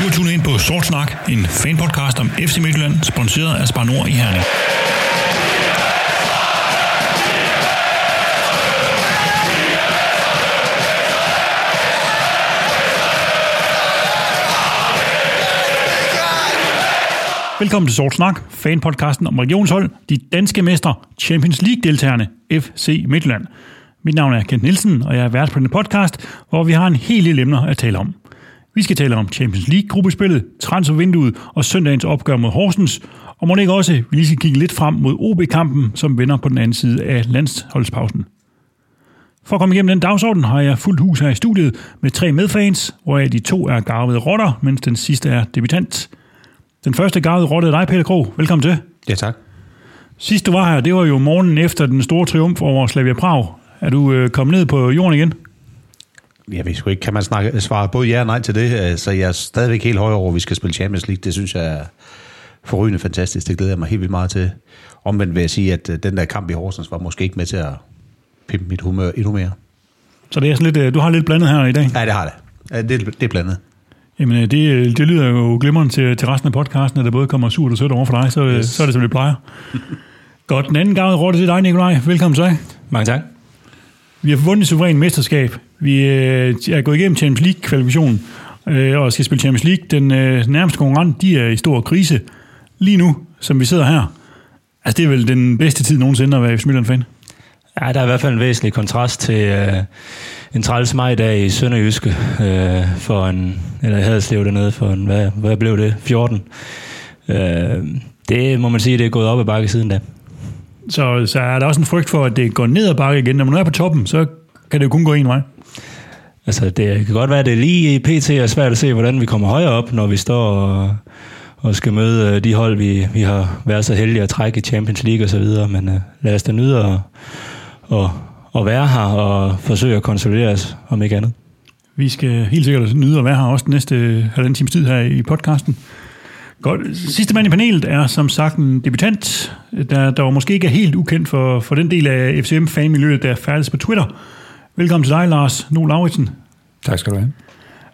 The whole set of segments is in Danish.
Du er tunet ind på Sort Snak, en fanpodcast om FC Midtjylland, sponsoreret af Spar Nord i Herning. Velkommen til Sort Snak, fanpodcasten om regionshold, de danske mestre, Champions League-deltagerne, FC Midtjylland. Mit navn er Kent Nielsen, og jeg er vært på denne podcast, hvor vi har en hel del emner at tale om. Vi skal tale om Champions League-gruppespillet, transfervinduet og søndagens opgør mod Horsens, og må ikke også, vi lige skal kigge lidt frem mod OB-kampen, som vender på den anden side af landsholdspausen. For at komme igennem den dagsorden har jeg fuldt hus her i studiet med tre medfans, hvoraf de to er garvede rotter, mens den sidste er debutant. Den første garvede rotte er dig, Peter Krog. Velkommen til. Ja, tak. Sidst du var her, det var jo morgenen efter den store triumf over Slavia Prag. Er du øh, kommet ned på jorden igen? Jeg ved sgu ikke, kan man snakke, svare både ja og nej til det? Så jeg er stadigvæk helt høj over, at vi skal spille Champions League. Det synes jeg er forrygende fantastisk. Det glæder jeg mig helt vildt meget til. Omvendt vil jeg sige, at øh, den der kamp i Horsens var måske ikke med til at pimpe mit humør endnu mere. Så det er sådan lidt, øh, du har lidt blandet her i dag? Ja, det har det. Ja, det, det er blandet. Jamen, øh, det, øh, det lyder jo glimrende til, til resten af podcasten, at der både kommer surt og sødt over for dig, så, yes. så er det, som det plejer. Godt, den anden gang råd til dig, Nikolaj. Velkommen til. Mange tak. Vi har vundet suveræn mesterskab. Vi øh, er gået igennem Champions League-kvalifikationen øh, og skal spille Champions League. Den øh, nærmeste konkurrent, de er i stor krise lige nu, som vi sidder her. Altså, det er vel den bedste tid nogensinde at være FC Midtjylland-fan. Ja, der er i hvert fald en væsentlig kontrast til øh, en træls majdag i Sønderjyske øh, for en, eller Haderslev dernede for en, hvad, hvad blev det, 14. Øh, det må man sige, det er gået op ad bakke siden da. Så, så er der også en frygt for, at det går ned ad bakke igen. Når man er på toppen, så kan det jo kun gå en vej. Altså, det kan godt være, at det lige i PT er svært at se, hvordan vi kommer højere op, når vi står og, og skal møde øh, de hold, vi, vi har været så heldige at trække i Champions League osv., men uh, lad os da nyde at, og, og være her og forsøge at konsolidere os, om ikke andet. Vi skal helt sikkert nyde at være her også den næste halvanden times tid her i podcasten. Godt. Sidste mand i panelet er som sagt en debutant, der, der måske ikke er helt ukendt for, for den del af FCM-fanmiljøet, der færdes på Twitter. Velkommen til dig, Lars No Lauritsen. Tak skal du have.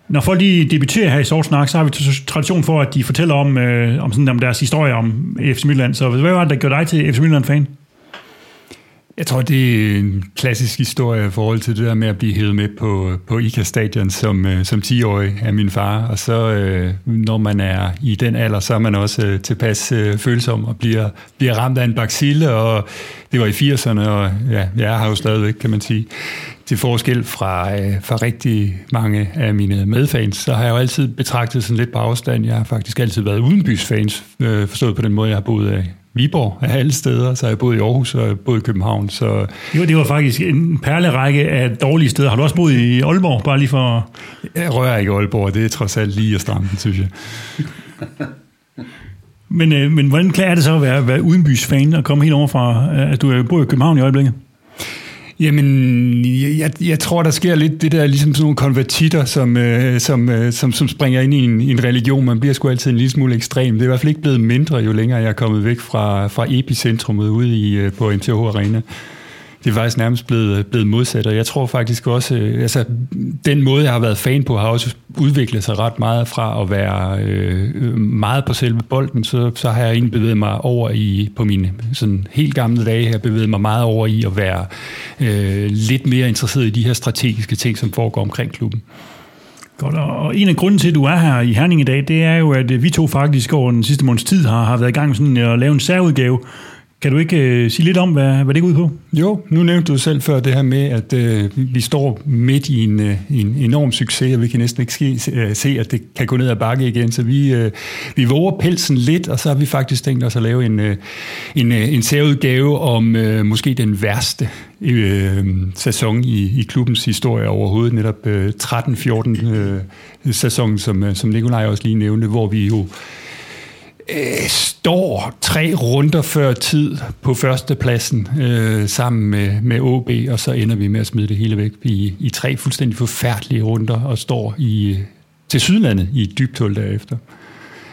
Når folk de debuterer her i Sort Snak, så har vi tradition for, at de fortæller om, øh, om, sådan, om deres historie om FC Midtjylland. Så hvad var det, der gjorde dig til FC Midtjylland-fan? Jeg tror, det er en klassisk historie i forhold til det der med at blive hævet med på, på ICA-stadion som, øh, som 10-årig af min far. Og så, øh, når man er i den alder, så er man også øh, tilpas følsom og bliver, bliver ramt af en baksille. Og det var i 80'erne, og ja, jeg har jo stadigvæk, kan man sige. Til forskel fra, fra rigtig mange af mine medfans, så har jeg jo altid betragtet sådan lidt på afstand. Jeg har faktisk altid været udenbysfans, forstået på den måde, jeg har boet af Viborg af alle steder, så jeg boet i Aarhus og boet i København. Så... Jo, det var faktisk en perlerække af dårlige steder. Har du også boet i Aalborg, bare lige for... Jeg rører ikke Aalborg, det er trods alt lige at stramme synes jeg. men, øh, men hvordan er det så at være, være udenbys fan og komme helt over fra, at du bor i København i øjeblikket? Jamen, jeg, jeg tror, der sker lidt det der, ligesom sådan nogle konvertitter, som, øh, som, øh, som, som springer ind i en, en religion. Man bliver sgu altid en lille smule ekstrem. Det er i hvert fald ikke blevet mindre, jo længere jeg er kommet væk fra, fra epicentrumet ude i, øh, på MTH Arena det er faktisk nærmest blevet, øh, blevet modsat, og jeg tror faktisk også, øh, altså den måde, jeg har været fan på, har også udviklet sig ret meget fra at være øh, meget på selve bolden, så, så har jeg egentlig bevæget mig over i, på mine sådan helt gamle dage, har bevæget mig meget over i at være øh, lidt mere interesseret i de her strategiske ting, som foregår omkring klubben. Godt, og en af grunden til, at du er her i Herning i dag, det er jo, at øh, vi to faktisk over den sidste måneds tid har, har været i gang med sådan at lave en særudgave kan du ikke øh, sige lidt om, hvad, hvad det går ud på? Jo, nu nævnte du selv før det her med, at øh, vi står midt i en, øh, en enorm succes, og vi kan næsten ikke ske, øh, se, at det kan gå ned ad bakke igen. Så vi, øh, vi våger pelsen lidt, og så har vi faktisk tænkt os at lave en, øh, en, øh, en særudgave om øh, måske den værste øh, sæson i, i klubbens historie overhovedet, netop øh, 13-14 øh, sæson, som, øh, som Nikolaj også lige nævnte, hvor vi jo øh, står tre runder før tid på førstepladsen øh, sammen med, med OB, og så ender vi med at smide det hele væk i, i tre fuldstændig forfærdelige runder og står i til Sydlandet i et dybt hul derefter.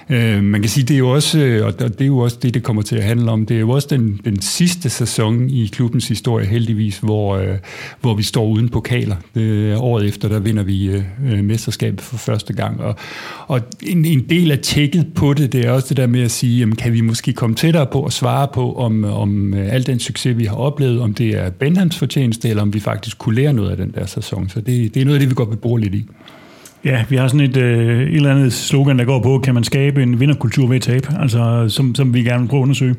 Øh, man kan sige, det er jo også, øh, og det er jo også det, det kommer til at handle om, det er jo også den, den sidste sæson i klubbens historie heldigvis, hvor, øh, hvor vi står uden pokaler. Det, året efter, der vinder vi øh, øh, mesterskabet for første gang, og, og en, en del af tjekket på det, det er også det der med at sige, jamen, kan vi måske komme tættere på at svare på, om, om øh, al den succes, vi har oplevet, om det er Benhams fortjeneste, eller om vi faktisk kunne lære noget af den der sæson. Så det, det er noget af det, vi godt vil bruge lidt i. Ja, vi har sådan et, øh, et eller andet slogan, der går på, kan man skabe en vinderkultur ved at tabe, altså, som, som vi gerne vil prøve at undersøge.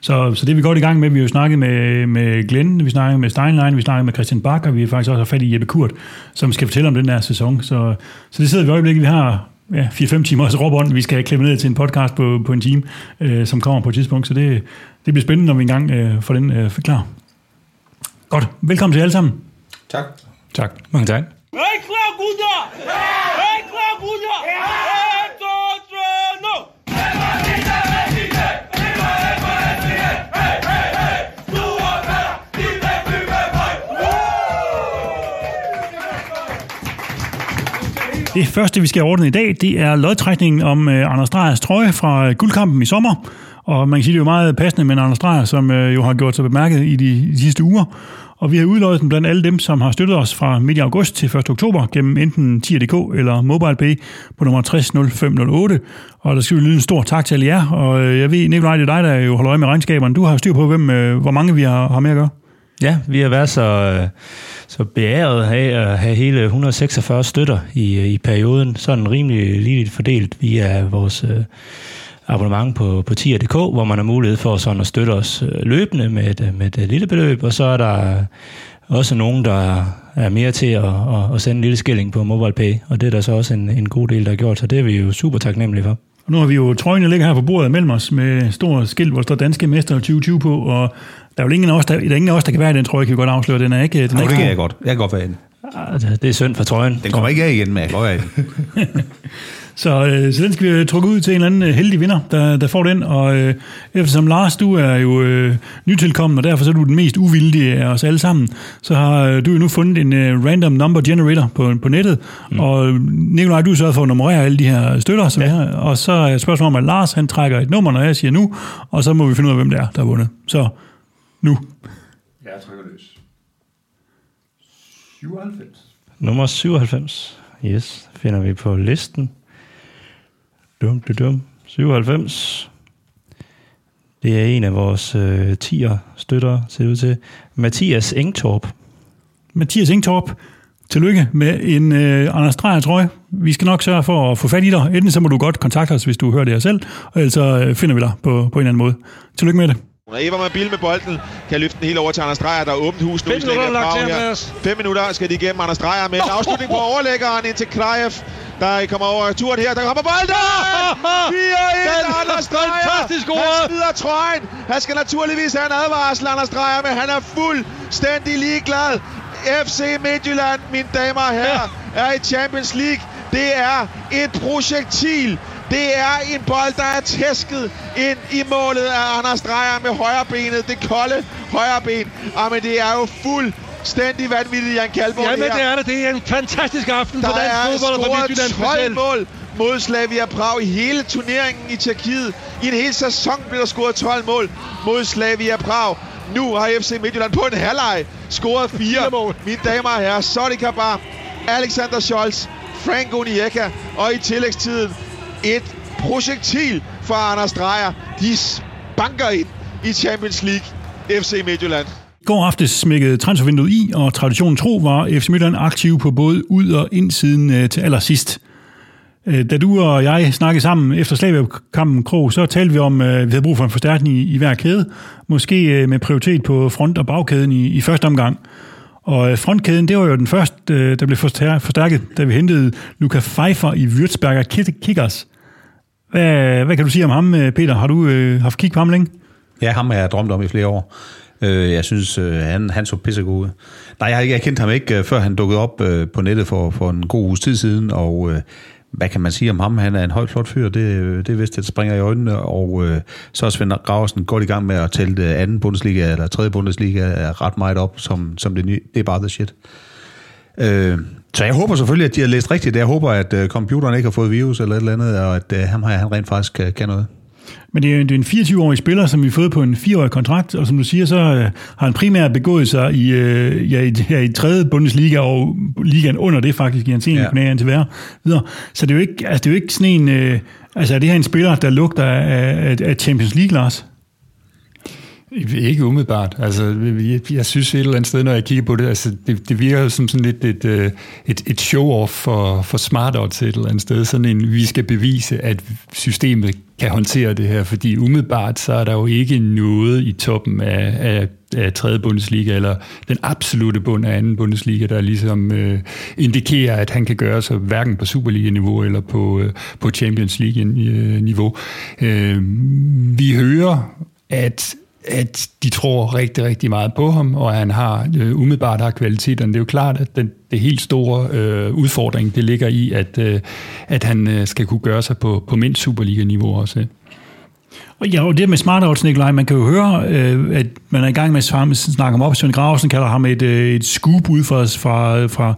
Så, så det er vi godt i gang med. Vi har jo snakket med, med Glenn, vi snakker med Steinlein, vi snakker med Christian Bak, og vi har faktisk også har fat i Jeppe Kurt, som skal fortælle om den her sæson. Så, så det sidder vi i øjeblikket. Vi har ja, 4-5 timers råbånd, vi skal klippe ned til en podcast på, på en time, øh, som kommer på et tidspunkt. Så det, det bliver spændende, når vi engang øh, får den øh, klar. Godt. Velkommen til alle sammen. Tak. Tak. Mange tak. Hey, Claguda! gutter! Hey, klar, gutter! En! Det første, vi skal ordne i dag, det er lodtrækningen om øh, Anders Drejers trøje fra øh, guldkampen i sommer. Og man kan sige, det er jo meget passende med Anders Drejer, som øh, jo har gjort sig bemærket i de, de sidste uger. Og vi har udløjet den blandt alle dem, som har støttet os fra midt i august til 1. oktober gennem enten 10.dk eller MobilePay på nummer 600508. Og der skal vi lyde en stor tak til alle jer. Og øh, jeg ved, Nikolaj, det er dig, der jo holder øje med regnskaberne. Du har styr på, hvem, øh, hvor mange vi har, har med at gøre. Ja, vi har været så, øh, så beæret af at have hele 146 støtter i, i perioden. Sådan rimelig ligeligt fordelt via vores abonnement på, på tier.dk, hvor man har mulighed for sådan at støtte os løbende med et, med et lille beløb, og så er der også nogen, der er mere til at, at, at sende en lille skilling på MobilePay, og det er der så også en, en god del, der har gjort, så det er vi jo super taknemmelige for. Og nu har vi jo trøjen, der ligger her på bordet mellem os med stor skilt, hvor der står Danske Mester 2020 på, og der er jo ingen af os, der, der, er ingen af os, der kan være i den trøje, kan vi godt afsløre. Den er ikke, den er Nå, ikke det kan god. jeg godt. Jeg kan godt være inde. Ah, Det er synd for trøjen. Den kommer ikke af igen, men jeg kan godt være. Så, øh, så den skal vi øh, trukke ud til en eller anden øh, heldig vinder, der, der får den. Og øh, eftersom Lars, du er jo øh, nytilkommen, og derfor så er du den mest uvildige af os alle sammen, så har øh, du jo nu fundet en øh, random number generator på, på nettet. Mm. Og Nikolaj, du er sørget for at nummerere alle de her støtter, som ja. er, og så er spørgsmålet om, at Lars han trækker et nummer, når jeg siger nu, og så må vi finde ud af, hvem det er, der har vundet. Så nu. Jeg trykker løs. 97. Nummer 97. Yes, finder vi på listen. Dum, dum, dum. 97. Det er en af vores øh, tier støtter, ser ud til. Mathias Engtorp. Mathias Ingtorp, tillykke med en øh, Anders Dreyer trøje. Vi skal nok sørge for at få fat i dig. Enten så må du godt kontakte os, hvis du hører det her selv, og ellers så øh, finder vi dig på, på en eller anden måde. Tillykke med det. Eva med bil med bolden kan løfte den helt over til Anders Dreyer, der er åbent hus nu. Fem minutter lagt til. Fem minutter skal de igennem Anders Dreyer med en afslutning på overlæggeren ind til Krajev. Der kommer over turen her, der kommer bolden! 4-1 Anders Dreyer! fantastisk Han scoret! smider trøjen. Han skal naturligvis have en advarsel, Anders Dreyer, men han er fuldstændig ligeglad. FC Midtjylland, mine damer og herrer, er i Champions League. Det er et projektil. Det er en bold, der er tæsket ind i målet af Anders Dreyer med højre benet. Det kolde højre ben. Ah, men det er jo fuldstændig vanvittigt, Jan Kalborg. Jamen, det er det. Det er en fantastisk aften Der for dansk er fodbold og for scoret Midtjylland 12 specielt. mål mod Slavia Prag i hele turneringen i Tjekkiet. I en hel sæson blev der scoret 12 mål mod Slavia Prag. Nu har FC Midtjylland på en halvleg scoret fire. Mål. Mine damer og herrer, Sodi Kabar, Alexander Scholz, Frank Onieka og i tillægstiden et projektil for Anders Dreyer. De banker ind i Champions League FC Midtjylland. Går aftes smækkede transfervinduet i, og traditionen tro var FC Midtjylland aktiv på både ud- og indsiden øh, til allersidst. Øh, Da du og jeg snakkede sammen efter Slavia-kampen Krog, så talte vi om, at vi havde brug for en forstærkning i, i hver kæde. Måske øh, med prioritet på front- og bagkæden i, i første omgang. Og øh, frontkæden, det var jo den første, øh, der blev forstærket, da vi hentede Luca Pfeiffer i Würzberger Kickers. Hvad, hvad kan du sige om ham, øh, Peter? Har du øh, haft kig på ham længe? Ja, ham har jeg drømt om i flere år. Øh, Jeg synes, øh, han, han så pissegod ud. Nej, jeg, har ikke- jeg kendte ham ikke, øh, før han dukkede op øh, på nettet for, for en god uges tid siden, og øh, hvad kan man sige om ham? Han er en højt flot fyr, det, det er vist, det springer i øjnene, og øh, så er Svend Graversen godt i gang med at tælle det anden Bundesliga eller tredje Bundesliga er ret meget op, som, som det nye. Det er bare the shit. Øh, så jeg håber selvfølgelig, at de har læst rigtigt. Jeg håber, at øh, computeren ikke har fået virus eller et eller andet, og at øh, ham her, han rent faktisk kan, kan noget. Men det er, det er en 24-årig spiller, som vi har fået på en 4-årig kontrakt, og som du siger, så øh, har han primært begået sig i, øh, ja, i, ja, i tredje Bundesliga og ligaen under det faktisk, i hans ene Ja. indtil være videre. Så det er jo ikke, altså, det er jo ikke sådan en... Øh, altså er det her en spiller, der lugter af, af, af Champions League, Lars? Ikke umiddelbart. Altså, jeg, jeg synes et eller andet sted, når jeg kigger på det, altså, det, det virker jo som sådan lidt et, øh, et, et show-off for, for smart odds et eller andet sted. Sådan en, vi skal bevise, at systemet kan håndtere det her, fordi umiddelbart så er der jo ikke noget i toppen af, af, af 3. Bundesliga, eller den absolute bund af 2. Bundesliga, der ligesom øh, indikerer, at han kan gøre sig hverken på Superliga-niveau eller på, øh, på Champions League-niveau. Øh, vi hører, at at de tror rigtig, rigtig meget på ham, og at han har øh, umiddelbart har kvaliteterne. Det er jo klart, at den, det helt store øh, udfordring, det ligger i, at, øh, at han øh, skal kunne gøre sig på, på mindst Superliga-niveau også. Og ja, og det med smart odds, Nikolaj, man kan jo høre, øh, at man er i gang med at snakke om op. Søren Graversen kalder ham et, øh, et scoop ud fra, fra, fra,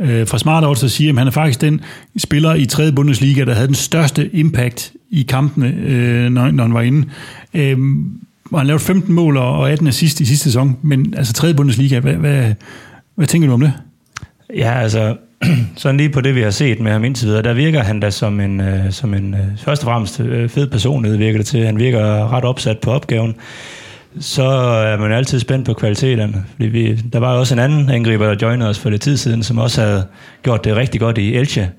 øh, fra smart odds, og siger, at han er faktisk den spiller i 3. Bundesliga, der havde den største impact i kampene, øh, når, når han var inde. Øh, hvor han lavede 15 mål og 18 assist i sidste sæson, men altså 3. Bundesliga, hvad, hvad, hvad tænker du om det? Ja, altså, sådan lige på det, vi har set med ham indtil videre, der virker han da som en, øh, som en øh, først og fremmest øh, fed personlighed, virker det til. Han virker ret opsat på opgaven. Så er man altid spændt på kvaliteterne. Fordi vi, der var jo også en anden angriber, der joinede os for lidt tid siden, som også havde gjort det rigtig godt i Elche,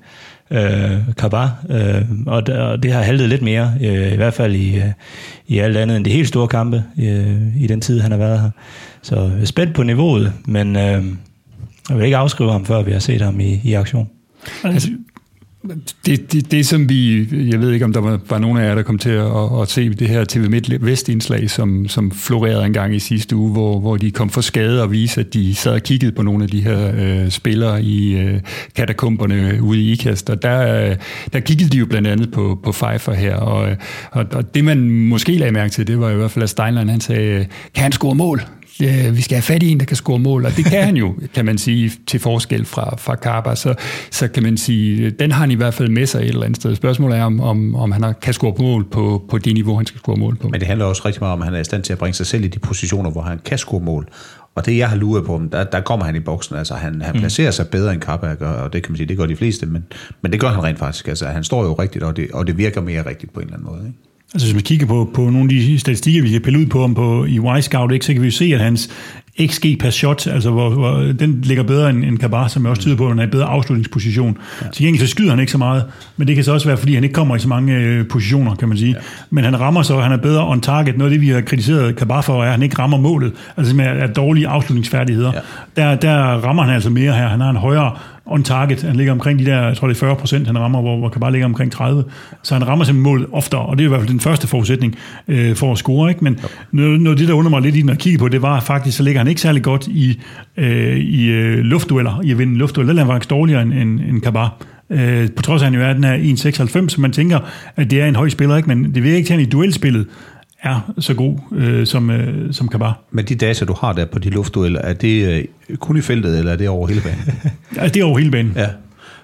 øh, Kabar, øh, og, der, og det har haltet lidt mere, øh, i hvert fald i, øh, i alt andet end de helt store kampe øh, i den tid, han har været her. Så jeg er spændt på niveauet, men øh, jeg vil ikke afskrive ham, før vi har set ham i, i aktion. Altså, det, det, det, som vi, jeg ved ikke, om der var, var nogen af jer, der kom til at, at, at se det her TV Midt Vest-indslag, som, som florerede en gang i sidste uge, hvor, hvor de kom for skade og viste, at de sad og kiggede på nogle af de her øh, spillere i øh, katakomberne ude i IKAST, og der, øh, der kiggede de jo blandt andet på, på Pfeiffer her, og, og, og det man måske lagde mærke til, det var i hvert fald, at Steinlein han sagde, øh, kan han score mål? Øh, vi skal have fat i en, der kan score mål, og det kan han jo, kan man sige, til forskel fra, fra Karba, så, så kan man sige, den har han i hvert fald med sig et eller andet sted. Spørgsmålet er, om, om, om han kan score mål på, på det niveau, han skal score mål på. Men det handler også rigtig meget om, at han er i stand til at bringe sig selv i de positioner, hvor han kan score mål. Og det, jeg har luret på, der, der kommer han i boksen. Altså, han, han placerer sig bedre end og, og det kan man sige, det gør de fleste, men, men det gør han rent faktisk. Altså, han står jo rigtigt, og det, og det virker mere rigtigt på en eller anden måde. Ikke? Altså hvis man kigger på, på nogle af de statistikker, vi kan pille ud på ham på, i Y-Scout, ikke, så kan vi jo se, at hans XG per shot, altså hvor, hvor den ligger bedre end, end Kabar, som jeg også tyder på, at han er i bedre afslutningsposition. Ja. Til gengæld så skyder han ikke så meget, men det kan så også være, fordi han ikke kommer i så mange øh, positioner, kan man sige. Ja. Men han rammer så, han er bedre on target. Noget af det, vi har kritiseret Kabar for, er, at han ikke rammer målet, altså med er dårlige afslutningsfærdigheder. Ja. Der, der rammer han altså mere her. Han har en højere on target. Han ligger omkring de der, jeg tror det er 40 procent, han rammer, hvor, hvor Kabar ligger omkring 30. Så han rammer simpelthen målet oftere, og det er i hvert fald den første forudsætning øh, for at score. Ikke? Men noget, noget af det, der undrer mig lidt i, når jeg kigger på det, var at faktisk, så ligger han ikke særlig godt i, øh, i øh, luftdueller, i at vinde luftdueller. Der er faktisk dårligere end, end, end Kabar. Øh, på trods af, at han jo er den her 1,96, så man tænker, at det er en høj spiller, ikke? men det virker ikke til, at han i duelspillet er så god øh, som, øh, som Kabar. Men de data, du har der på de luftdueller, er det øh, kun i feltet, eller er det over hele banen? Altså, det er over hele banen. ja.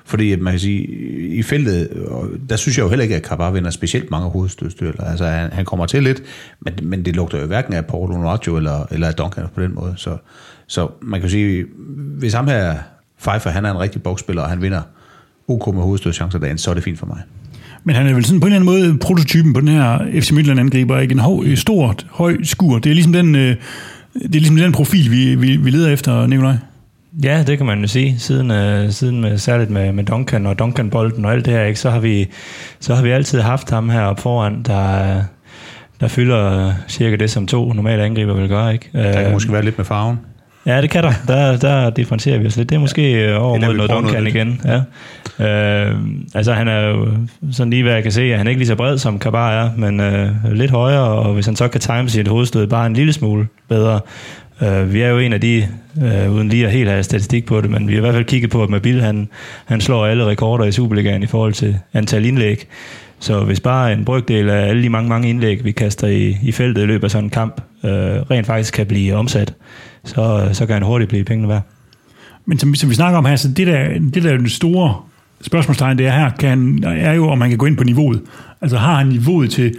Fordi man kan sige, i feltet, og der synes jeg jo heller ikke, at Kabar vinder specielt mange hovedstødstyrer. Altså han, han kommer til lidt, men, men det lugter jo hverken af Paulo Noraggio eller, eller af Duncan på den måde. Så, så man kan sige, hvis ham her Pfeiffer, han er en rigtig boksspiller, og han vinder OK med hovedstødchancer dagen, så er det fint for mig. Men han er vel sådan på en eller anden måde prototypen på den her FC Midtjylland-angriber, ikke? En høj, stort, høj skur. Det er ligesom den, øh, det er ligesom den profil, vi, vi, vi leder efter, Nikolaj. Ja, det kan man jo sige. Siden, øh, siden med, særligt med, med Duncan og Duncan-bolden og alt det her, ikke, så, har vi, så har vi altid haft ham her op foran, der, der fylder øh, cirka det, som to normale angriber vil gøre. Ikke? Der kan Øh, måske være lidt med farven. Ja, det kan der. Der, der differentierer vi os lidt. Det er måske ja, over Eller mod noget noget Duncan nyt. igen. Ja. Øh, altså, han er jo sådan lige, hvad jeg kan se, at han er ikke lige så bred, som Kabar er, men øh, lidt højere, og hvis han så kan time sit hovedstød bare en lille smule bedre. Øh, vi er jo en af de, øh, uden lige at helt have statistik på det, men vi har i hvert fald kigget på, at Mabil, han, han slår alle rekorder i Superligaen i forhold til antal indlæg. Så hvis bare en brygdel af alle de mange, mange indlæg, vi kaster i, i feltet i løbet af sådan en kamp, øh, rent faktisk kan blive omsat, så, så kan han hurtigt blive pengene værd. Men som, som vi snakker om her, så det der, det der er den store spørgsmålstegn, det er her, kan, er jo, om han kan gå ind på niveauet. Altså har han niveauet til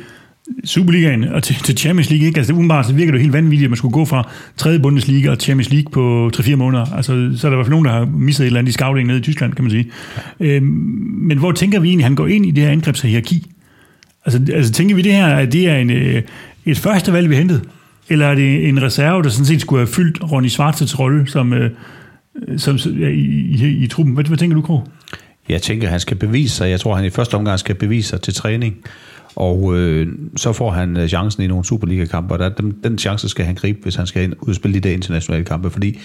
Superligaen og til, til Champions League, ikke? Altså umiddelbart så virker det jo helt vanvittigt, at man skulle gå fra 3. Bundesliga og Champions League på 3-4 måneder. Altså, så er der i hvert fald nogen, der har misset et eller andet i scouting nede i Tyskland, kan man sige. Øhm, men hvor tænker vi egentlig, at han går ind i det her angrebshierarki? Altså, altså tænker vi det her, at det er en, øh, et første valg, vi hentede? Eller er det en reserve, der sådan set skulle have fyldt Ronny Schwarzes rolle som, øh, som, ja, i, i, i, truppen? Hvad, hvad tænker du, Krog? Jeg tænker, han skal bevise sig. Jeg tror, han i første omgang skal bevise sig til træning. Og øh, så får han øh, chancen i nogle Superliga-kampe, og der, den, den chance skal han gribe, hvis han skal ind, udspille de der internationale kampe, fordi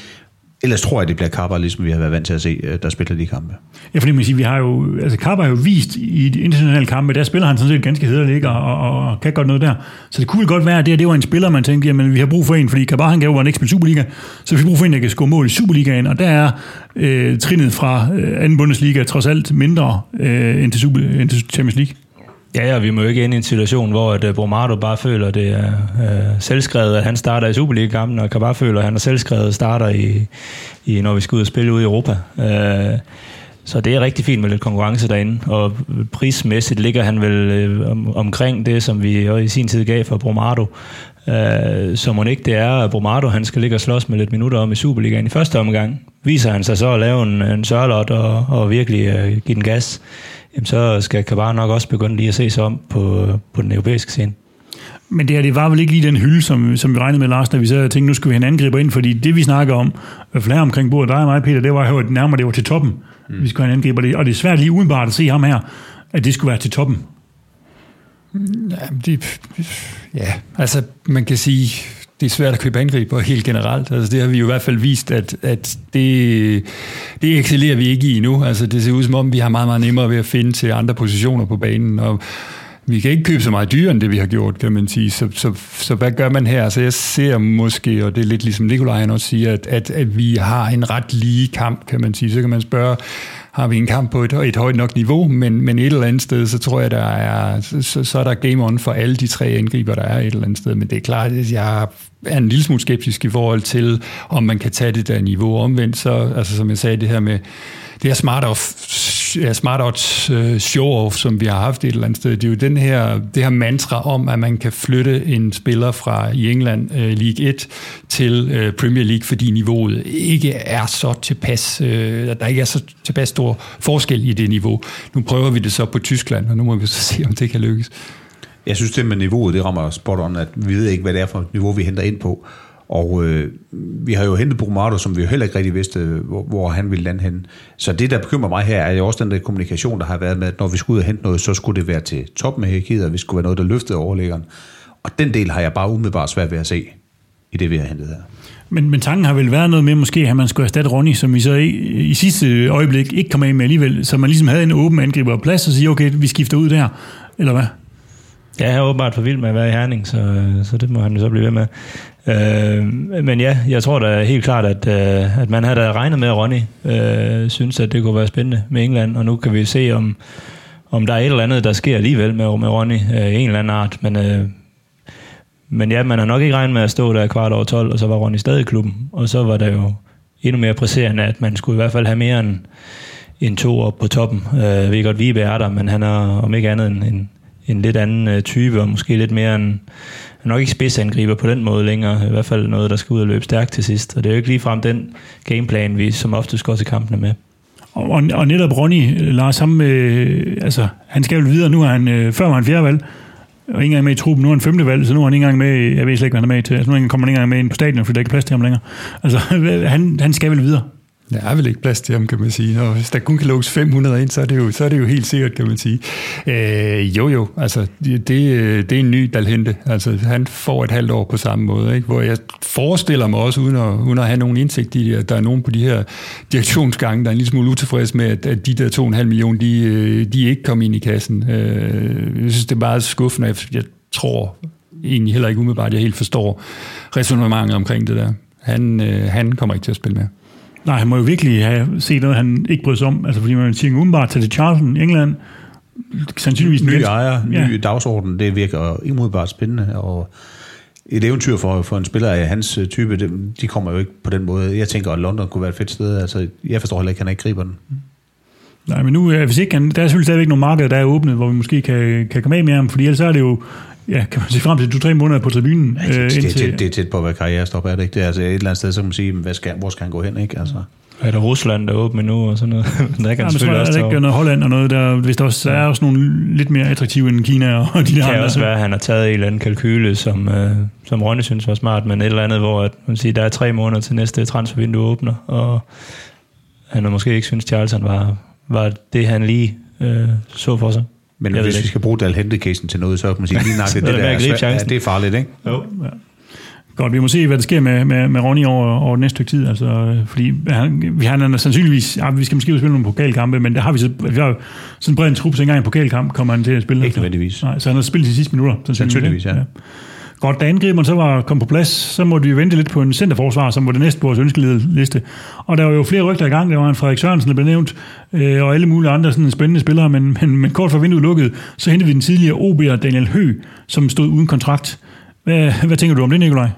ellers tror jeg, det bliver Kapper, ligesom vi har været vant til at se, øh, der spiller de kampe. Ja, fordi man siger, vi har jo, altså Karp har jo vist i de internationale kampe, der spiller han sådan set ganske hederligt og, og, og, kan godt noget der. Så det kunne godt være, at det, her, det var en spiller, man tænkte, jamen vi har brug for en, fordi Kabar han gav jo ikke spille Superliga, så vi har brug for en, der kan score mål i Superligaen, og der er øh, trinnet fra øh, anden Bundesliga trods alt mindre øh, end, til Super, end til Champions League. Ja, ja, vi må jo ikke ind i en situation, hvor at øh, uh, Bromado bare føler, det er uh, selvskrevet, at han starter i Superliga-kampen, og kan bare føle, at han er selvskrevet starter i, i, når vi skal ud og spille ude i Europa. Uh, så det er rigtig fint med lidt konkurrence derinde, og prismæssigt ligger han vel øh, om, omkring det, som vi jo i sin tid gav for Bromado. Øh, så må ikke det er, at Bromado han skal ligge og slås med lidt minutter om i Superligaen i første omgang. Viser han sig så at lave en, en sørlot og, og virkelig øh, give den gas, jamen så skal Kabar nok også begynde lige at se sig om på, på den europæiske scene. Men det her, det var vel ikke lige den hylde, som, som vi regnede med, Lars, da vi så tænkte, nu skal vi have en angriber ind, fordi det, vi snakker om, fald her omkring bordet, dig og mig, Peter, det var jo at nærmere, det var til toppen. Mm. Vi skulle have en angriber, og det er svært lige udenbart at se ham her, at det skulle være til toppen. Ja, det, ja, altså man kan sige, det er svært at købe angriber helt generelt. Altså, det har vi jo i hvert fald vist, at, at det, det excellerer vi ikke i endnu. Altså, det ser ud som om, vi har meget, meget nemmere ved at finde til andre positioner på banen, og vi kan ikke købe så meget dyrere, end det vi har gjort, kan man sige. Så, så, så hvad gør man her? Altså, jeg ser måske, og det er lidt ligesom Nikolaj han også siger, at, at, at vi har en ret lige kamp, kan man sige. Så kan man spørge, har vi en kamp på et, et højt nok niveau, men, men et eller andet sted, så tror jeg, der er, så, så er der game on for alle de tre angriber, der er et eller andet sted. Men det er klart, at jeg er en lille smule skeptisk i forhold til, om man kan tage det der niveau omvendt. Så, altså som jeg sagde, det her med det er smart at ja, smart odds øh, show-off, som vi har haft et eller andet sted, det er jo den her, det her mantra om, at man kan flytte en spiller fra i England uh, League 1 til uh, Premier League, fordi niveauet ikke er så tilpas, uh, der ikke er så tilpas stor forskel i det niveau. Nu prøver vi det så på Tyskland, og nu må vi så se, om det kan lykkes. Jeg synes, det med niveauet, det rammer spot on, at vi ved ikke, hvad det er for et niveau, vi henter ind på. Og øh, vi har jo hentet Brumado, som vi jo heller ikke rigtig vidste, hvor, hvor han ville lande hen. Så det, der bekymrer mig her, er jo også den der kommunikation, der har været med, at når vi skulle ud og hente noget, så skulle det være til toppen af hierarkiet, og vi skulle være noget, der løftede overlæggeren. Og den del har jeg bare umiddelbart svært ved at se i det, vi har hentet her. Men, men tanken har vel været noget med måske, at man skulle erstatte Ronny, som vi så i, i sidste øjeblik ikke kom af med alligevel, så man ligesom havde en åben angriber og plads og sige, okay, vi skifter ud der, eller hvad? Ja, jeg er åbenbart for vild med at være i Herning, så, så det må han jo så blive ved med. Øh, men ja, jeg tror da helt klart, at, øh, at man havde da regnet med, at Ronny øh, synes, at det kunne være spændende med England, og nu kan vi se, om, om der er et eller andet, der sker alligevel med, med Ronny, øh, en eller anden art. Men, øh, men ja, man har nok ikke regnet med at stå der kvart over 12, og så var Ronny stadig i klubben. Og så var der jo endnu mere presserende, at man skulle i hvert fald have mere end, end to op på toppen. Øh, jeg ved godt, Vibe er der, men han er om ikke andet en, en, en lidt anden øh, type, og måske lidt mere en, nok ikke spidsangriber på den måde længere. I hvert fald noget, der skal ud og løbe stærkt til sidst. Og det er jo ikke ligefrem den gameplan, vi som ofte går til kampene med. Og, og, og netop Ronny, Lars, ham, øh, altså, han skal jo videre. Nu er han, øh, før var han fjerde valg, og ikke engang med i truppen. Nu er han femte valg, så nu er han ikke engang med, jeg ved slet ikke, hvad han er med til. Altså, nu kommer han ikke engang med ind på stadion, fordi der ikke er plads til ham længere. Altså, han, han skal vel videre. Der er vel ikke plads til ham, kan man sige. Og hvis der kun kan lukkes 500 ind, så er det jo, så er det jo helt sikkert, kan man sige. Øh, jo, jo, altså det, det er en ny Dalhente. Altså han får et halvt år på samme måde, ikke? hvor jeg forestiller mig også, uden at, uden at have nogen indsigt i det, at der er nogen på de her direktionsgange, der er en lille smule utilfreds med, at, at de der 2,5 millioner, de, øh, de ikke kom ind i kassen. Øh, jeg synes, det er meget skuffende. Jeg tror egentlig heller ikke umiddelbart, at jeg helt forstår resonemanget omkring det der. Han, øh, han kommer ikke til at spille med. Nej, han må jo virkelig have set noget, han ikke bryder sig om. Altså, fordi man siger, umiddelbart til det Charlton, England, sandsynligvis... Ny ejer, ny ja. dagsorden, det virker umiddelbart spændende, og et eventyr for, for en spiller af hans øh, type, de, de kommer jo ikke på den måde. Jeg tænker, at London kunne være et fedt sted. Altså, jeg forstår heller ikke, at han ikke griber den. Nej, men nu, øh, hvis ikke, han- der er selvfølgelig stadigvæk nogle markeder, der er åbnet, hvor vi måske kan, kan komme af med ham, fordi ellers er det jo, ja, kan man se frem til to-tre måneder på tribunen. Ja, det, øh, det, det, indtil- det, det er tæt på være karrierestop, er det ikke? Det er altså et eller andet sted, så kan man sige, hvad skal, hvor skal han gå hen, ikke? Altså. Er der Rusland, der er åbent nu og sådan noget? der kan Ja, men så selvfølgelig er også der ikke noget Holland og noget, der, hvis der også er også nogle lidt mere attraktive end Kina og de der Det kan andre. også være, at han har taget en eller anden kalkyle, som, øh, som Ronny synes var smart, men et eller andet, hvor at, man siger, der er tre måneder til næste transfervindue åbner, og han har måske ikke synes, Charlton var, var det, han lige øh, så for sig. Men Jeg hvis vi ikke. skal bruge Dal Hente-casen til noget, så kan man sige, lige nok, det, det, der er, svært, ja, det er farligt, ikke? Jo. Ja. Godt, vi må se, hvad der sker med, med, med Ronny over, over næste stykke tid. Altså, øh, fordi han, vi har han sandsynligvis, ja, vi skal måske spille nogle pokalkampe, men der har vi så, vi har sådan bred en trup, så ikke engang en pokalkamp kommer han til at spille. Ikke nødvendigvis. Nej, så han har spillet de sidste minutter. Sandsynligvis, ja. Godt, da angriberen så var kommet på plads, så måtte vi vente lidt på en centerforsvar, som var det næste på vores ønskeliste. Og der var jo flere rygter i gang. Der var en Frederik Sørensen, der blev nævnt, øh, og alle mulige andre sådan spændende spillere, men, men, men kort for vinduet lukket, så hentede vi den tidligere OB'er Daniel Hø, som stod uden kontrakt. Hvad, hvad tænker du om det, Nikolaj?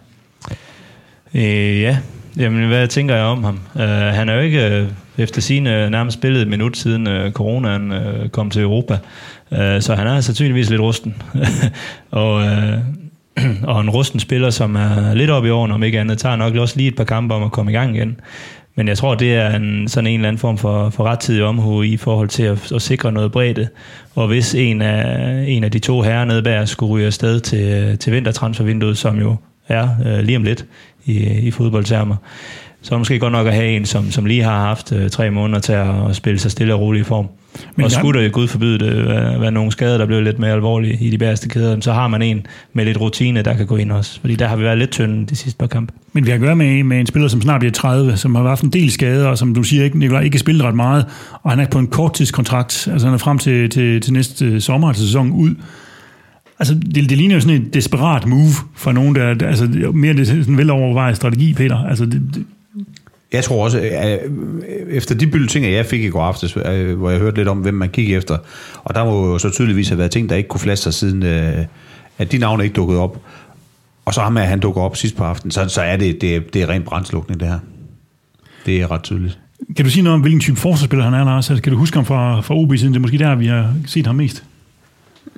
Øh, ja, Jamen, hvad tænker jeg om ham? Uh, han er jo ikke uh, efter sine øh, nærmest spillet et minut siden uh, coronaen uh, kom til Europa, uh, så han er altså sandsynligvis lidt rusten. og, uh, og en rusten spiller, som er lidt oppe i årene, om ikke andet, tager nok også lige et par kampe om at komme i gang igen. Men jeg tror, det er en, sådan en eller anden form for, for rettidig omhu i forhold til at, at sikre noget bredde. Og hvis en af, en af de to herrer nede bag skulle ryge afsted til, til vintertransfervinduet, som jo er øh, lige om lidt i, i fodboldtermer, så er det måske godt nok at have en, som, som lige har haft øh, tre måneder til at, at spille sig stille og roligt i form. Men og skulle der gud forbyde det, være, være nogle skader, der bliver lidt mere alvorlige i de bæreste kæder, så har man en med lidt rutine, der kan gå ind også. Fordi der har vi været lidt tynde de sidste par kampe. Men vi har at gøre med, med en spiller, som snart bliver 30, som har haft en del skader, og som du siger, ikke, Nikolaj, ikke spillet ret meget, og han er på en korttidskontrakt, altså han er frem til, til, til næste sommer, til sæsonen ud. Altså, det, det ligner jo sådan et desperat move for nogen, der, altså mere det sådan en velovervejet strategi, Peter. Altså, det, det, jeg tror også, at øh, efter de bylletinger, jeg fik i går aftes, øh, hvor jeg hørte lidt om, hvem man kiggede efter, og der må jo så tydeligvis have været ting, der ikke kunne flaske sig siden, øh, at de navne ikke dukkede op. Og så ham med, at han dukker op sidst på aftenen, så, så er det, det, er- det er ren brændslukning, det her. Det er ret tydeligt. kan du sige noget om, hvilken type forsvarsspiller han er, Lars? Altså, kan du huske ham fra, fra OB siden? Det er måske der, vi har set ham mest.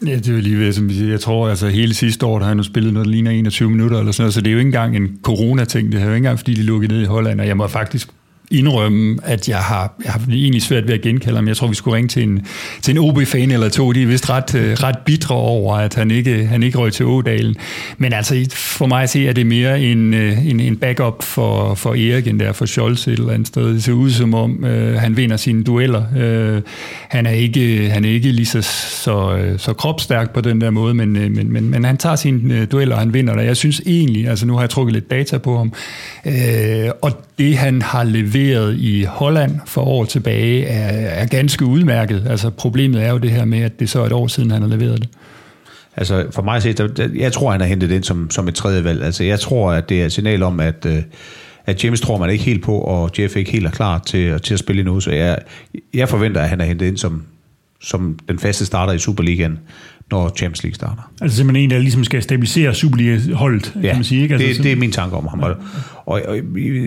Ja, det er jo lige ved, som. Jeg tror, altså hele sidste år, der har han jo spillet noget, der ligner 21 minutter eller sådan noget, så det er jo ikke engang en corona-ting. Det er jo ikke engang, fordi de lukkede ned i Holland, og jeg må faktisk indrømme, at jeg har, jeg har egentlig svært ved at genkalde ham. Jeg tror, vi skulle ringe til en, til en OB-fan eller to. De er vist ret, øh, ret bitre over, at han ikke, han ikke røg til Ådalen. Men altså, for mig at se, er det mere en, øh, en, en backup for, for Erik, end der for Scholz et eller andet sted. Det ser ud som om, øh, han vinder sine dueller. Øh, han, er ikke, han er ikke lige så, så, øh, så kropstærk på den der måde, men, øh, men, men, men han tager sine øh, dueller, og han vinder der. Jeg synes egentlig, altså nu har jeg trukket lidt data på ham, øh, og det han har leveret i Holland for år tilbage er, er ganske udmærket. Altså problemet er jo det her med, at det så er et år siden, han har leveret det. Altså for mig set, jeg tror, han har hentet ind som, som et tredje valg. Altså jeg tror, at det er et signal om, at, øh, at James tror man ikke helt på, og Jeff ikke helt er klar til, til at spille endnu. Så jeg, jeg forventer, at han er hentet ind som, som den faste starter i Superligaen, når Champions League starter. Altså simpelthen en, der ligesom skal stabilisere Superliga-holdet, kan man sige. Ikke? Altså, det, sådan- det er min tanke om ham. Og, og, og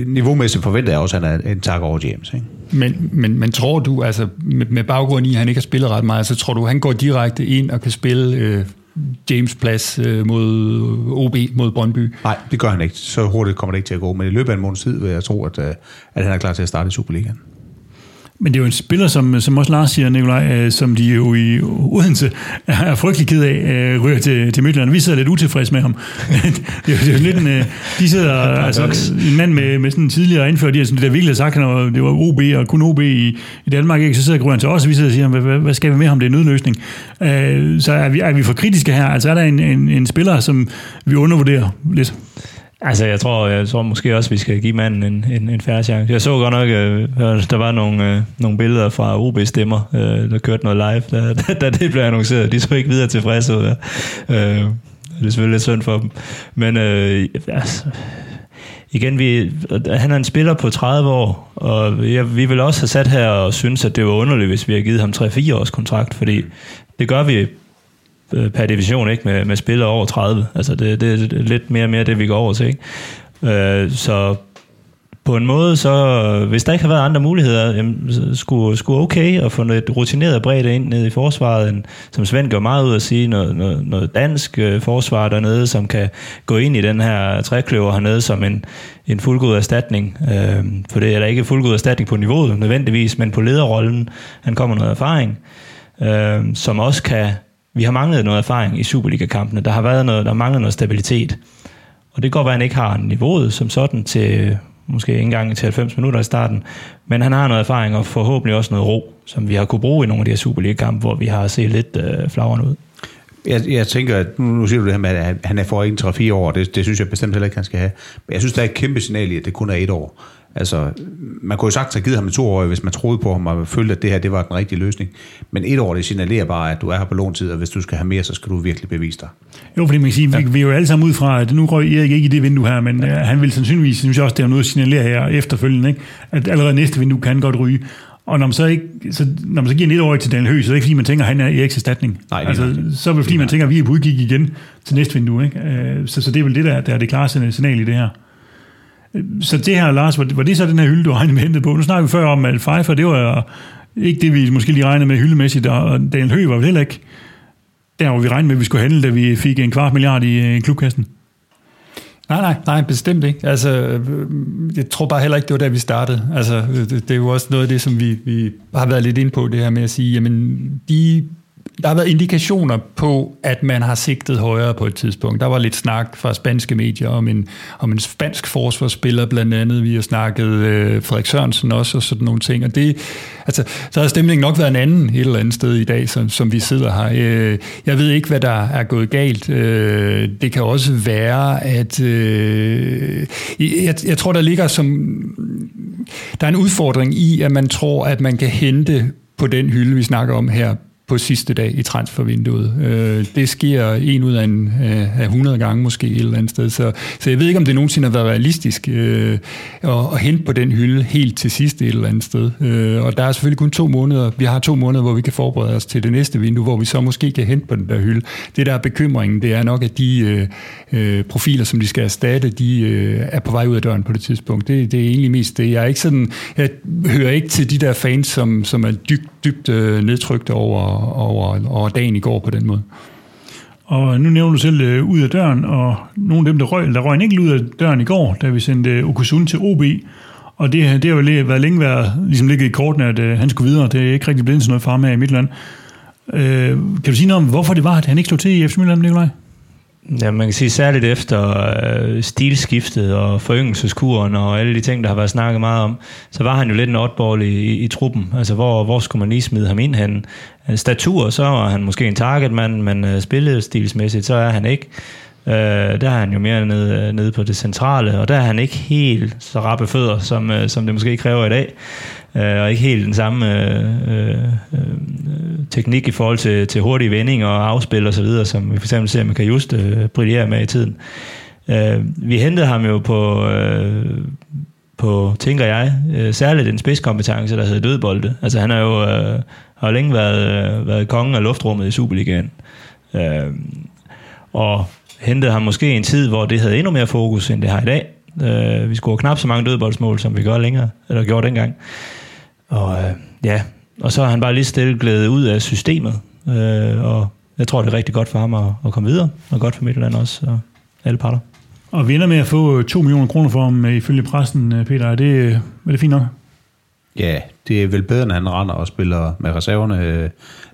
niveaumæssigt forventer jeg også, at han er en tak over James. Ikke? Men, men, men tror du, altså med, med baggrund i, at han ikke har spillet ret meget, så tror du, han går direkte ind og kan spille øh, James plads øh, mod OB, mod Brøndby? Nej, det gør han ikke. Så hurtigt kommer det ikke til at gå. Men i løbet af en måneds tid vil jeg tro, at, øh, at han er klar til at starte i Superligaen. Men det er jo en spiller, som, som også Lars siger, Nikolaj, øh, som de jo i Odense er frygtelig ked af, øh, ryger til, til Midtjylland. Vi sidder lidt utilfredse med ham. det, er, jo- det er jo lidt en, øh, de sidder, altså, en mand med, med sådan en tidligere indført, de har sådan, det der virkelig har sagt, han var, det var OB og kun OB i, i Danmark, ikke? så sidder Grøn til os, og vi sidder og siger, hvad, hvad, hvad skal vi med ham, det er en nødløsning. Øh, så er vi, er vi for kritiske her? Altså er der en, en, en spiller, som vi undervurderer lidt? Altså, jeg tror, jeg tror måske også, vi skal give manden en, en, en færre chance. Jeg så godt nok, øh, der var nogle, øh, nogle billeder fra OB-stemmer, øh, der kørte noget live, da, da, da det blev annonceret. De så ikke videre tilfredse ud af. Øh, det er selvfølgelig lidt synd for dem. Men øh, altså, igen, vi, han er en spiller på 30 år, og jeg, vi vil også have sat her og synes, at det var underligt, hvis vi har givet ham 3-4 års kontrakt, fordi det gør vi Øh, per division, ikke? Med, med spillere over 30. Altså det, det er lidt mere og mere det, vi går over til, ikke? Øh, så på en måde, så hvis der ikke har været andre muligheder, jamen, så skulle, skulle okay at få noget rutineret bredde ind ned i forsvaret, end, som Svend gør meget ud at sige, noget, noget, noget dansk øh, forsvar dernede, som kan gå ind i den her trækløver hernede som en, en fuldgod erstatning. Øh, for det er der ikke fuldgod erstatning på niveauet nødvendigvis, men på lederrollen, han kommer noget erfaring, øh, som også kan, vi har manglet noget erfaring i Superliga-kampene, der har været noget, der manglet noget stabilitet. Og det kan godt være, at han ikke har niveauet som sådan til måske ikke engang til 90 minutter i starten, men han har noget erfaring og forhåbentlig også noget ro, som vi har kunne bruge i nogle af de her Superliga-kampe, hvor vi har set lidt øh, flagrende ud. Jeg, jeg tænker, at nu, nu siger du det her med, at han er for en 3-4 år, det, det synes jeg bestemt heller ikke, han skal have. Men jeg synes, der er et kæmpe signal i, at det kun er et år. Altså, man kunne jo sagt have givet ham en to år, hvis man troede på ham og følte, at det her det var den rigtige løsning. Men et år, det signalerer bare, at du er her på låntid, og hvis du skal have mere, så skal du virkelig bevise dig. Jo, fordi man kan sige, ja. vi, vi er jo alle sammen ud fra, at nu røg Erik ikke i det vindue her, men ja. uh, han vil sandsynligvis, synes jeg også, det er noget at signalere her efterfølgende, ikke? at allerede næste vindue kan godt ryge. Og når man så, ikke, så, når man så giver en etårig til Daniel Høgh, så er det ikke fordi, man tænker, at han er Eriks erstatning. Nej, det altså, så er det fordi, man tænker, at vi er på udkig igen til næste vindue. Ikke? Uh, så, så det er vel det, der, der er det klare signal i det her. Så det her, Lars, var, det så den her hylde, du regnede med hentet på? Nu snakker vi før om, at Pfeiffer, det var ikke det, vi måske lige regnede med hyldemæssigt, og Daniel Høgh var vel heller ikke der, hvor vi regnede med, at vi skulle handle, da vi fik en kvart milliard i øh, klubkassen. Nej, nej, nej, bestemt ikke. Altså, øh, jeg tror bare heller ikke, det var der, vi startede. Altså, det, det er jo også noget af det, som vi, vi har været lidt ind på, det her med at sige, jamen, de der har været indikationer på, at man har sigtet højere på et tidspunkt. Der var lidt snak fra spanske medier om en, om en spansk forsvarsspiller blandt andet. Vi har snakket øh, Frederik Sørensen også og sådan nogle ting. Og det, altså, så har stemningen nok været en anden et eller andet sted i dag, som, som vi sidder her. Øh, jeg ved ikke, hvad der er gået galt. Øh, det kan også være, at øh, jeg, jeg tror, der ligger som... Der er en udfordring i, at man tror, at man kan hente på den hylde, vi snakker om her, på sidste dag i transfervinduet. Øh, det sker en ud af, en, øh, af 100 gange måske et eller andet sted. Så, så jeg ved ikke, om det nogensinde har været realistisk øh, at, at hente på den hylde helt til sidst et eller andet sted. Øh, og der er selvfølgelig kun to måneder. Vi har to måneder, hvor vi kan forberede os til det næste vindue, hvor vi så måske kan hente på den der hylde. Det der er bekymringen, det er nok, at de øh, øh profiler, som de skal erstatte, de øh, er på vej ud af døren på det tidspunkt. Det, det er egentlig mest det. Jeg, er ikke sådan, jeg hører ikke til de der fans, som, som er dybt, dybt øh, nedtrykte over over, over dagen i går på den måde. Og nu nævner du selv øh, ud af døren, og nogle af dem, der røg, der røg ikke ud af døren i går, da vi sendte øh, Okusun til OB. Og det, det har jo øh, været længe været, ligesom ligget i kortene, at øh, han skulle videre. Det er ikke rigtig blevet sådan noget farme her i Midtland. Øh, kan du sige noget om, hvorfor det var, at han ikke slog til i FC Midtland, Nikolaj? Ja, man kan sige særligt efter øh, stilskiftet og foryngelseskuren og alle de ting, der har været snakket meget om, så var han jo lidt en oddball i, i, i truppen. Altså, hvor, hvor skulle man lige smide ham ind hen? Øh, statur, så var han måske en targetmand, men øh, spillestilsmæssigt, så er han ikke. Øh, der er han jo mere nede, øh, nede på det centrale, og der er han ikke helt så rappe fødder, som, øh, som det måske kræver i dag øh, og ikke helt den samme øh, øh, øh, teknik i forhold til, til hurtige vendinger og afspil og så videre, som vi for eksempel ser med Kajust øh, brillere med i tiden. Øh, vi hentede ham jo på, øh, på tænker jeg, øh, særligt en spidskompetence, der hedder dødbolde. Altså han har jo øh, har længe været, øh, været kongen af luftrummet i Superligaen. Øh, og hentede ham måske i en tid, hvor det havde endnu mere fokus, end det har i dag. Øh, vi scorer knap så mange dødboldsmål, som vi gør længere, eller gjorde dengang. Og øh, ja, og så har han bare lige stille glædet ud af systemet. Øh, og jeg tror, det er rigtig godt for ham at, at komme videre, og godt for Midtjylland også, og alle parter. Og vi ender med at få 2 millioner kroner for ham, øh, ifølge pressen, øh, Peter. Er det, er det fint nok? Ja, det er vel bedre, end han render og spiller med reserverne øh,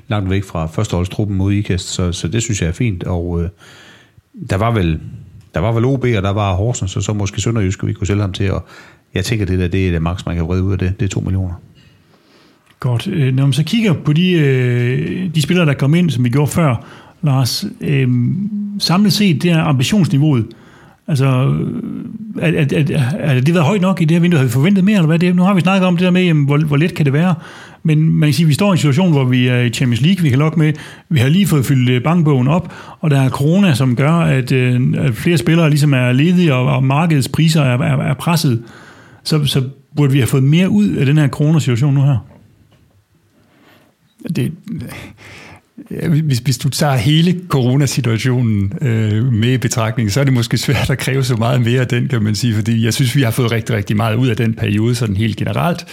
langt væk fra førsteholdstruppen mod IKAST, så, så det synes jeg er fint. Og øh, der var vel der var vel OB, og der var Horsens, og så måske Sønderjysk, vi kunne sælge ham til, og jeg tænker, det der, det er det maks, man kan vrede ud af det. Det er 2 millioner. Godt. Øh, når man så kigger på de, øh, de spillere, der kom ind, som vi gjorde før, Lars, øh, samlet set, det er ambitionsniveauet. Altså, øh, er, er, er, er det været højt nok i det her vindue? Har vi forventet mere, eller hvad det? Nu har vi snakket om det der med, jamen, hvor, hvor let kan det være? Men man kan sige, at vi står i en situation, hvor vi er i Champions League, vi kan lokke med. Vi har lige fået fyldt bankbogen op, og der er corona, som gør, at, at flere spillere ligesom er ledige, og, og markedets priser er, er, er presset. Så, så burde vi have fået mere ud af den her coronasituation nu her? Det, Ja, Hvis, hvis du tager hele coronasituationen øh, med i betragtning, så er det måske svært at kræve så meget mere af den, kan man sige, fordi jeg synes, vi har fået rigtig, rigtig meget ud af den periode, sådan helt generelt.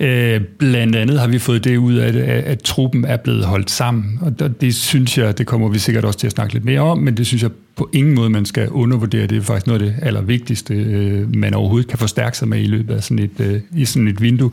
Øh, blandt andet har vi fået det ud af, at, at truppen er blevet holdt sammen, og det, det synes jeg, det kommer vi sikkert også til at snakke lidt mere om, men det synes jeg på ingen måde, man skal undervurdere. Det er faktisk noget af det allervigtigste, øh, man overhovedet kan forstærke sig med i løbet af sådan et, øh, i sådan et vindue.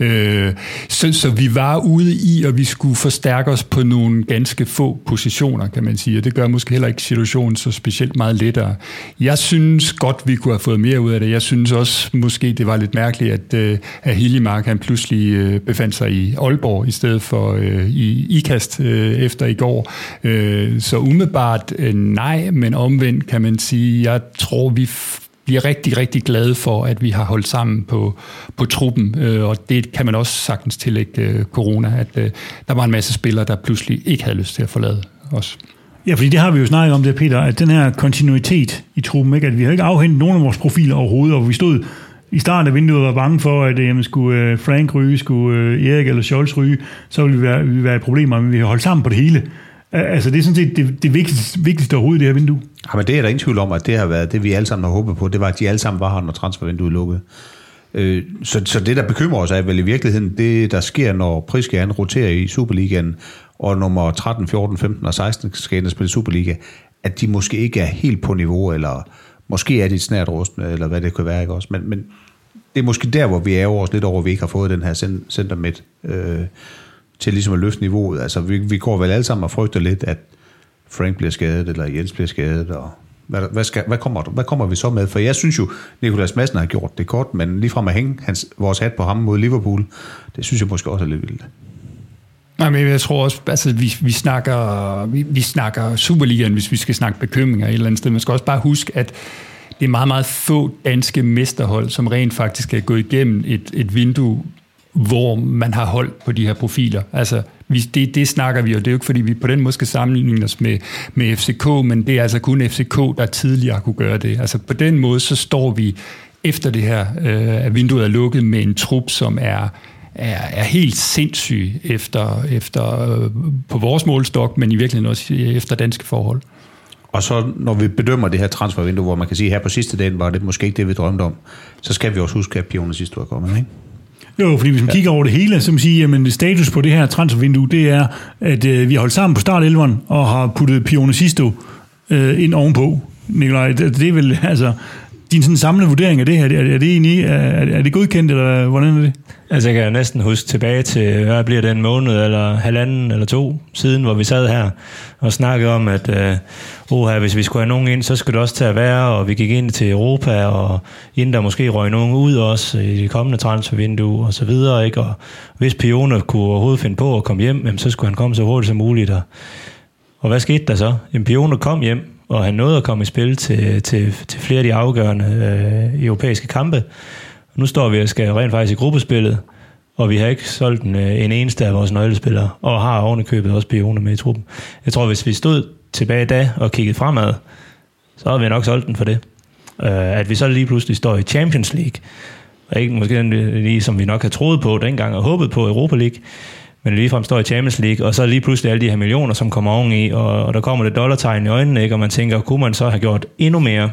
Øh, så, så vi var ude i, og vi skulle forstærke os på nogle ganske få positioner, kan man sige, og det gør måske heller ikke situationen så specielt meget lettere. Jeg synes godt, vi kunne have fået mere ud af det. Jeg synes også, måske det var lidt mærkeligt, at, øh, at Hillemark han pludselig øh, befandt sig i Aalborg, i stedet for øh, i IKAST øh, efter i går. Øh, så umiddelbart øh, nej, men omvendt kan man sige, jeg tror, vi bliver rigtig, rigtig glade for, at vi har holdt sammen på, på truppen, øh, og det kan man også sagtens tillægge øh, corona, at øh, der var en masse spillere, der pludselig ikke havde lyst til at forlade os. Ja, fordi det har vi jo snakket om der, Peter, at den her kontinuitet i truppen, ikke? at vi har ikke afhentet nogen af vores profiler overhovedet, og vi stod i starten af vinduet var bange for, at øh, jamen, skulle øh, Frank ryge, skulle øh, Erik eller Scholz ryge, så ville vi være, ville være et problem, men vi har holdt sammen på det hele. Altså, det er sådan set det, det vigtigste, vigtigste overhovedet i det her vindue. Ja, men det er der ingen tvivl om, at det har været det, vi alle sammen har håbet på. Det var, at de alle sammen var her, når transfervinduet lukkede. Øh, så, så det, der bekymrer os, er vel i virkeligheden det, der sker, når Priskan roterer i Superligaen, og nummer 13, 14, 15 og 16 skal ind og spille Superliga, at de måske ikke er helt på niveau, eller måske er de snært rustne, eller hvad det kan være, ikke også? Men, men det er måske der, hvor vi er over os lidt over, at vi ikke har fået den her center midt. Øh, til ligesom at løfte niveauet. Altså, vi, vi går vel alle sammen og frygter lidt, at Frank bliver skadet, eller Jens bliver skadet, og hvad, hvad, skal, hvad, kommer, hvad kommer vi så med? For jeg synes jo, Nikolas Madsen har gjort det kort, men lige fra at hænge hans, vores hat på ham mod Liverpool, det synes jeg måske også er lidt vildt. Nej, men jeg tror også, altså vi, vi, snakker, vi, vi snakker Superligaen, hvis vi skal snakke bekymringer et eller andet sted. Man skal også bare huske, at det er meget, meget få danske mesterhold, som rent faktisk er gået igennem et, et vindue hvor man har holdt på de her profiler. Altså, vi, det, det snakker vi, og det er jo ikke, fordi vi på den måde skal sammenligne os med, med FCK, men det er altså kun FCK, der tidligere kunne gøre det. Altså, på den måde, så står vi efter det her, øh, at vinduet er lukket med en trup, som er, er, er helt sindssyg efter, efter øh, på vores målstok, men i virkeligheden også efter danske forhold. Og så når vi bedømmer det her transfervindue, hvor man kan sige, at her på sidste dagen var det måske ikke det, vi drømte om, så skal vi også huske, at Pioner historie er kommet, ikke? Jo, fordi hvis man ja. kigger over det hele, så man sige, at status på det her transfervindue, det er, at øh, vi har holdt sammen på startelveren og har puttet Pione Sisto øh, ind ovenpå. Nikolaj, det, det er vel, altså, din sådan samlede vurdering af det her, er, er det egentlig, er, er det godkendt, eller hvordan er det? Altså, jeg kan næsten huske tilbage til, hvad bliver det, en måned eller halvanden eller to siden, hvor vi sad her og snakkede om, at øh, oha, hvis vi skulle have nogen ind, så skulle det også til at være, og vi gik ind til Europa, og inden der måske røg nogen ud også i de kommende transfervindue og så videre, ikke? Og hvis Pione kunne overhovedet finde på at komme hjem, jamen, så skulle han komme så hurtigt som muligt. Og, og hvad skete der så? Jamen, Pione kom hjem, og han nåede at komme i spil til, til, til flere af de afgørende øh, europæiske kampe. Nu står vi og skal rent faktisk i gruppespillet, og vi har ikke solgt en, øh, en eneste af vores nøglespillere, og har ovenikøbet også Pione med i truppen. Jeg tror, hvis vi stod tilbage da og kiggede fremad, så har vi nok solgt den for det. Uh, at vi så lige pludselig står i Champions League, og ikke måske lige som vi nok har troet på dengang og håbet på Europa League, men ligefrem står i Champions League, og så lige pludselig alle de her millioner, som kommer oveni, og, og der kommer det dollartegn i øjnene, ikke? og man tænker, kunne man så have gjort endnu mere?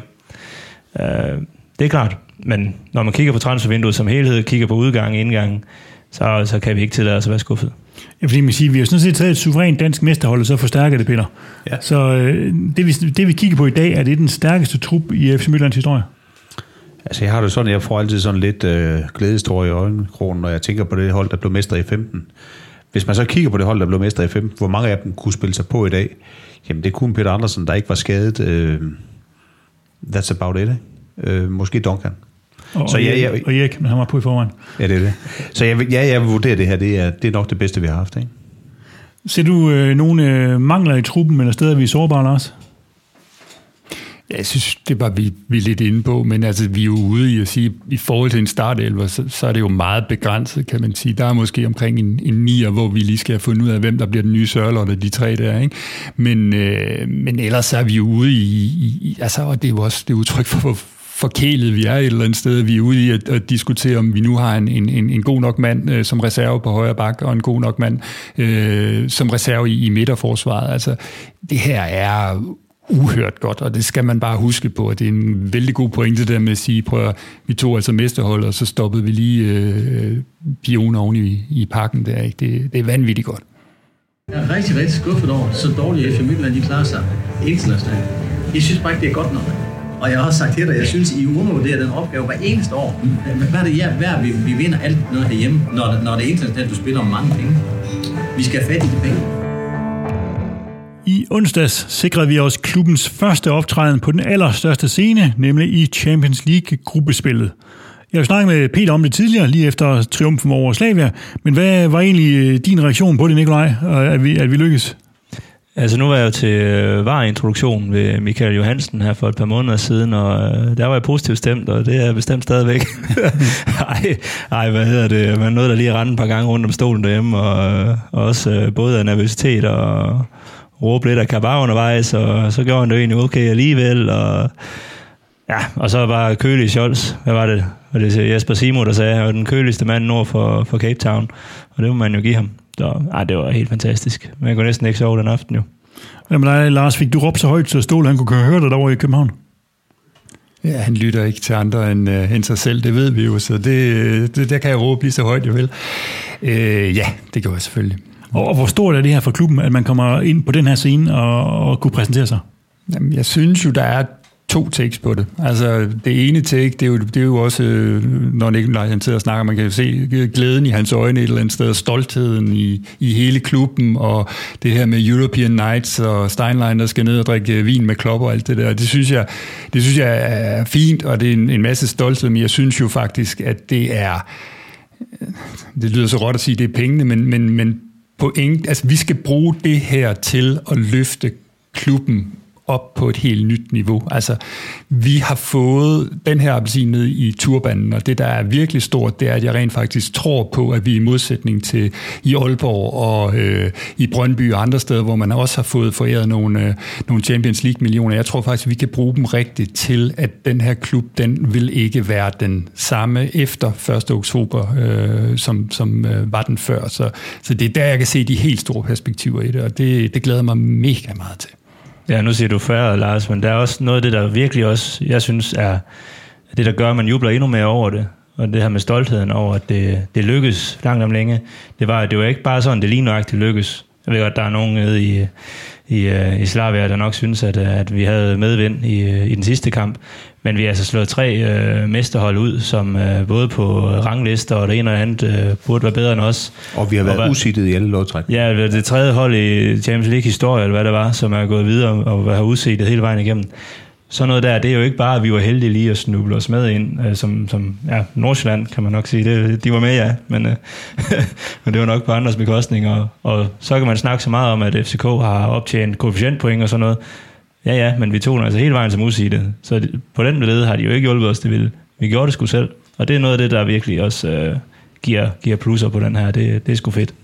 Uh, det er klart, men når man kigger på transfervinduet som helhed, kigger på udgang og indgang, så, så kan vi ikke tillade os at være skuffet. Ja, fordi man siger, vi har sådan set taget et suverænt dansk mesterhold, og så forstærker det, Peter. Ja. Så øh, det, vi, det, vi kigger på i dag, er det den stærkeste trup i FC Midtlands historie? Altså, jeg har det sådan, jeg får altid sådan lidt øh, glædestår i øjenkrogen, når jeg tænker på det hold, der blev mester i 15. Hvis man så kigger på det hold, der blev mester i 15, hvor mange af dem kunne spille sig på i dag, jamen det kunne Peter Andersen, der ikke var skadet. Øh, that's about it, ikke? Øh, måske Duncan. Og, så ja, ja, og Erik, men han var på i forvejen. Ja, det er det. Så jeg, ja, jeg vil vurdere det her, det er, det er nok det bedste, vi har haft. Ikke? Ser du øh, nogle øh, mangler i truppen, eller steder, vi er sårbare, Lars? Ja, jeg synes, det var vi, vi er lidt inde på, men altså, vi er jo ude i at sige, i forhold til en startelver, så, så er det jo meget begrænset, kan man sige. Der er måske omkring en, en nier, hvor vi lige skal have fundet ud af, hvem der bliver den nye sørlot af de tre der, ikke? Men, øh, men ellers er vi jo ude i, i, i altså, og det er jo også det udtryk for, forkælet vi er et eller andet sted. Vi er ude i at, at diskutere, om vi nu har en, en, en, en god nok mand øh, som reserve på højre bak, og en god nok mand øh, som reserve i, i midterforsvaret. Altså, det her er uhørt godt, og det skal man bare huske på, at det er en vældig god pointe der med at sige, prøv at, vi tog altså mesterhold, og så stoppede vi lige øh, pioner oven i, i pakken der. Ikke? Det, det er vanvittigt godt. Jeg er rigtig, rigtig skuffet over, så dårligt FC Midtland, de klarer sig internationalt. Jeg synes bare ikke, det er godt nok. Og jeg har også sagt til dig, jeg synes, I undervurderer den opgave hver eneste år. Mm. Hvad er det, ja, hver, vi, vi vinder alt noget herhjemme, når, når det er internationalt, du spiller om mange penge. Vi skal have fat i de penge. I onsdags sikrede vi os klubbens første optræden på den allerstørste scene, nemlig i Champions League-gruppespillet. Jeg har snakket med Peter om det tidligere, lige efter triumfen over Slavia, men hvad var egentlig øh, din reaktion på det, Nikolaj, og at vi, at vi lykkes? Altså nu var jeg jo til øh, var-introduktion ved Michael Johansen her for et par måneder siden, og øh, der var jeg positivt stemt, og det er jeg bestemt stadigvæk. ej, ej, hvad hedder det? Man nåede der lige at rende et par gange rundt om stolen derhjemme, og, øh, og også øh, både af nervøsitet og råbe lidt af kabar undervejs, og så gjorde han det egentlig okay alligevel, og Ja, og så var kølig Scholz, hvad var det? Var det Jesper Simo, der sagde, var den køligste mand nord for, for Cape Town. Og det må man jo give ham. Så, ej, det var helt fantastisk. Man kunne næsten ikke sove den aften jo. Med dig, Lars? Fik du råbt så højt, så Ståle han kunne høre dig derovre i København? Ja, han lytter ikke til andre end, uh, end sig selv, det ved vi jo, så det, det, der kan jeg råbe lige så højt, jeg vil. Uh, ja, det gjorde jeg selvfølgelig. Og, og hvor stort er det her for klubben, at man kommer ind på den her scene og, og kunne præsentere sig? Jamen, jeg synes jo, der er to takes på det. Altså, det ene take, det er jo, det er jo også, øh, når Nikolaj han sidder og snakker, man kan jo se glæden i hans øjne et eller andet sted, og stoltheden i, i hele klubben, og det her med European Nights, og Steinlein, der skal ned og drikke vin med klopper og alt det der. Det synes jeg, det synes jeg er fint, og det er en, en masse stolthed, men jeg synes jo faktisk, at det er, øh, det lyder så råt at sige, at det er pengene, men, men, men point, altså, vi skal bruge det her til at løfte klubben op på et helt nyt niveau. Altså, vi har fået den her appelsin ned i turbanen, og det, der er virkelig stort, det er, at jeg rent faktisk tror på, at vi i modsætning til i Aalborg og øh, i Brøndby og andre steder, hvor man også har fået foræret nogle, øh, nogle Champions League-millioner, jeg tror faktisk, at vi kan bruge dem rigtigt til, at den her klub, den vil ikke være den samme efter 1. oktober, øh, som, som øh, var den før. Så, så det er der, jeg kan se de helt store perspektiver i det, og det, det glæder mig mega meget til. Ja, nu siger du færre, Lars, men der er også noget af det, der virkelig også, jeg synes, er det, der gør, at man jubler endnu mere over det. Og det her med stoltheden over, at det, det lykkes langt om længe. Det var, det var ikke bare sådan, det lige nøjagtigt lykkes. Jeg ved godt, der er nogen nede i, i, øh, i Slavia, der nok synes, at, at vi havde medvind i, øh, i den sidste kamp. Men vi har altså slået tre øh, mesterhold ud, som øh, både på ranglister og det ene og det andet øh, burde være bedre end os. Og vi har været usittet i alle lodtræk. Ja, det det tredje hold i Champions League historie, eller hvad det var, som er gået videre og har udset hele vejen igennem. Sådan noget der, det er jo ikke bare, at vi var heldige lige at snuble os med ind, øh, som, som ja, Nordsjælland kan man nok sige, det, de var med, ja, men, øh, men det var nok på andres bekostning, og, og så kan man snakke så meget om, at FCK har optjent koefficientpoint og sådan noget. Ja, ja, men vi tog den altså hele vejen til usiget. Så det- på den led har de jo ikke hjulpet os, det ville. Vi gjorde det sgu selv. Og det er noget af det, der virkelig også øh, giver, giver plusser på den her. Det, det er sgu fedt.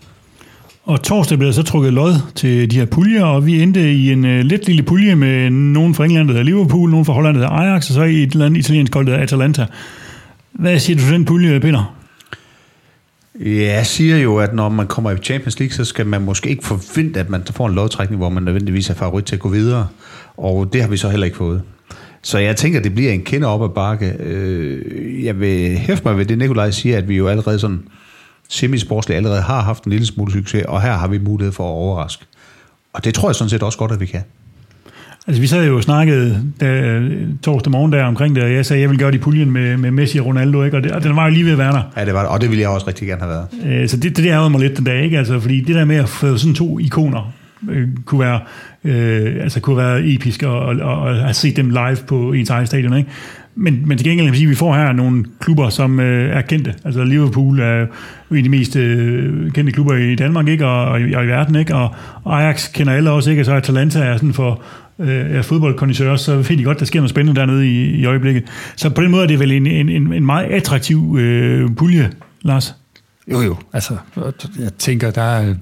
Og torsdag blev der så trukket lod til de her puljer, og vi endte i en øh, lidt lille pulje med nogen fra England, der hedder Liverpool, nogen fra Holland, der hedder Ajax, og så i et eller andet italiensk hold, der hedder Atalanta. Hvad siger du til den pulje, Peter? Jeg siger jo, at når man kommer i Champions League, så skal man måske ikke forvente, at man får en lodtrækning, hvor man nødvendigvis er favorit til at gå videre. Og det har vi så heller ikke fået. Så jeg tænker, det bliver en kende op ad bakke. Øh, jeg vil hæfte mig ved det, Nikolaj siger, at vi jo allerede sådan semisportsligt allerede har haft en lille smule succes, og her har vi mulighed for at overraske. Og det tror jeg sådan set også godt, at vi kan. Altså, vi sad jo og snakkede da, torsdag morgen der omkring det, og jeg sagde, at jeg vil gøre det i puljen med, med Messi og Ronaldo, ikke? Og, det, og den var jo lige ved at være der. Ja, det var det, og det ville jeg også rigtig gerne have været. Øh, Så det, det ærgede mig lidt den dag, ikke? Altså, fordi det der med at få sådan to ikoner, øh, kunne være, øh, altså kunne være episk og, og, og, og have set dem live på ens eget stadion, ikke? Men, men til gengæld kan man sige, at vi får her nogle klubber, som øh, er kendte. Altså Liverpool er en af de mest øh, kendte klubber i Danmark, ikke? Og, og, i, og i verden, ikke? Og, og Ajax kender alle også, ikke? Og så Atalanta er sådan for øh, er fodboldkondisør, så ved de godt, der sker noget spændende dernede i, i øjeblikket. Så på den måde er det vel en, en, en, en meget attraktiv øh, pulje, Lars. Jo, jo. Altså, jeg tænker, der er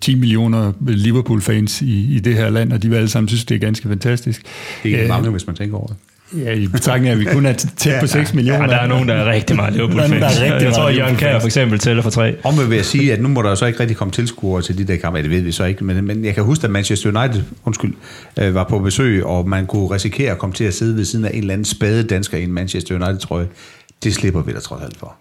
10 millioner Liverpool-fans i, i det her land, og de vil alle sammen synes, det er ganske fantastisk. Det er ikke Øh, mange, hvis man tænker over det. Ja, i betragtning af, at vi kun er tæt på 6 millioner. Ja, der er nogen, der er rigtig meget Der er nogen, der er rigtig Jeg tror, meget Jørgen Kjær for eksempel tæller for tre. Omvendt vil jeg sige, at nu må der så ikke rigtig komme tilskuere til de der kampe. Ja, det ved vi så ikke, men, men jeg kan huske, at Manchester United undskyld, øh, var på besøg, og man kunne risikere at komme til at sidde ved siden af en eller anden spade dansker i en Manchester United-trøje. Det slipper vi da trods alt for.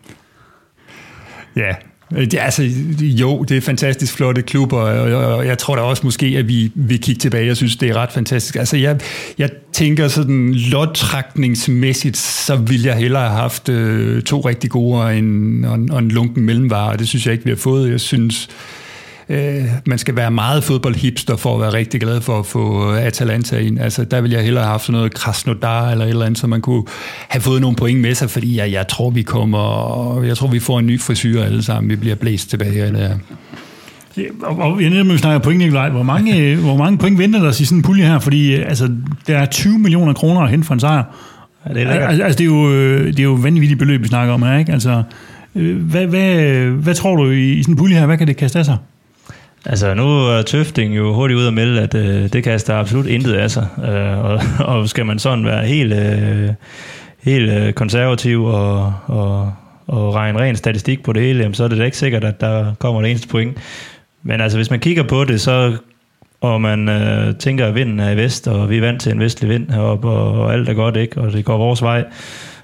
Ja, Øh, det, er altså, jo, det er fantastisk flotte klubber, og, og, og jeg tror da også måske, at vi vil kigge tilbage. Jeg synes, det er ret fantastisk. Altså, jeg, jeg tænker sådan lodtrækningsmæssigt, så ville jeg hellere have haft øh, to rigtig gode og en, og, en- og en lunken mellemvare, og det synes jeg ikke, vi har fået. Jeg synes, øh, man skal være meget fodboldhipster for at være rigtig glad for at få Atalanta ind. Altså, der ville jeg hellere have haft sådan noget Krasnodar eller et eller andet, så man kunne have fået nogle point med sig, fordi jeg, jeg tror, vi kommer, jeg tror, vi får en ny frisyr alle sammen. Vi bliver blæst tilbage. Eller, Ja, Og, jeg netop, vi snakker point, Nikolaj. Hvor mange, øh, hvor mange point venter der os i sådan en pulje her? Fordi øh, altså, der er 20 millioner kroner at hente for en sejr. Ja, det er. Altså, altså, det, er jo, øh, det er jo vanvittigt beløb, vi snakker om her, ikke? Altså, øh, hvad, hvad, hvad tror du i, i sådan en pulje her? Hvad kan det kaste af sig? Altså, nu er Tøfting jo hurtigt ud og melde, at øh, det kaster absolut intet af sig. Øh, og, og skal man sådan være helt, øh, helt øh, konservativ og, og, og regne ren statistik på det hele, jamen, så er det da ikke sikkert, at der kommer det eneste point. Men altså, hvis man kigger på det, så og man øh, tænker, at vinden er i vest, og vi er vant til en vestlig vind heroppe, og, og alt er godt, ikke? og det går vores vej.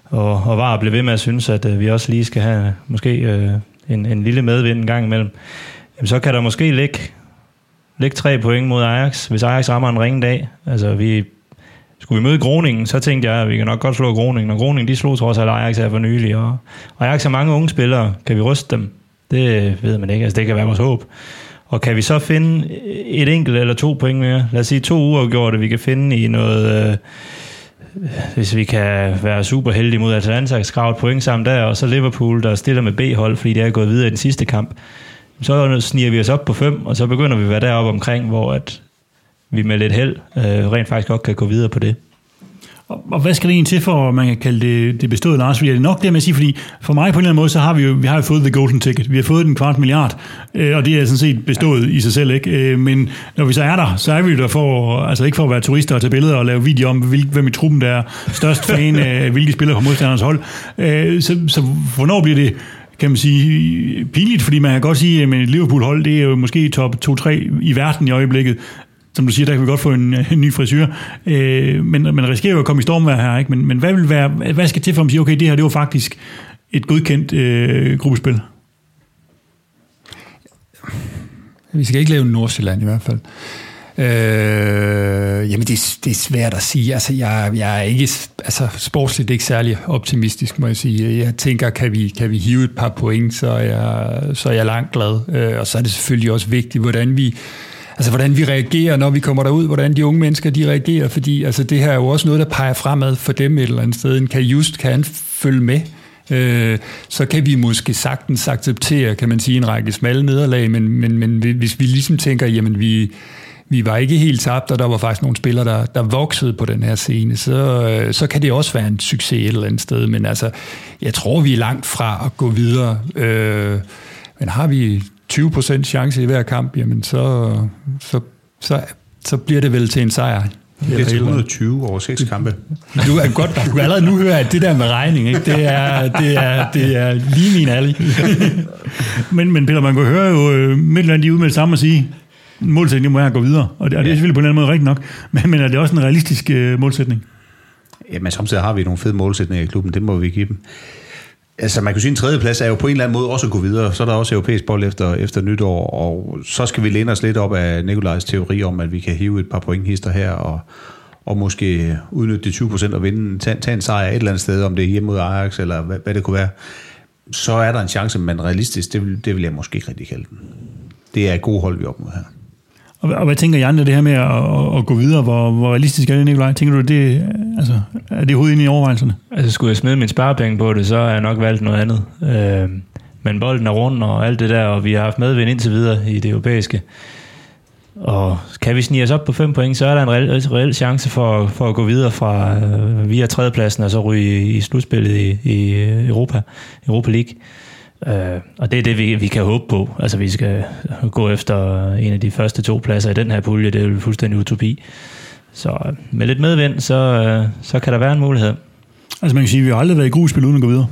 Og, og var blive ved med at synes, at øh, vi også lige skal have måske øh, en, en lille medvind en gang imellem. Jamen, så kan der måske ligge, ligge tre point mod Ajax, hvis Ajax rammer en ringe dag. Altså, vi, skulle vi møde Groningen, så tænkte jeg, at vi kan nok godt slå Groningen. Og Groningen, de slog trods alt Ajax her for nylig. Og, og Ajax har mange unge spillere. Kan vi ryste dem? Det ved man ikke. Altså, det kan være vores håb. Og kan vi så finde et enkelt eller to point mere? Lad os sige to uger gjort, vi kan finde i noget... Øh, hvis vi kan være super heldige mod Atalanta, skrave et point sammen der, og så Liverpool, der stiller med B-hold, fordi det er gået videre i den sidste kamp, så sniger vi os op på fem, og så begynder vi at være deroppe omkring, hvor at vi med lidt held øh, rent faktisk godt kan gå videre på det. Og, og hvad skal det egentlig til for, at man kan kalde det, det bestået, Lars? Fordi er det nok det med at sige, fordi for mig på en eller anden måde, så har vi jo, vi har jo fået the golden ticket. Vi har fået den kvart milliard, øh, og det er sådan set bestået i sig selv, ikke? Øh, men når vi så er der, så er vi jo der for, altså ikke for at være turister og tage billeder og lave videoer om, hvil, hvem i truppen der er størst fan af, hvilke spillere på modstandernes hold. Øh, så, så hvornår bliver det kan man sige, pinligt, fordi man kan godt sige, at Liverpool-hold, det er jo måske top 2-3 i verden i øjeblikket. Som du siger, der kan vi godt få en, en ny frisyr. Øh, men man risikerer jo at komme i stormvær her, ikke? Men, men hvad, vil være, hvad skal til for at man siger, okay, det her det var faktisk et godkendt øh, gruppespil? Vi skal ikke lave Nordsjælland i hvert fald. Øh, jamen, det, er- det er svært at sige. Altså, jeg, jeg er ikke altså, sportsligt ikke særlig optimistisk, må jeg sige. Jeg tænker, kan vi, kan vi hive et par point, så er jeg, så er jeg langt glad. Øh, og så er det selvfølgelig også vigtigt, hvordan vi, altså, hvordan vi reagerer, når vi kommer derud, hvordan de unge mennesker de reagerer, fordi altså, det her er jo også noget, der peger fremad for dem et eller andet sted. En kan just kan følge med øh, så kan vi måske sagtens acceptere, kan man sige, en række smalle nederlag, men, men, men hvis vi ligesom tænker, jamen vi, vi var ikke helt tabt, og der var faktisk nogle spillere, der, der voksede på den her scene, så, øh, så kan det også være en succes et eller andet sted, men altså, jeg tror, vi er langt fra at gå videre, øh, men har vi 20% chance i hver kamp, jamen så, så, så, så bliver det vel til en sejr. Det er til 120 over seks kampe. Du er godt, du kan allerede nu høre, at det der med regning, ikke? Det, er, det, er, det er lige min alley. Men, men Peter, man kan høre jo øh, Midtland, de ude med det samme at sige, målsætningen må være at gå videre. Og det, og det er selvfølgelig på en eller anden måde rigtigt nok. Men, men er det også en realistisk øh, målsætning? Jamen, samtidig har vi nogle fede målsætninger i klubben, det må vi give dem. Altså, man kan sige, at en tredjeplads er jo på en eller anden måde også at gå videre. Så er der også europæisk bold efter, efter nytår, og så skal vi læne os lidt op af Nikolajs teori om, at vi kan hive et par pointhister her, og, og måske udnytte de 20 procent og vinde, tage, tage en sejr et eller andet sted, om det er hjemme mod Ajax, eller hvad, hvad det kunne være. Så er der en chance, men realistisk, det vil, det vil jeg måske ikke rigtig kalde den. Det er et god hold, vi er op mod her. Og, og hvad tænker I andre det her med at, at, at gå videre? Hvor, hvor realistisk er det, Nikolaj? Tænker du, det, altså, er det hovedet inde i overvejelserne? Altså skulle jeg smide min sparepenge på det, så har jeg nok valgt noget andet. Øh, men bolden er rund og alt det der, og vi har haft medvind indtil videre i det europæiske. Og kan vi snige os op på fem point, så er der en reel, reel chance for, for at gå videre fra øh, via tredjepladsen og så ryge i, i slutspillet i, i øh, Europa, Europa League. Øh, og det er det, vi, vi kan håbe på. Altså vi skal gå efter en af de første to pladser i den her pulje, det er jo fuldstændig utopi. Så med lidt medvind, så, øh, så kan der være en mulighed. Altså man kan sige, at vi har aldrig været i gruspil uden at gå videre.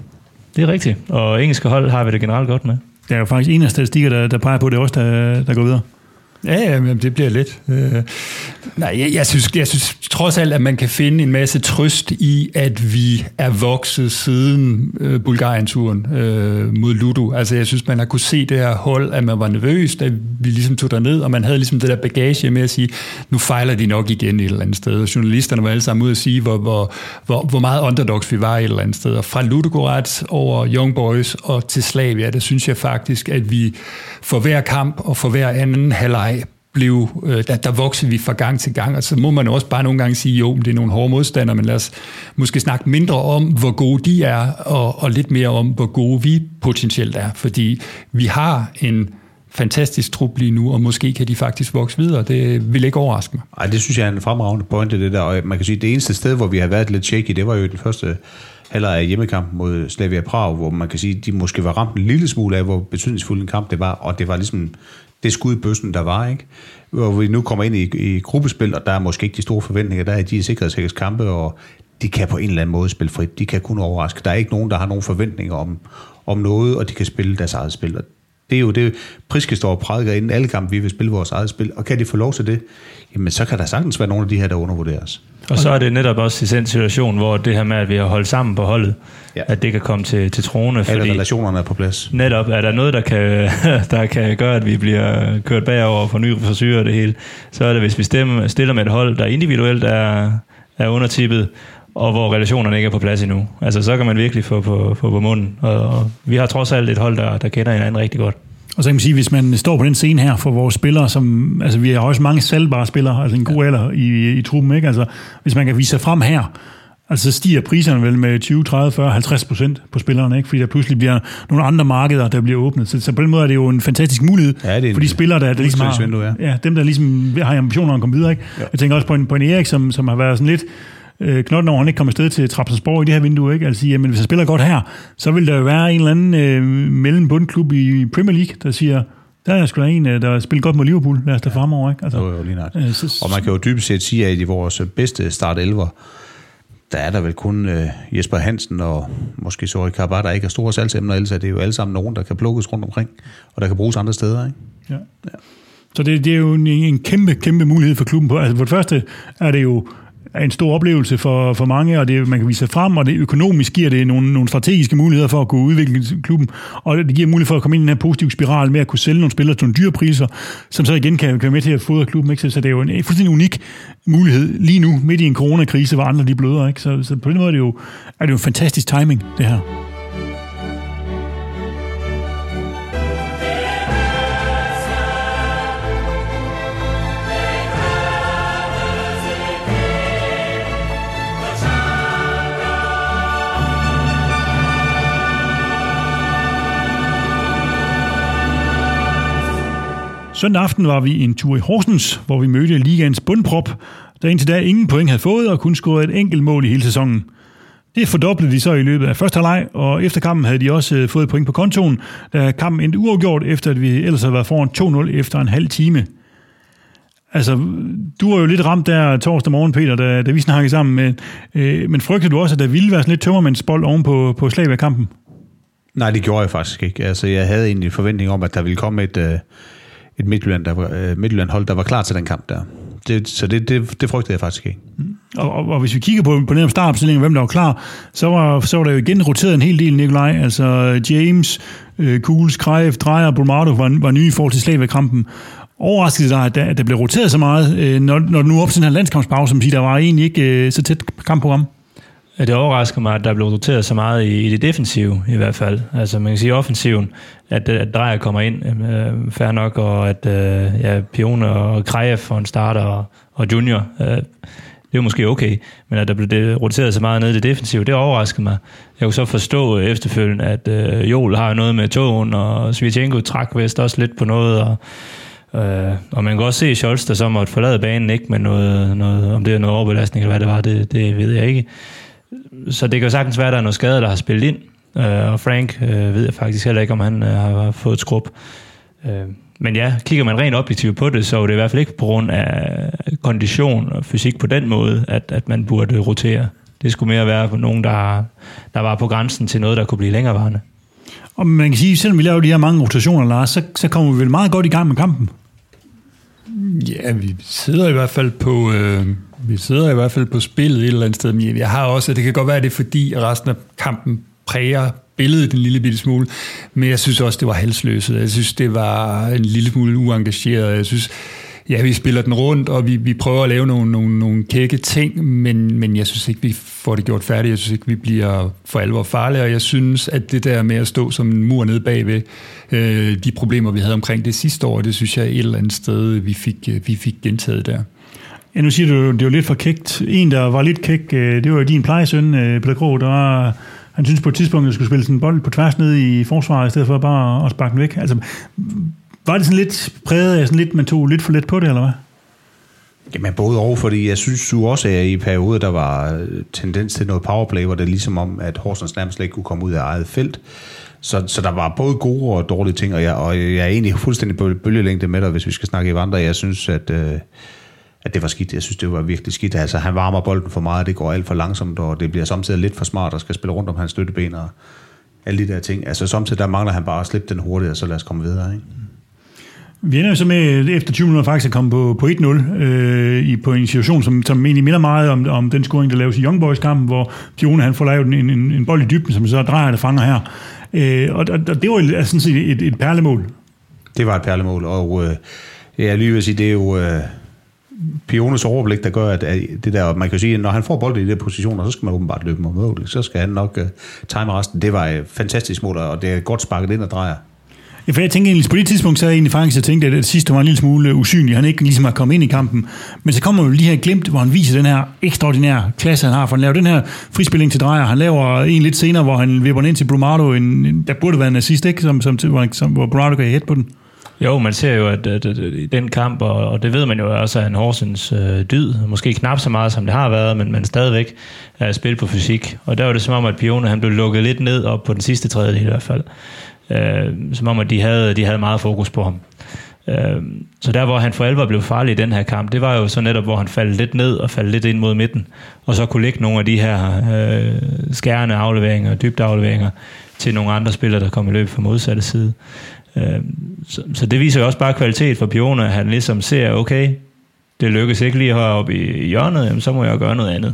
Det er rigtigt, og engelske hold har vi det generelt godt med. Der er jo faktisk en af statistikker, der, der peger på, at det er os, der, der går videre. Ja, ja, men det bliver lidt. Øh, nej, jeg, jeg, synes, jeg synes trods alt, at man kan finde en masse trøst i, at vi er vokset siden øh, Bulgarien-turen øh, mod Ludo. Altså, jeg synes, man har kunne se det her hold, at man var nervøs, da vi ligesom tog derned, og man havde ligesom det der bagage med at sige, nu fejler de nok igen et eller andet sted. Og journalisterne var alle sammen ude at sige, hvor, hvor, hvor, hvor meget underdogs vi var et eller andet sted. Og fra Ludogorets over Young Boys og til Slavia, der synes jeg faktisk, at vi for hver kamp og for hver anden halvleg blev, øh, der, der voksede vi fra gang til gang, og så må man også bare nogle gange sige, jo, det er nogle hårde modstandere, men lad os måske snakke mindre om, hvor gode de er, og, og lidt mere om, hvor gode vi potentielt er, fordi vi har en fantastisk trup lige nu, og måske kan de faktisk vokse videre. Det vil ikke overraske mig. Ej, det synes jeg er en fremragende pointe, det der. Og man kan sige, at det eneste sted, hvor vi har været lidt shaky, det var jo den første halvleg af hjemmekampen mod Slavia Prag, hvor man kan sige, at de måske var ramt en lille smule af, hvor betydningsfuld en kamp det var, og det var ligesom det skud i bøssen, der var, ikke? Hvor vi nu kommer ind i, i gruppespil, og der er måske ikke de store forventninger, der er de sikkerhedshækkes kampe, og de kan på en eller anden måde spille frit. De kan kun overraske. Der er ikke nogen, der har nogen forventninger om, om noget, og de kan spille deres eget spil. Og det er jo det, Priske står og prædiker inden alle kampe, vi vil spille vores eget spil. Og kan de få lov til det, jamen så kan der sagtens være nogle af de her, der undervurderes. Og så er det netop også i den situation, hvor det her med, at vi har holdt sammen på holdet, ja. at det kan komme til, til trone. Alle relationerne er på plads. Netop, er der noget, der kan, der kan gøre, at vi bliver kørt bagover for ny forsyre og det hele, så er det, hvis vi stemmer, stiller med et hold, der individuelt er, er undertippet, og hvor relationerne ikke er på plads endnu. Altså, så kan man virkelig få på, få på munden. Og, og vi har trods alt et hold, der, der kender hinanden rigtig godt. Og så kan man sige, hvis man står på den scene her for vores spillere, som, altså vi har også mange salgbare spillere, altså en god alder i, i truppen, ikke? Altså, hvis man kan vise sig frem her, altså så stiger priserne vel med 20, 30, 40, 50 procent på spillerne, ikke? fordi der pludselig bliver nogle andre markeder, der bliver åbnet. Så, så på den måde er det jo en fantastisk mulighed ja, det er for de spillere, der, der ligesom har, ja. ja, dem, der ligesom har ambitioner om at komme videre. Ikke? Ja. Jeg tænker også på en, på en Erik, som, som har været sådan lidt øh, knotten over, han ikke kommer afsted til Trapsensborg i det her vindue, ikke? Altså, jamen, hvis han spiller godt her, så vil der jo være en eller anden øh, mellembundklub i Premier League, der siger, der er sgu da en, øh, der spiller godt mod Liverpool, lad os da fremover, ikke? Altså, jo, jo, lige. Øh, så, og man kan jo dybest set sige, at i vores bedste start 11 der er der vel kun øh, Jesper Hansen og måske Sori Karabah, der ikke er store salgsemner, ellers er det jo alle sammen nogen, der kan plukkes rundt omkring, og der kan bruges andre steder, ikke? Ja. ja. Så det, det er jo en, en kæmpe, kæmpe mulighed for klubben. På. Altså for det første er det jo er en stor oplevelse for, for mange, og det, man kan vise sig frem, og det økonomisk giver det nogle, nogle strategiske muligheder for at kunne udvikle klubben, og det giver mulighed for at komme ind i den her positive spiral med at kunne sælge nogle spillere til nogle dyre priser, som så igen kan, kan være med til at fodre klubben. Ikke? Så det er jo en fuldstændig unik mulighed lige nu, midt i en coronakrise, hvor andre de bløder. Ikke? Så, så på den måde er det, jo, er det jo fantastisk timing, det her. Søndag aften var vi en tur i Horsens, hvor vi mødte ligaens bundprop, der indtil da ingen point havde fået og kun scoret et enkelt mål i hele sæsonen. Det fordoblede de så i løbet af første halvleg, og efter kampen havde de også øh, fået point på kontoen, da kampen endte uafgjort, efter at vi ellers havde været foran 2-0 efter en halv time. Altså, du var jo lidt ramt der torsdag morgen, Peter, da, da vi snakkede sammen, men, øh, men frygtede du også, at der ville være sådan lidt tømmermandsbold oven på, på slag kampen? Nej, det gjorde jeg faktisk ikke. Altså, jeg havde egentlig forventning om, at der ville komme et, øh, et Midtjylland, der var, øh, Midtjylland hold, der var klar til den kamp der. Det, så det, det, det frygtede jeg faktisk ikke. Mm. Og, og, og hvis vi kigger på, på den startopstilling, hvem der var klar, så var, så var der jo igen roteret en hel del, Nikolaj. Altså James, øh, Kugels, Krejf, Drejer, Brumado var, var nye i forhold til Slavia-kampen. Overraskede dig, at der, at der blev roteret så meget, øh, når, når nu op til den her landskampspause, som siger, der var egentlig ikke øh, så tæt kampprogram? Ja, det overrasker mig, at der blev roteret så meget i, i det defensive i hvert fald. Altså man kan sige offensiven, at, øh, at Drejer kommer ind, øh, fair nok, og at øh, ja, Pione og Krejev for en starter og, og Junior, øh, det er jo måske okay, men at der blev roteret så meget ned i det defensive, det overrasker mig. Jeg kunne så forstå efterfølgende, at øh, Joel har noget med togen, og Svitjenko trak vist også lidt på noget, og Øh, og man kan også se Scholz, der så måtte forlade banen, ikke med noget, noget, om det er noget overbelastning eller hvad det var, det, det ved jeg ikke så det kan jo sagtens være, at der er noget skade, der har spillet ind. Øh, og Frank øh, ved jeg faktisk heller ikke, om han øh, har fået et skrub. Øh, men ja, kigger man rent objektivt på det, så er det i hvert fald ikke på grund af kondition og fysik på den måde, at, at man burde rotere. Det skulle mere være nogen, der, der var på grænsen til noget, der kunne blive længerevarende. Og man kan sige, selvom vi laver de her mange rotationer, Lars, så, så kommer vi vel meget godt i gang med kampen. Ja, vi sidder i hvert fald på, øh, vi sidder i hvert fald på spillet et eller andet sted. Men jeg har også, det kan godt være, at det er fordi, at resten af kampen præger billedet en lille bitte smule, men jeg synes også, det var halsløset. Jeg synes, det var en lille smule uengageret. Jeg synes, ja, vi spiller den rundt, og vi, vi prøver at lave nogle, nogle, nogle kække ting, men, men jeg synes ikke, vi får det gjort færdigt. Jeg synes ikke, vi bliver for alvor farlige, og jeg synes, at det der med at stå som en mur nede bagved, øh, de problemer, vi havde omkring det sidste år, det synes jeg et eller andet sted, vi fik, øh, vi fik gentaget der. Ja, nu siger du, det var lidt for kægt. En, der var lidt kæk, øh, det var din plejesøn, øh, Peter Krog, der var, han synes på et tidspunkt, at jeg skulle spille sådan en bold på tværs ned i forsvaret, i stedet for bare at sparke den væk. Altså, var det sådan lidt præget af, sådan lidt, man tog lidt for let på det, eller hvad? Jamen både over, fordi jeg synes du også, at i perioder, der var øh, tendens til noget powerplay, hvor det er ligesom om, at Horsens nærmest slet ikke kunne komme ud af eget felt. Så, så der var både gode og dårlige ting, og jeg, og jeg er egentlig fuldstændig på bølgelængde med dig, hvis vi skal snakke i vandre. Jeg synes, at, øh, at det var skidt. Jeg synes, det var virkelig skidt. Altså, han varmer bolden for meget, det går alt for langsomt, og det bliver samtidig lidt for smart at skal spille rundt om hans støtteben og alle de der ting. Altså, samtidig der mangler han bare at slippe den hurtigt, og så lad os komme videre, ikke? Vi ender så med, efter 20 minutter faktisk, at komme på, på 1-0 øh, i, på en situation, som, som egentlig minder meget om, om den scoring, der laves i Young Boys-kampen, hvor Pione han får lavet en, en, en bold i dybden, som så drejer det fanger her. Øh, og, og, og det var altså sådan set et, et perlemål. Det var et perlemål, og øh, jeg lige vil sige, det er jo øh, Piones overblik, der gør, at, det der, man kan sige, at når han får bolden i de positioner, så skal man åbenbart løbe mod mål. Så skal han nok uh, time resten. Det var et fantastisk mål, og det er godt sparket ind og drejer. Ja, for jeg tænker egentlig, på det tidspunkt, så er jeg egentlig faktisk, jeg tænkte, at det sidste var en lille smule øh, usynlig. Han ikke ligesom har kommet ind i kampen. Men så kommer jo lige her glemt, hvor han viser den her ekstraordinære klasse, han har. For han laver den her frispilling til drejer. Han laver en lidt senere, hvor han vipper ind til Brumado. En, en, der burde være en assist, ikke? Som, som, som, som hvor Brumado kan hætte på den. Jo, man ser jo, at, at, at i den kamp, og, og det ved man jo også, at en Horsens øh, dyd, måske knap så meget, som det har været, men, men stadigvæk er spil på fysik. Og der var det som om, at Pione han blev lukket lidt ned op på den sidste tredjedel i hvert fald. Øh, som om, at de havde, de havde meget fokus på ham. Øh, så der, hvor han for alvor blev farlig i den her kamp, det var jo så netop, hvor han faldt lidt ned og faldt lidt ind mod midten, og så kunne lægge nogle af de her øh, skærende afleveringer, dybde afleveringer, til nogle andre spillere, der kom i løb fra modsatte side. Øh, så, så det viser jo også bare kvalitet for Pione, at han ligesom ser, okay, det lykkes ikke lige heroppe i hjørnet, jamen, så må jeg gøre noget andet.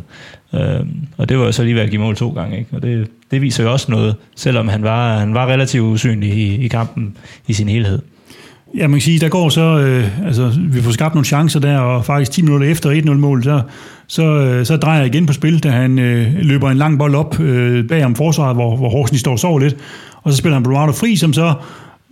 Øh, og det var jo så lige ved at give mål to gange. Ikke? Og det, det viser jo også noget, selvom han var, han var relativt usynlig i, i kampen i sin helhed. Ja, man kan sige, der går så, øh, altså vi får skabt nogle chancer der, og faktisk 10 minutter efter 1-0-mål, så, så, øh, så drejer jeg igen på spil, da han øh, løber en lang bold op øh, bag om forsvaret, hvor, hvor Horsens står og sover lidt, og så spiller han Bernardo fri, som så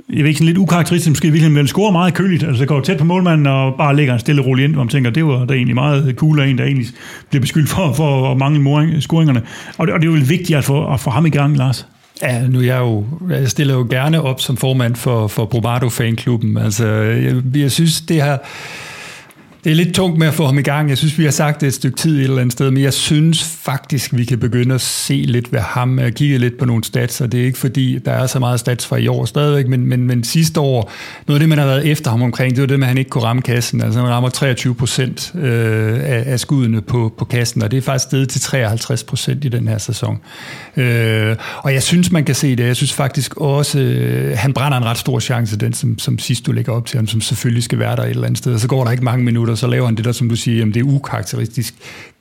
jeg ved ikke, sådan lidt ukarakteristisk måske, virkelig, men scorer meget køligt. Altså går tæt på målmanden og bare lægger en stille og rolig ind, hvor man tænker, det var da egentlig meget cool af en, der egentlig bliver beskyldt for, for at mangle scoringerne. Og det, og det er jo vigtigt at få, at få ham i gang, Lars. Ja, nu er jeg jo, jeg stiller jo gerne op som formand for, for Bromado Fanklubben. Altså, jeg, jeg synes, det har, det er lidt tungt med at få ham i gang. Jeg synes, vi har sagt det et stykke tid et eller andet sted, men jeg synes faktisk, vi kan begynde at se lidt ved ham. Jeg kigget lidt på nogle stats, og det er ikke fordi, der er så meget stats fra i år stadigvæk, men, men, men sidste år, noget af det, man har været efter ham omkring, det var det med, at han ikke kunne ramme kassen. Altså han rammer 23 procent øh, af, af skuddene på, på kassen, og det er faktisk steget til 53 procent i den her sæson. Øh, og jeg synes, man kan se det. Jeg synes faktisk også, øh, han brænder en ret stor chance, den som, som sidst du lægger op til ham, som selvfølgelig skal være der et eller andet sted. Og så går der ikke mange minutter, så laver han det der, som du siger, jamen det er ukarakteristisk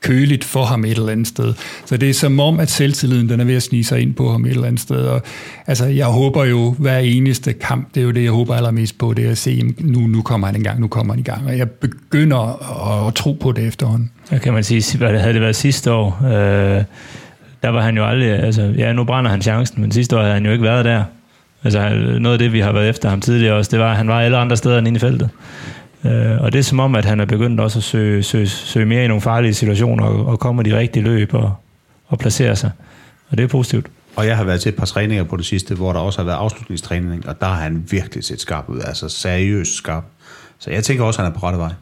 køligt for ham et eller andet sted. Så det er som om, at selvtilliden den er ved at snige sig ind på ham et eller andet sted. Og, altså, jeg håber jo hver eneste kamp, det er jo det, jeg håber allermest på, det er at se, nu, nu kommer han i gang, nu kommer han i gang. Og jeg begynder at, at tro på det efterhånden. Så kan man sige, hvad det havde det været sidste år, øh, der var han jo aldrig, altså, ja, nu brænder han chancen, men sidste år havde han jo ikke været der. Altså, noget af det, vi har været efter ham tidligere også, det var, at han var alle andre steder end inde i feltet. Øh, og det er som om, at han er begyndt også at søge, søge, søge mere i nogle farlige situationer og, og komme de rigtige løb og, og placere sig. Og det er positivt. Og jeg har været til et par træninger på det sidste, hvor der også har været afslutningstræning, og der har han virkelig set skarp ud, altså seriøst skarp. Så jeg tænker også, at han er på rette vej.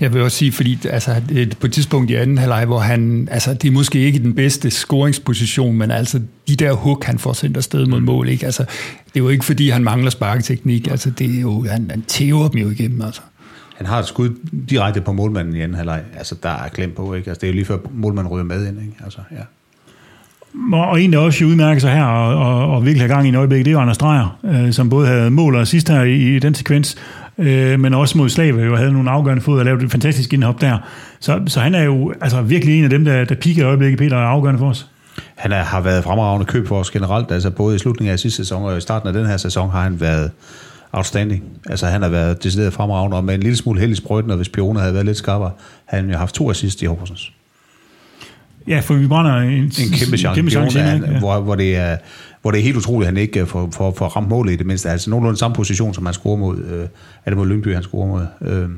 Jeg vil også sige, fordi altså, på et tidspunkt i anden halvleg, hvor han, altså det er måske ikke den bedste scoringsposition, men altså de der hook, han får sendt afsted mod mål, ikke? Altså, det er jo ikke fordi, han mangler sparketeknik, altså det er jo, han, han tæver dem jo igennem, altså han har et skud direkte på målmanden i anden halvleg. Altså, der er klemt på, ikke? Altså, det er jo lige før målmanden ryger med ind, ikke? Altså, ja. Og en, der også udmærker sig her og, og, og virkelig har gang i en øjeblik, det er Anders Dreyer, øh, som både havde mål og assist her i, i den sekvens, øh, men også mod Slave jo havde nogle afgørende fod og lavede et fantastisk indhop der. Så, så han er jo altså virkelig en af dem, der, der piker i øjeblikket, Peter, er afgørende for os. Han er, har været fremragende køb for os generelt, altså både i slutningen af sidste sæson og i starten af den her sæson har han været outstanding. Altså han har været decideret fremragende, og med en lille smule held i sprøjten, og hvis Pione havde været lidt skarpere, havde han jo haft to assist i Horsens. Ja, for vi brænder en, En kæmpe chance, kæmpe chance Pione, han, ja. hvor, hvor, det er, hvor det er helt utroligt, at han ikke får, får, får ramt målet i det mindste. Altså nogenlunde samme position, som han scorer mod, øh, er det mod Lyngby, han scorer mod. Øh,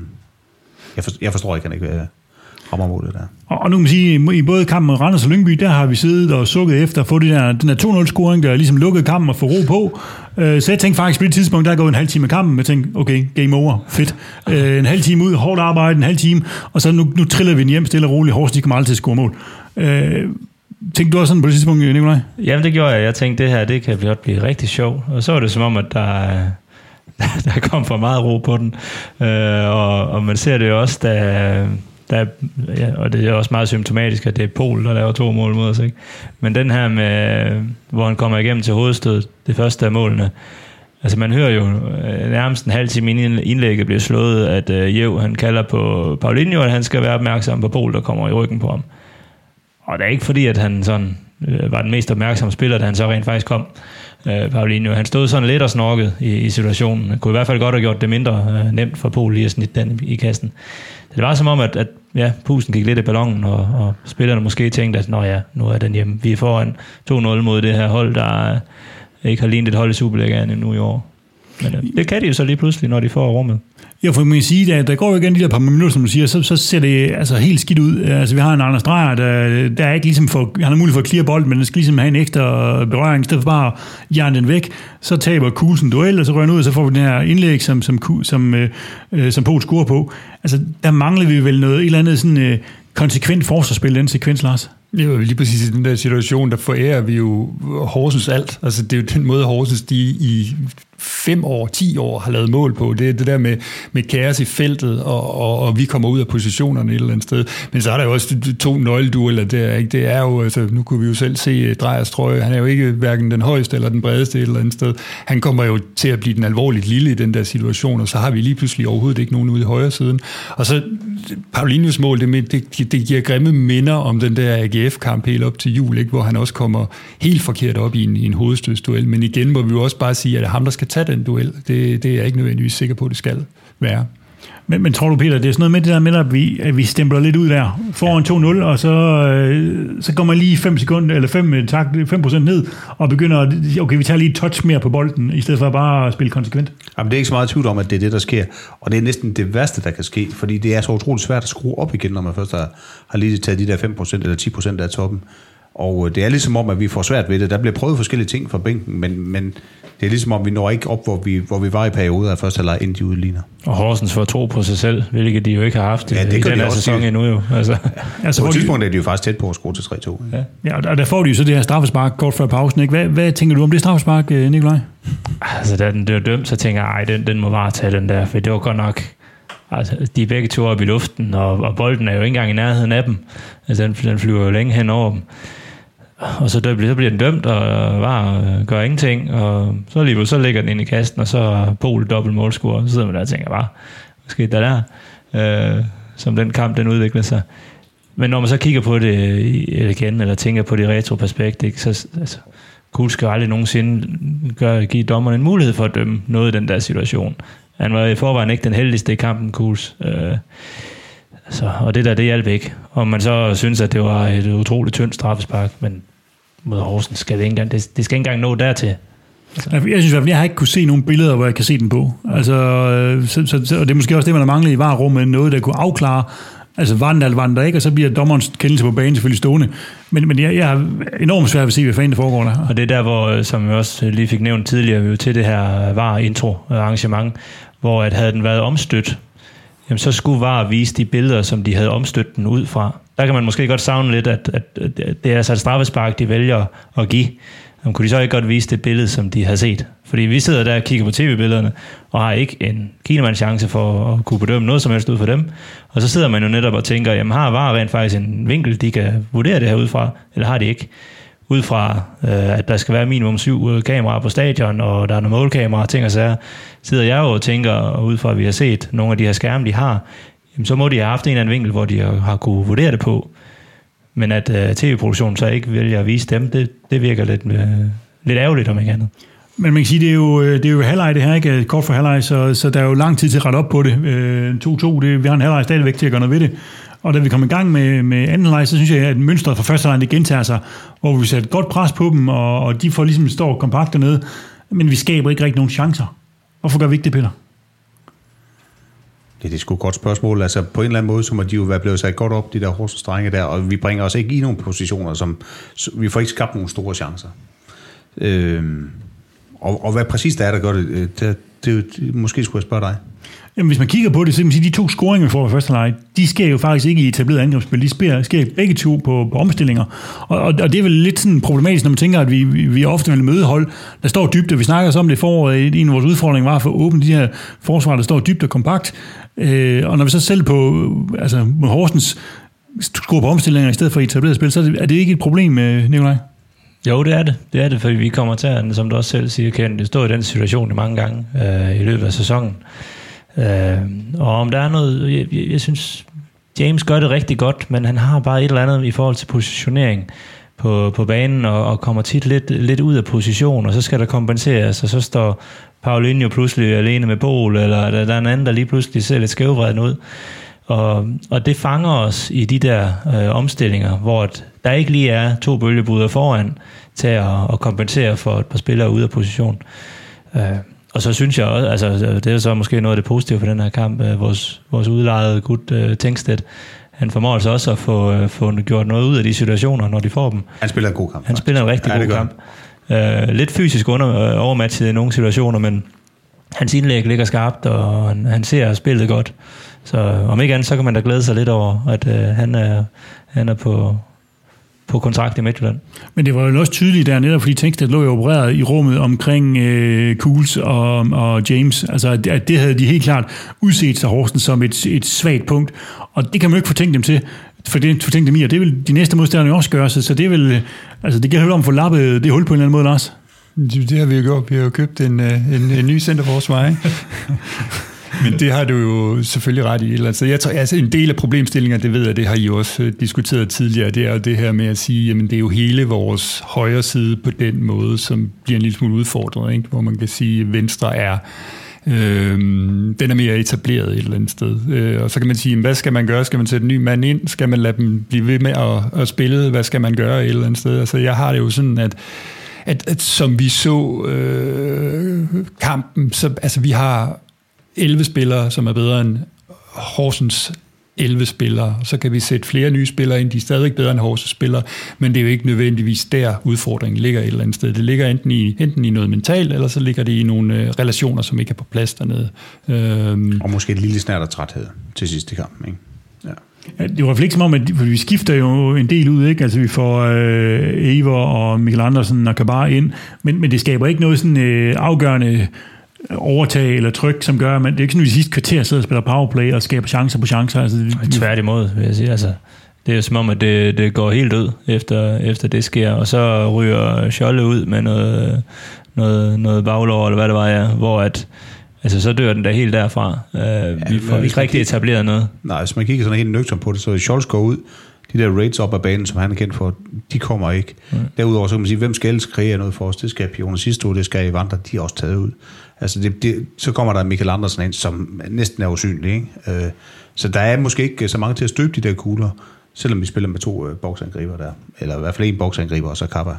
jeg, for, jeg forstår ikke, han ikke øh, rammer målet der. Og, og nu kan man sige, i både kampen med Randers og Lyngby, der har vi siddet og sukket efter at få det der, den der 2-0-scoring, der ligesom lukkede kampen og få ro på. Øh, Så jeg tænkte faktisk på det tidspunkt, der er gået en halv time af kampen, jeg tænkte, okay, game over, fedt. Øh, En halv time ud, hårdt arbejde, en halv time, og så nu, nu triller vi den hjem stille og roligt. Horsens, de kommer aldrig til at score mål. Øh, Tænkte du også sådan på det tidspunkt, Nikolaj? Jamen det gjorde jeg. Jeg tænkte, det her det kan godt blive rigtig sjovt. Og så var det som om, at der, der kom for meget ro på den. Øh, og, og man ser det jo også, da, der, ja, og det er også meget symptomatisk, at det er Pol, der laver to mål mod os. Ikke? Men den her med, hvor han kommer igennem til hovedstødet, det første af målene, altså man hører jo øh, nærmest en halv time inden indlægget bliver slået, at øh, Jev, han kalder på Paulinho, at han skal være opmærksom på Pol, der kommer i ryggen på ham. Og det er ikke fordi, at han sådan, øh, var den mest opmærksomme spiller, da han så rent faktisk kom. Øh, Paulinho. Han stod sådan lidt og snorkede i, i situationen. Han kunne i hvert fald godt have gjort det mindre øh, nemt for Pol lige at snitte den i, i kassen. Det var som om, at, at ja, pusen gik lidt i ballonen, og, og spillerne måske tænkte, at Nå ja, nu er den hjemme. Vi er foran 2-0 mod det her hold, der øh, ikke har lignet et hold i Superligaen endnu i år. Men øh, det kan de jo så lige pludselig, når de får rummet. Ja, for man kan sige, at der går jo igen de der par minutter, som du siger, så, så ser det altså helt skidt ud. Altså, vi har en Anders Dreyer, der, der er ikke ligesom for, han har mulighed for at clear bolden, men den skal ligesom have en ekstra berøring, i stedet for bare at jern den væk. Så taber Kuhlsen duel, og så rører han ud, og så får vi den her indlæg, som, som, som, øh, øh, som Poul scorer på. Altså, der mangler vi vel noget, et eller andet sådan, øh, konsekvent forsvarsspil, den sekvens, Lars. Det er jo lige præcis i den der situation, der forærer vi jo Horsens alt. Altså det er jo den måde, Horsens de i fem år, ti år har lavet mål på. Det er det der med, med kaos i feltet, og, og, og vi kommer ud af positionerne et eller andet sted. Men så er der jo også to nøgledueller der. Ikke? Det er jo, altså, nu kunne vi jo selv se øh, Drejers trøje. Han er jo ikke hverken den højeste eller den bredeste et eller andet sted. Han kommer jo til at blive den alvorligt lille i den der situation, og så har vi lige pludselig overhovedet ikke nogen ude i højre siden. Og så Paulinius mål, det, det, det giver grimme minder om den der AGF-kamp helt op til jul, ikke? hvor han også kommer helt forkert op i en, i en hovedstødsduel. Men igen må vi jo også bare sige, at det er ham, der skal tage den duel. Det, det er jeg ikke nødvendigvis sikker på, at det skal være. Men, men tror du, Peter, det er sådan noget med det der med, at vi, at vi stempler lidt ud der, foran 2-0, og så, øh, så går man lige 5 sekunder, eller 5, tak, 5% ned, og begynder, at, okay, vi tager lige et touch mere på bolden, i stedet for bare at spille konsekvent. Jamen, det er ikke så meget tvivl om, at det er det, der sker. Og det er næsten det værste, der kan ske, fordi det er så utroligt svært at skrue op igen, når man først har, har lige taget de der 5% eller 10% af toppen. Og øh, det er ligesom om, at vi får svært ved det. Der bliver prøvet forskellige ting fra bænken, men, men det er ligesom om, vi når ikke op, hvor vi, hvor vi var i perioder af første halvleg, inden de udligner. Og Horsens får tro på sig selv, hvilket de jo ikke har haft Ja, ja, det i den de her også. sæson endnu jo. Altså. Altså, På et de, tidspunkt er de jo faktisk tæt på at score til 3-2. ikke? Ja. ja, og der får de jo så det her straffespark kort før pausen. Ikke? Hvad, hvad tænker du om det straffespark, øh, Nikolaj? Altså, da den blev dømt, så tænker jeg, ej, den, den må bare tage den der, for det var godt nok... Altså, de er begge to op i luften, og, og bolden er jo ikke engang i nærheden af dem. Altså, den, den flyver jo længe hen over dem. Og så, der, bliver- så bliver den dømt, og øh, var øh, gør ingenting, og så alligevel, så ligger den ind i kasten, og så er Pol dobbelt målscorer, Så sidder man der og tænker bare, hvad skete der der? Øh, som den kamp, den udvikler sig. Men når man så kigger på det i- igen, eller tænker på det i retroperspekt, ikke, så altså, Kuhl skal aldrig nogensinde gøre, give dommeren en mulighed for at dømme noget i den der situation. Han var i forvejen ikke den heldigste i kampen, Kuhls. Øh, så, og det der, det hjalp ikke. Og man så synes, at det var et utroligt tyndt straffespark, men mod Horsens skal det ikke engang, det, det skal ikke engang nå dertil. Altså, Jeg synes i hvert fald, jeg har ikke kunne se nogen billeder, hvor jeg kan se den på. Altså, øh, så, så, og det er måske også det, man har manglet i varerummet, noget, der kunne afklare, altså var der, eller var den der ikke, og så bliver dommerens kendelse på banen selvfølgelig stående. Men, men jeg, jeg har enormt svært ved at se, hvad fanden der foregår der. Og det er der, hvor, øh, som jeg også lige fik nævnt tidligere, vi jo til det her VAR-intro-arrangement, hvor at havde den været omstødt, jamen så skulle VAR vise de billeder, som de havde omstødt den ud fra. Der kan man måske godt savne lidt, at, at, at det er altså et straffespark, de vælger at give. Jamen, kunne de så ikke godt vise det billede, som de har set? Fordi vi sidder der og kigger på tv-billederne, og har ikke en kinemands chance for at kunne bedømme noget som helst ud for dem. Og så sidder man jo netop og tænker, jamen har VAR rent faktisk en vinkel, de kan vurdere det her ud fra, eller har de ikke? Ud fra, øh, at der skal være minimum syv øh, kameraer på stadion, og der er nogle målkameraer og ting og sager, sidder jeg jo og tænker, og ud fra at vi har set nogle af de her skærme, de har, jamen så må de have haft en eller anden vinkel, hvor de har, har kunne vurdere det på. Men at øh, tv-produktionen så ikke vælger at vise dem, det, det virker lidt, øh, lidt ærgerligt om ikke andet. Men man kan sige, det er jo, øh, det er jo halvleg det her, ikke? Kort for halvleg, så, så der er jo lang tid til at rette op på det. Øh, 2-2, det, vi har en halvleg stadigvæk til at gøre noget ved det. Og da vi kom i gang med, med anden leg, så synes jeg, at mønstret fra første leg, det gentager sig, hvor vi sætter godt pres på dem, og, og de får ligesom står kompakt dernede, men vi skaber ikke rigtig nogen chancer. Hvorfor gør vi ikke det, Peter? Ja, det er sgu et godt spørgsmål. Altså, på en eller anden måde, så må de jo være blevet sat godt op, de der Horsens strenge der, og vi bringer os ikke i nogle positioner, som vi får ikke skabt nogle store chancer. Øhm, og, og hvad præcis det er, der gør det, øh, det, det, det måske skulle jeg spørge dig. Jamen, hvis man kigger på det, så kan man sige, at de to scoringer, vi får i første leg, de sker jo faktisk ikke i etableret angrebsspil. De sker, sker begge to på, på omstillinger. Og, og, og, det er vel lidt sådan problematisk, når man tænker, at vi, vi, vi ofte vil møde hold, der står dybt, og vi snakker så om det foråret. En af vores udfordringer var at få åbent de her forsvar, der står dybt og kompakt. Øh, og når vi så selv på, altså med Horsens, skruer på omstillinger i stedet for etableret spil, så er det ikke et problem, øh, Nikolaj? Jo, det er det. Det er det, fordi vi kommer til, at, som du også selv siger, Ken, det står i den situation mange gange øh, i løbet af sæsonen. Øh, og om der er noget, jeg, jeg, jeg synes, James gør det rigtig godt, men han har bare et eller andet i forhold til positionering på, på banen, og, og kommer tit lidt, lidt ud af position, og så skal der kompenseres, og så står Paulinho pludselig alene med Bol, eller der, der er en anden, der lige pludselig ser lidt skævvreden ud. Og, og det fanger os i de der øh, omstillinger, hvor der ikke lige er to bølgebryder foran til at, at kompensere for et par spillere ude af position. Øh, og så synes jeg også, altså det er så måske noget af det positive for den her kamp, øh, vores, vores udlejede gut øh, Tænkstedt, han formår altså også at få, øh, få gjort noget ud af de situationer, når de får dem. Han spiller en god kamp. Han spiller en rigtig ja, god kamp. Øh, lidt fysisk under, øh, overmatchet i nogle situationer, men hans indlæg ligger skarpt, og han, han ser spillet godt. Så om ikke andet, så kan man da glæde sig lidt over, at øh, han, er, han er på, på kontrakt i Midtjylland. Men det var jo også tydeligt der netop, fordi Tænkstedt lå jo opereret i rummet omkring øh, Cools og, og James. Altså, at, at det havde de helt klart udset sig Horsten som et, et svagt punkt. Og det kan man jo ikke fortænke dem til for det fortænke dem i, og det vil de næste modstandere jo også gøre, så, så det vil, altså det gælder om at få lappet det hul på en eller anden måde, Lars. Det, det har vi jo gjort. Vi har jo købt en, øh, en, en ny centerforsvar, ikke? Men det har du jo selvfølgelig ret i. Altså, jeg tror, altså, en del af problemstillingen, det ved jeg, det har I også øh, diskuteret tidligere, det er jo det her med at sige, jamen det er jo hele vores højre side på den måde, som bliver en lille smule udfordret, ikke? hvor man kan sige, at venstre er Øh, den er mere etableret et eller andet sted. Øh, og så kan man sige, hvad skal man gøre? Skal man sætte en ny mand ind? Skal man lade dem blive ved med at, at spille? Hvad skal man gøre et eller andet sted? Altså, jeg har det jo sådan, at at, at som vi så øh, kampen, så altså vi har 11 spillere, som er bedre end Horsens 11 spillere. Så kan vi sætte flere nye spillere ind, de er stadig bedre end Horsens spillere, men det er jo ikke nødvendigvis der udfordringen ligger et eller andet sted. Det ligger enten i, enten i noget mentalt, eller så ligger det i nogle øh, relationer, som ikke er på plads dernede. Øhm. Og måske et lille snært af træthed til sidste kamp, ikke? Ja. Ja, det var ikke som om, at vi skifter jo en del ud, ikke? Altså vi får øh, Ever og Michael Andersen og Kabar ind, men, men det skaber ikke noget sådan øh, afgørende overtag eller tryk, som gør, at man, det er ikke sådan, at vi sidste kvarter sidder og spiller powerplay og skaber chancer på chancer. Altså, det, Tværtimod, vil jeg sige. Altså, det er jo som om, at det, det går helt ud, efter, efter det sker, og så ryger Scholle ud med noget, noget, noget baglov, eller hvad det var, ja, hvor at, altså, så dør den der helt derfra. Uh, ja, vi får ikke rigtig etableret noget. Nej, hvis man kigger sådan helt nøgtern på det, så Scholz går ud, de der rates op af banen, som han er kendt for, de kommer ikke. Mm. Derudover så kan man sige, hvem skal ellers kreere noget for os? Det skal Pione sidste uge, det skal Evander, de er også taget ud. Altså det, det, så kommer der Michael Andersen ind, som næsten er usynlig. Ikke? Øh, så der er måske ikke så mange til at støbe de der kugler, selvom vi spiller med to øh, boksangriber der. Eller i hvert fald en boksangriber, og så Kappa.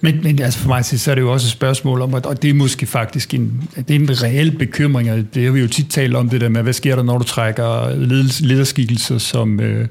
Men, men altså for mig så er det jo også et spørgsmål om, og det er måske faktisk en, det er en reel bekymring, og det har vi jo tit talt om, det der med, hvad sker der, når du trækker lederskikkelser som, øh,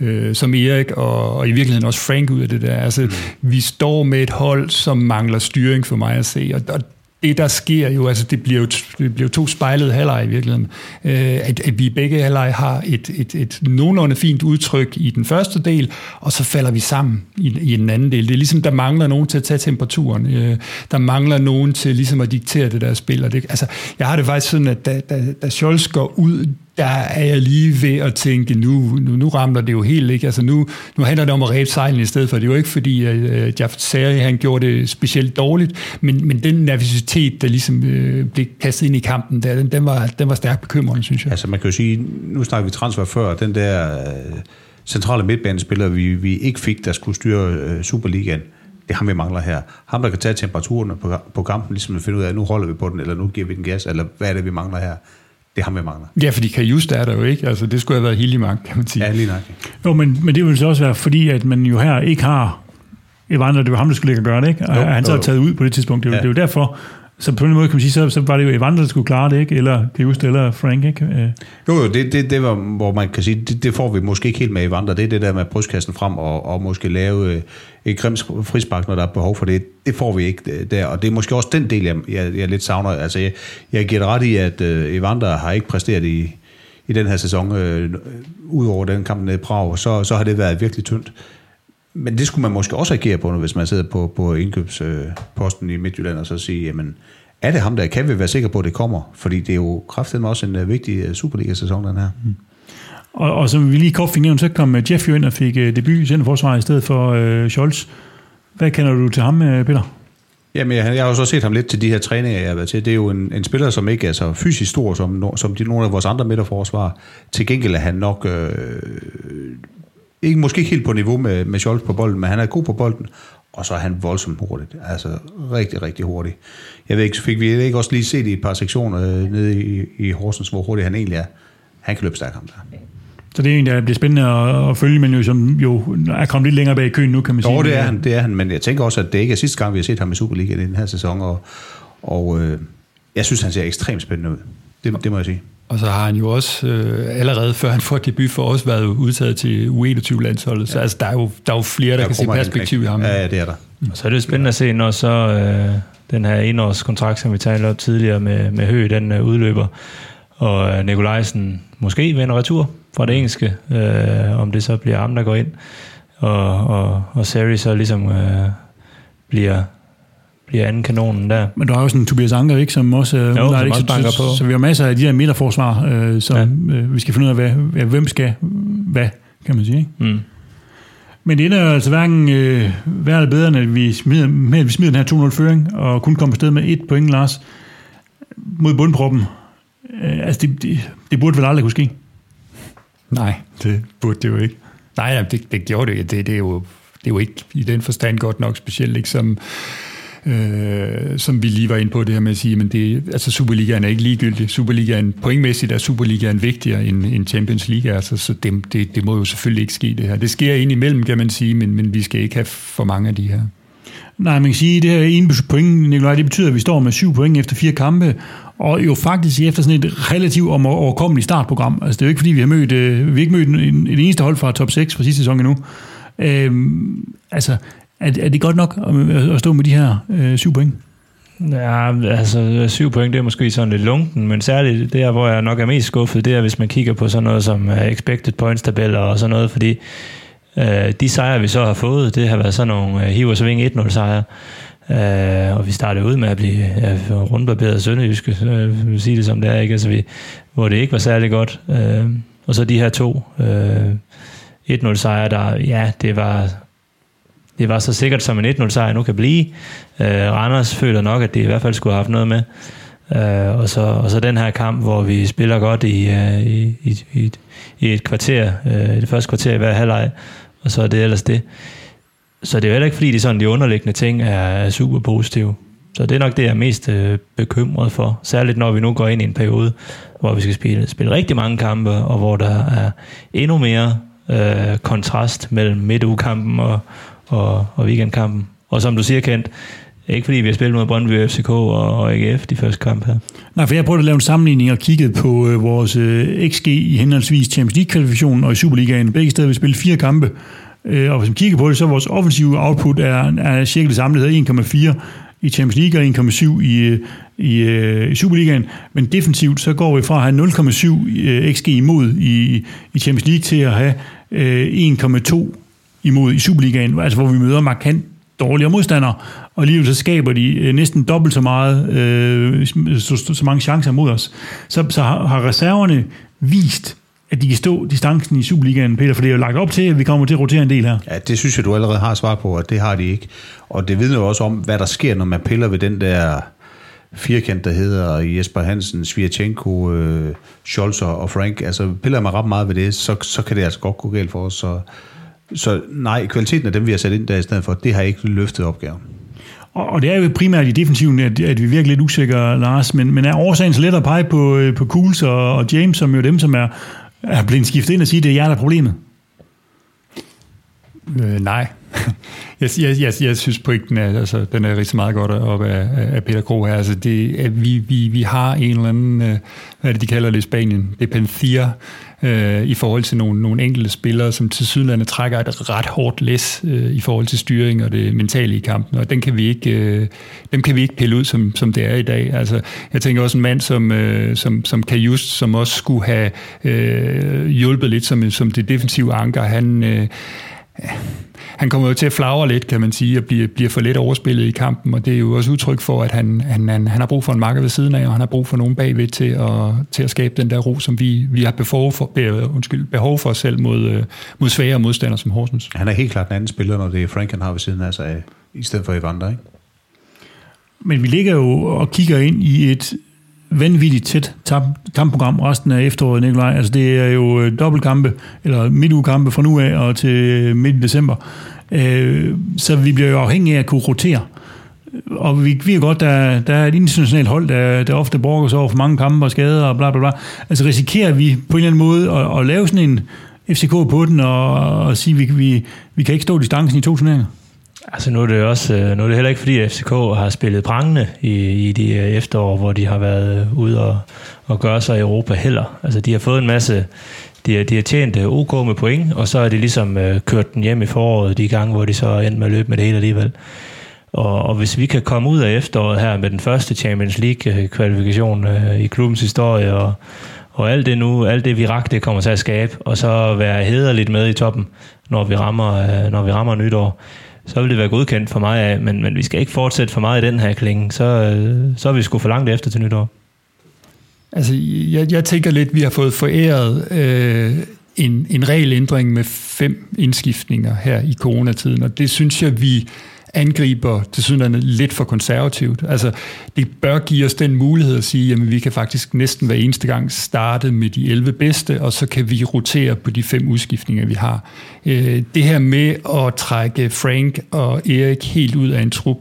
øh, som Erik, og, og i virkeligheden også Frank ud af det der. Altså, mm. vi står med et hold, som mangler styring for mig at se, og, og det, der sker jo, altså det bliver jo, det bliver jo to spejlede halvleg i virkeligheden, øh, at, at vi begge halvleg har et, et, et nogenlunde fint udtryk i den første del, og så falder vi sammen i, i den anden del. Det er ligesom, der mangler nogen til at tage temperaturen. Øh, der mangler nogen til ligesom at diktere det der spil. Og det, altså, jeg har det faktisk sådan, at da, da, da Scholz går ud, der er jeg lige ved at tænke, nu, nu, nu ramler det jo helt ikke. Altså nu, nu handler det om at ræbe sejlen i stedet for. Det er jo ikke fordi, at øh, uh, Jeff Sari, han gjorde det specielt dårligt, men, men den nervositet, der ligesom uh, blev kastet ind i kampen, der, den, den, var, den var stærkt bekymrende, synes jeg. Altså man kan jo sige, nu snakker vi transfer før, den der øh, centrale midtbanespiller, vi, vi ikke fik, der skulle styre øh, Superligaen, det har vi mangler her. Ham, der kan tage temperaturen på, på kampen, ligesom at finde ud af, at nu holder vi på den, eller nu giver vi den gas, eller hvad er det, vi mangler her? Det har vi mangler. Ja, fordi Kajust er der jo ikke. Altså, det skulle have været Hillimark, kan man sige. Ja, lige nok. Jo, men, men det vil så også være, fordi at man jo her ikke har Evander, det var ham, der skulle ligge og gøre det, ikke? Og Jo, han så er jo. taget ud på det tidspunkt. Det, er jo- Ja. det er jo derfor, så på en måde kan man sige, så, så var det jo Evander, der skulle klare det, ikke? Eller det eller Frank, ikke? Øh, Jo, jo, det, det, det var, hvor man kan sige, det, det får vi måske ikke helt med Evander. Det er det der med brystkassen frem og, og måske lave øh, et grimt frispark, når der er behov for det. Det får vi ikke øh, der, og det er måske også den del, jeg, jeg, jeg lidt savner. Altså, jeg, jeg giver det ret i, at øh, Evander har ikke præsteret i, i den her sæson, øh, ud over den kamp nede i Prag, så, så har det været virkelig tyndt. Men det skulle man måske også agere på, hvis man sidder på, på indkøbsposten i Midtjylland, og så sige, jamen, er det ham der? Kan vi være sikre på, at det kommer? Fordi det er jo kraftigt også en øh, vigtig øh, Superliga-sæson, den her. Og, og som vi lige kort fik nævnt, så kom øh, Jeff jo ind og fik øh, debut i centerforsvaret i stedet for øh, Scholz. Hvad kender du til ham, øh, Peter? Jamen, jeg, jeg har jo så set ham lidt til de her træninger, jeg har været til. Det er jo en, en spiller, som ikke er så fysisk stor, som, som de, nogle af vores andre midterforsvar. Til gengæld er han nok... Øh, ikke, måske ikke helt på niveau med, med Scholz på bolden, men han er god på bolden, og så er han voldsomt hurtigt. Altså rigtig, rigtig hurtig. Jeg ved ikke, fik vi ikke også lige set i et par sektioner øh, nede i, i Horsens, hvor hurtig han egentlig er. Han kan løbe stærkt ham der. Så det er en, der bliver spændende at, at følge, men jo, som jo er kommet lidt længere bag i køen nu, kan man sige. Jo, det er han, det er han, men jeg tænker også, at det ikke er sidste gang, vi har set ham i Superligaen i den her sæson, og, og øh, jeg synes, han ser ekstremt spændende ud. Det, det må jeg sige. Og så har han jo også øh, allerede før han får debut for os været udtaget til U21-landsholdet. Så altså, der, er jo, der er jo flere, der, der kan se perspektiv i ham. Ja, ja, det er der. Og så er det jo spændende at se, når så øh, den her enårskontrakt, som vi talte om tidligere med, med Høgh, den øh, udløber, og øh, Nikolajsen måske vender retur fra det engelske, øh, om det så bliver ham, der går ind, og, og, og Sari så ligesom øh, bliver, bliver anden kanonen der. Men der er jo sådan en Tobias Anker, ikke, som også, øh, som udlejer, ikke? også Så- banker så, på. Så vi har masser af de her midterforsvar, øh, som ja. øh, vi skal finde ud af, hvad, hvad, hvem skal hvad, kan man sige. Ikke? Mm. Men det er jo altså hverken øh, værre eller bedre, end at vi smider, med, at vi smider den her 2-0-føring, og kun kommer afsted med et point, Lars, mod bundproppen. Øh, altså, det, det, det burde vel aldrig kunne ske. Nej, det burde det jo ikke. Nej, det, det gjorde det. det. Det er, jo, det er jo ikke i den forstand godt nok, specielt ikke som, øh, som vi lige var inde på det her med at sige, men det, altså Superligaen er ikke ligegyldig. Superligaen, pointmæssigt er Superligaen vigtigere end, end Champions League, altså, så det, det, det må jo selvfølgelig ikke ske det her. Det sker ind imellem, kan man sige, men, men vi skal ikke have for mange af de her. Nej, man kan sige, at det her ene point, Nikolaj, det betyder, at vi står med syv point efter fire kampe, og jo faktisk efter sådan et relativt overkommeligt startprogram. Altså det er jo ikke, fordi vi har mødt, øh, vi har ikke mødt en, en, et eneste hold fra top 6 fra sidste sæson endnu. Øhm, altså, er, er det godt nok at, øh, at stå med de her øh, syv point? Ja, altså syv point, det er måske sådan lidt lunken, men særligt der, hvor jeg nok er mest skuffet, det er, hvis man kigger på sådan noget som øh, expected points tabeller og sådan noget, fordi øh, de sejre, vi så har fået, det har været sådan nogle øh, hiv og sving 1-0 sejre, uh, og vi startede ud med at blive ja, rundbarberet sønderjyske, uh, jeg vil sige det som det er, ikke? Altså, vi, hvor det ikke var særlig godt. Uh, og så de her to uh, 1-0 sejre, der, ja, det var det var så sikkert som en 1-0 sejr nu kan blive. Øh, Randers føler nok, at det i hvert fald skulle have haft noget med. Øh, og, så, og så den her kamp, hvor vi spiller godt i, øh, i, i, i, et, i et kvarter, øh, det første kvarter i hver halvleg, og så er det ellers det. Så det er jo heller ikke, fordi de, sådan, de underliggende ting er, er super positive. Så det er nok det, jeg er mest øh, bekymret for. Særligt når vi nu går ind i en periode, hvor vi skal spille, spille rigtig mange kampe, og hvor der er endnu mere øh, kontrast mellem midtugekampen og, og, og weekendkampen. Og som du siger, Kent, ikke fordi vi har spillet mod Brøndby, FCK og, og AGF de første kampe her. Nej, for jeg prøvede at lave en sammenligning og kiggede på øh, vores øh, XG i henholdsvis Champions League-kvalifikationen og i Superligaen. Begge steder vi spillet fire kampe. Øh, og hvis man kigger på det, så vores offensive output er, er cirka det samme, det hedder 1,4 i Champions League og 1,7 i, øh, i, øh, i Superligaen. Men defensivt, så går vi fra at have 0,7 øh, XG imod i, i Champions League til at have 1,2 imod i Superligaen, altså hvor vi møder markant dårligere modstandere, og alligevel så skaber de øh, næsten dobbelt så meget, øh, øh, så, så, så mange chancer mod os. Så, så har, har reserverne vist, at de kan stå distancen i Superligaen, Peter, for det er jo lagt op til, at vi kommer til at rotere en del her. Ja, det synes jeg, du allerede har svar på, at det har de ikke. Og det vidner jo også om, hvad der sker, når man piller ved den der firkant, der hedder Jesper Hansen, Svirchenko, øh, Scholzer og Frank. Altså, piller man ret meget ved det, så, så kan det altså godt gå galt for os. Så, så nej, kvaliteten af dem, vi har sat ind der i stedet for, det har ikke løftet opgaven. Og, og det er jo primært i defensiven, at, at vi er virkelig lidt usikre, Lars, men, men er årsagen så let at pege på, øh, på Cools og, og James, som jo dem, som er, er blevet skiftet ind og sige, at det er jer, der er problemet? Øh, nej. jeg, jeg, jeg, jeg synes pointen er, altså, den er rigtig meget godt op af, af Peter Kro her. Altså, det, at vi, vi, vi har en eller anden, øh, hvad er det, de kalder det i Spanien, dependier, øh, i forhold til nogle, nogle enkelte spillere, som til sydlandet trækker et ret hårdt læs øh, i forhold til styring og det mentale i kampen, og den kan vi ikke, øh, dem kan vi ikke pille ud, som, som det er i dag. Altså, jeg tænker også en mand som, øh, som, som Kajust, som også skulle have øh, hjulpet lidt som, som det defensive anker, han... Øh, han kommer jo til at flagre lidt, kan man sige, og bliver, bliver for lidt overspillet i kampen, og det er jo også udtryk for, at han, han, han, han har brug for en marker ved siden af, og han har brug for nogen bagved til at, til at skabe den der ro, som vi, vi har behov for, be, undskyld, behov for selv mod, øh, mod svære modstandere som Horsens. Han er helt klart en anden spiller, når det er Frank, han har ved siden af sig, i stedet for Evander, ikke? Men vi ligger jo og kigger ind i et vanvittigt tæt kampprogram resten af efteråret, Nikolaj. Altså det er jo øh, dobbeltkampe, eller midtugekampe fra nu af og til øh, midt i december. Øh, så vi bliver jo afhængige af at kunne rotere. Øh, og vi ved godt, der, der er et internationalt hold, der, der ofte brokker sig over for mange kampe og skader og bla bla bla. Altså risikerer vi på en eller anden måde at, at lave sådan en FCK på den og, og sige, at vi, vi, vi kan ikke stå distancen i to turneringer? Altså nu er det også øh, nu er det heller ikke fordi at FCK har spillet prangende i, i de øh, efterår, hvor de har været øh, ude og, og gøre sig i Europa heller. Altså de har fået en masse, de har, de har tjent OK med point, og så er de ligesom øh, kørt den hjem i foråret de gange, hvor de så endte med at løbe med det hele alligevel. Og, og hvis vi kan komme ud af efteråret her med den første Champions League kvalifikation øh, i klubbens historie, og, og alt det nu, alt det vi det kommer til at skabe, og så være hederligt med i toppen, når vi rammer, når vi rammer nytår, så vil det være godkendt for mig af, men, men vi skal ikke fortsætte for meget i den her klinge, så, øh, så er vi sgu for langt efter til nytår. Altså, jeg, jeg tænker lidt, at vi har fået foræret øh, en, en regelændring med fem indskiftninger her i coronatiden, og det synes jeg, vi angriber til synligheden lidt for konservativt. Altså, det bør give os den mulighed at sige, at vi kan faktisk næsten hver eneste gang starte med de 11 bedste, og så kan vi rotere på de fem udskiftninger, vi har. Øh, det her med at trække Frank og Erik helt ud af en trup,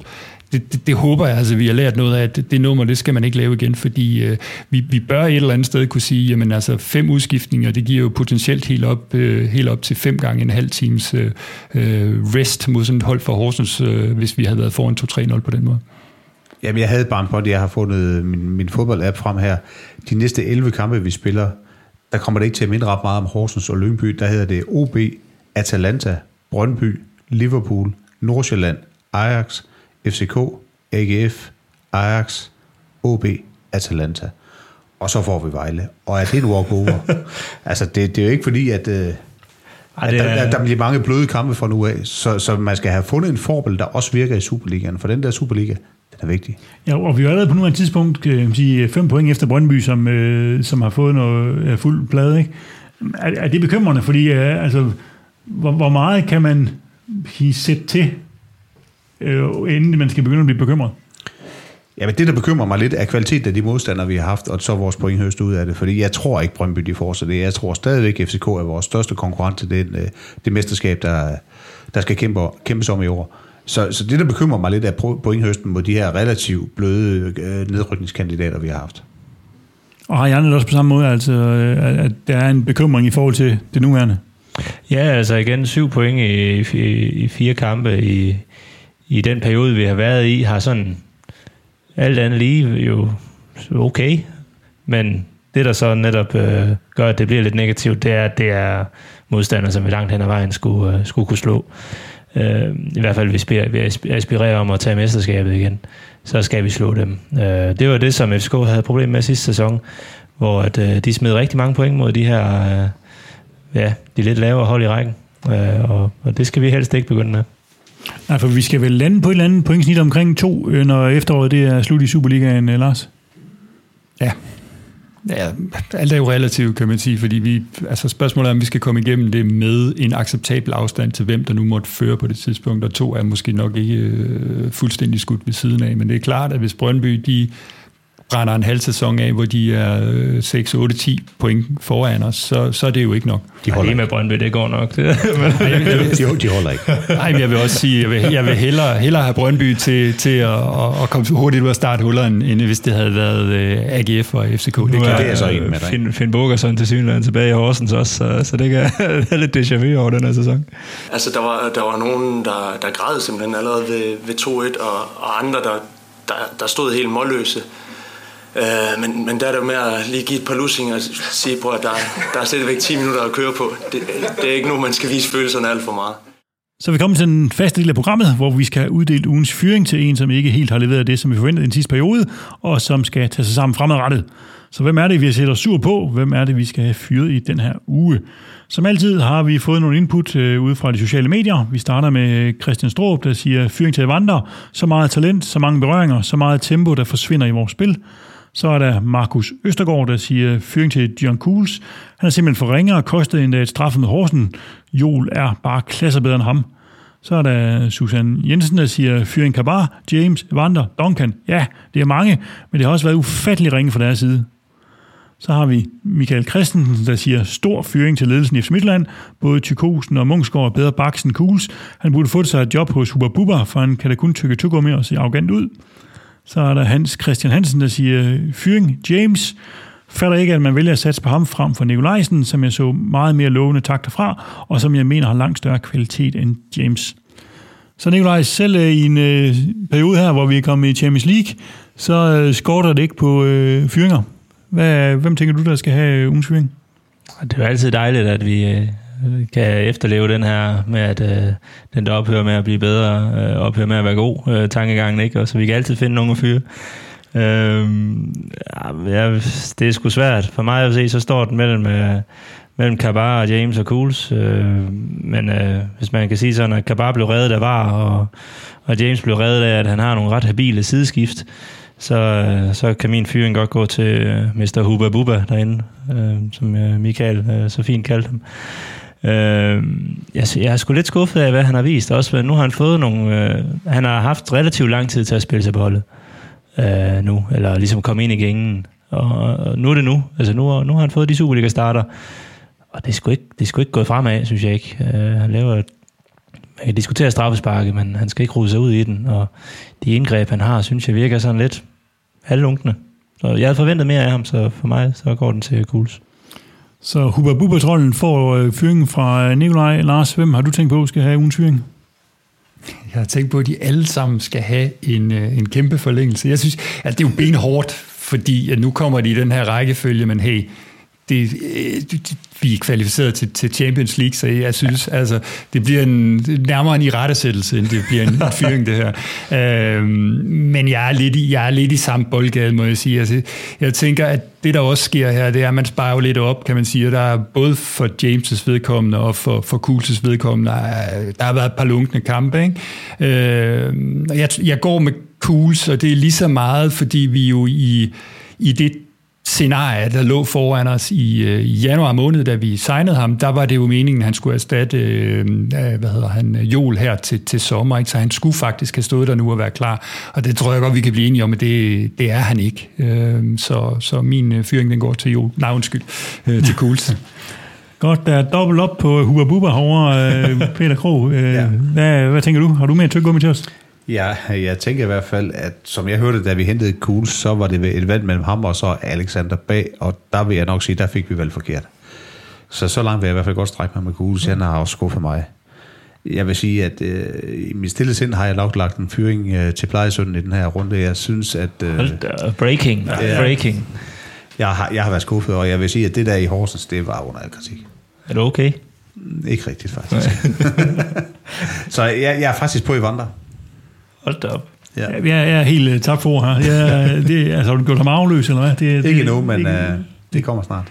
det, det, det håber jeg, altså vi har lært noget af, at det, nummer, det skal man ikke lave igen, fordi øh, vi, vi bør et eller andet sted kunne sige, jamen altså fem udskiftninger, det giver jo potentielt helt op, øh, helt op til fem gange en halv times øh, øh rest mod sådan et hold for Horsens, øh, hvis vi havde været foran 2-3-0 på den måde. Jamen, jeg havde bare en point, jeg har fundet øh, min, min fodboldapp frem her. De næste 11 kampe, vi spiller, der kommer det ikke til at minde ret meget om Horsens og Lyngby. Der hedder det OB, Atalanta, Brøndby, Liverpool, Nordsjælland, Ajax, FCK, AGF, Ajax, OB, Atalanta. Og så får vi Vejle. Og er det en walkover? altså, det, det er jo ikke fordi, at, øh, at der, der, der bliver mange bløde kampe fra nu af. Så, så man skal have fundet en forbillede, der også virker i Superligaen. For den der Superliga, den er vigtig. Ja, og vi er allerede på nuværende tidspunkt kan sige, fem point efter Brøndby, som, øh, som har fået noget øh, fuld plade. Ikke? Er, er det bekymrende? Fordi øh, altså, hvor, hvor meget kan man sætte til øh, inden man skal begynde at blive bekymret? Ja, men det, der bekymrer mig lidt, er kvaliteten af de modstandere, vi har haft, og så vores point høst ud af det. Fordi jeg tror ikke, Brøndby de får så det. Jeg tror stadigvæk, at FCK er vores største konkurrent til det, øh, det mesterskab, der, der skal kæmpe, kæmpes om i år. Så, så det, der bekymrer mig lidt, er pointhøsten mod de her relativt bløde øh, nedrykningskandidater, vi har haft. Og har Janne også på samme måde, altså, at der er en bekymring i forhold til det nuværende? Ja, altså igen syv point i, i, i fire kampe i, i den periode, vi har været i, har sådan alt andet lige jo okay, men det, der så netop øh, gør, at det bliver lidt negativt, det er, at det er modstandere, som vi langt hen ad vejen skulle, øh, skulle kunne slå. Øh, I hvert fald, hvis vi aspirerer om at tage mesterskabet igen. så skal vi slå dem. Øh, det var det, som FCK havde problem med sidste sæson, hvor at, øh, de smed rigtig mange point mod de her, øh, ja, de lidt lavere hold i rækken. Øh, og, og det skal vi helst ikke begynde med. Nej, for vi skal vel lande på et eller andet pointsnit omkring to, øh, når efteråret det er slut i Superligaen, øh, Lars? Ja. Ja, alt er jo relativt, kan man sige, fordi vi, altså spørgsmålet er, om vi skal komme igennem det med en acceptabel afstand til, hvem der nu måtte føre på det tidspunkt, og to er måske nok ikke øh, fuldstændig skudt ved siden af, men det er klart, at hvis Brøndby, de brænder en halv sæson af, hvor de er øh, 6, 8, 10 point foran os, så, så er det jo ikke nok. De holder ikke med Brøndby, det går nok. de, de holder ikke. Nej, men jeg vil også sige, jeg vil, jeg vil hellere, hellere have Brøndby til, til at, at komme hurtigt ud af starthulleren, end hvis det havde været øh, AGF og FCK. Det, Det er, er det er så en med dig. Finn, Finn Bogerson til synligheden tilbage i Horsens også, så, så det kan det er lidt déjà vu over den her sæson. Altså, der var, der var nogen, der, der græd simpelthen allerede ved, ved 2-1, og, og andre, der, der, der stod helt målløse. Øh, men, men der er det jo med at lige give et par lussinger og sige på, at der, der er stadigvæk 10 minutter at køre på. Det, det er ikke nu, man skal vise følelserne alt for meget. Så vi kommer til den faste del af programmet, hvor vi skal uddele ugens fyring til en, som ikke helt har leveret det, som vi forventede i den sidste periode, og som skal tage sig sammen fremadrettet. Så hvem er det, vi har sætter sur på? Hvem er det, vi skal have fyret i den her uge? Som altid har vi fået nogle input øh, ude fra de sociale medier. Vi starter med Christian Stroop, der siger, fyring til vandre, Så meget talent, så mange berøringer, så meget tempo, der forsvinder i vores spil. Så er der Markus Østergaard, der siger fyring til Dion Kuhls. Han er simpelthen for ringere og kostet endda et straffe med Horsen. Jol er bare klasser bedre end ham. Så er der Susan Jensen, der siger fyring Kabar, James, Evander, Duncan. Ja, det er mange, men det har også været ufattelig ringe fra deres side. Så har vi Michael Christensen, der siger stor fyring til ledelsen i FC Midtland. Både Tykosen og Mungsgaard er bedre baksen end Han burde få sig et job hos Huber Bubber, for han kan da kun tykke tyggegummi og se arrogant ud. Så er der Hans Christian Hansen, der siger fyring James. Fatter ikke, at man vælger at satse på ham frem for Nikolajsen, som jeg så meget mere lovende takter fra, og som jeg mener har langt større kvalitet end James. Så Nikolaj, selv øh, i en øh, periode her, hvor vi er kommet i Champions League, så øh, skorter det ikke på øh, fyringer. Hvad, hvem tænker du, der skal have øh, ugens fyring? Det er jo altid dejligt, at vi øh, kan efterleve den her med, at øh, den der ophører med at blive bedre, øh, ophører med at være god, øh, tankegangen, ikke? Og så vi kan altid finde nogen at fyre. Øh, ja, det er sgu svært. For mig at se, så står den mellem, øh, mellem Kabar og James og Cools. Øh, men øh, hvis man kan sige sådan, at Kabar blev reddet af var, og, og James blev reddet af, at han har nogle ret habile sideskift, så, øh, så kan min fyring godt gå til øh, Mr. Huba Buba derinde, øh, som øh, Michael øh, så fint kaldte ham. Øh, jeg, jeg er sgu lidt skuffet af, hvad han har vist. Også øh, nu har han fået nogle... Øh, han har haft relativt lang tid til at spille sig på holdet øh, nu, eller ligesom komme ind i gængen. Og, og nu er det nu. Altså nu, nu har han fået de Superliga-starter. Og det er sgu ikke, det er sgu ikke gået fremad, synes jeg ikke. Øh, han laver et man kan diskutere straffesparke, men han skal ikke rode sig ud i den, og de indgreb, han har, synes jeg virker sådan lidt halvlunkende. Så jeg havde forventet mere af ham, så for mig, så går den til Kuls. Så Hubba Bubba Trollen får øh, fyringen fra øh, Nikolaj. Lars, hvem har du tænkt på, skal have ugens fyring? Jeg har tænkt på, at de alle sammen skal have en, øh, en kæmpe forlængelse. Jeg synes, at det er jo benhårdt, fordi at nu kommer de i den her rækkefølge, men hey, det, øh, vi er kvalificeret til, til Champions League, så jeg synes, ja. altså, det bliver en, nærmere en irettesættelse, end det bliver en, en fyring, det her. Øhm, men jeg er, lidt i, jeg er lidt i samme boldgade, må jeg sige. Altså, jeg tænker, at det, der også sker her, det er, at man sparer jo lidt op, kan man sige. Der er både for James' vedkommende og for, for Kuls' vedkommende, der, er, der har været et par lunkne kampe. Ikke? Øhm, jeg, jeg går med Kuls, og det er lige så meget, fordi vi jo i, i det scenarie, der lå foran os i, øh, i januar måned, da vi signede ham, der var det jo meningen, at han skulle erstatte øh, hvad hedder han, Jol her til, til sommer, ikke? så han skulle faktisk have stået der nu og være klar, og det tror jeg godt, vi kan blive enige om, at det, det er han ikke. Øh, så, så min øh, fyring, den går til Jol. Nej, undskyld, øh, til Kuls. Godt, der er dobbelt op på Huber Buber herovre, øh, Peter Krog. Øh, ja. hvad, hvad tænker du? Har du mere tyggegummi til os? Ja, jeg tænker i hvert fald, at som jeg hørte, da vi hentede Kuhl, så var det et valg mellem ham og så Alexander Bag, og der vil jeg nok sige, der fik vi valgt forkert. Så så langt vil jeg i hvert fald godt strække mig med Kuhl, så han har også skuffet mig. Jeg vil sige, at øh, i mit stille sind har jeg nok lagt en fyring øh, til plejesønnen i den her runde. Jeg synes, at... Øh, breaking. Ja. breaking. Jeg har, jeg har været skuffet, og jeg vil sige, at det der i Horsens, det var under al kritik. Er det okay? Ikke rigtigt, faktisk. så jeg, jeg er faktisk på i vandre. Hold da op. Ja. Jeg, jeg er helt uh, tabt for her. Jeg, det, altså, har du gjort ham afløs, eller hvad? Det, Ikke det, nu, men ikke- øh, det kommer snart.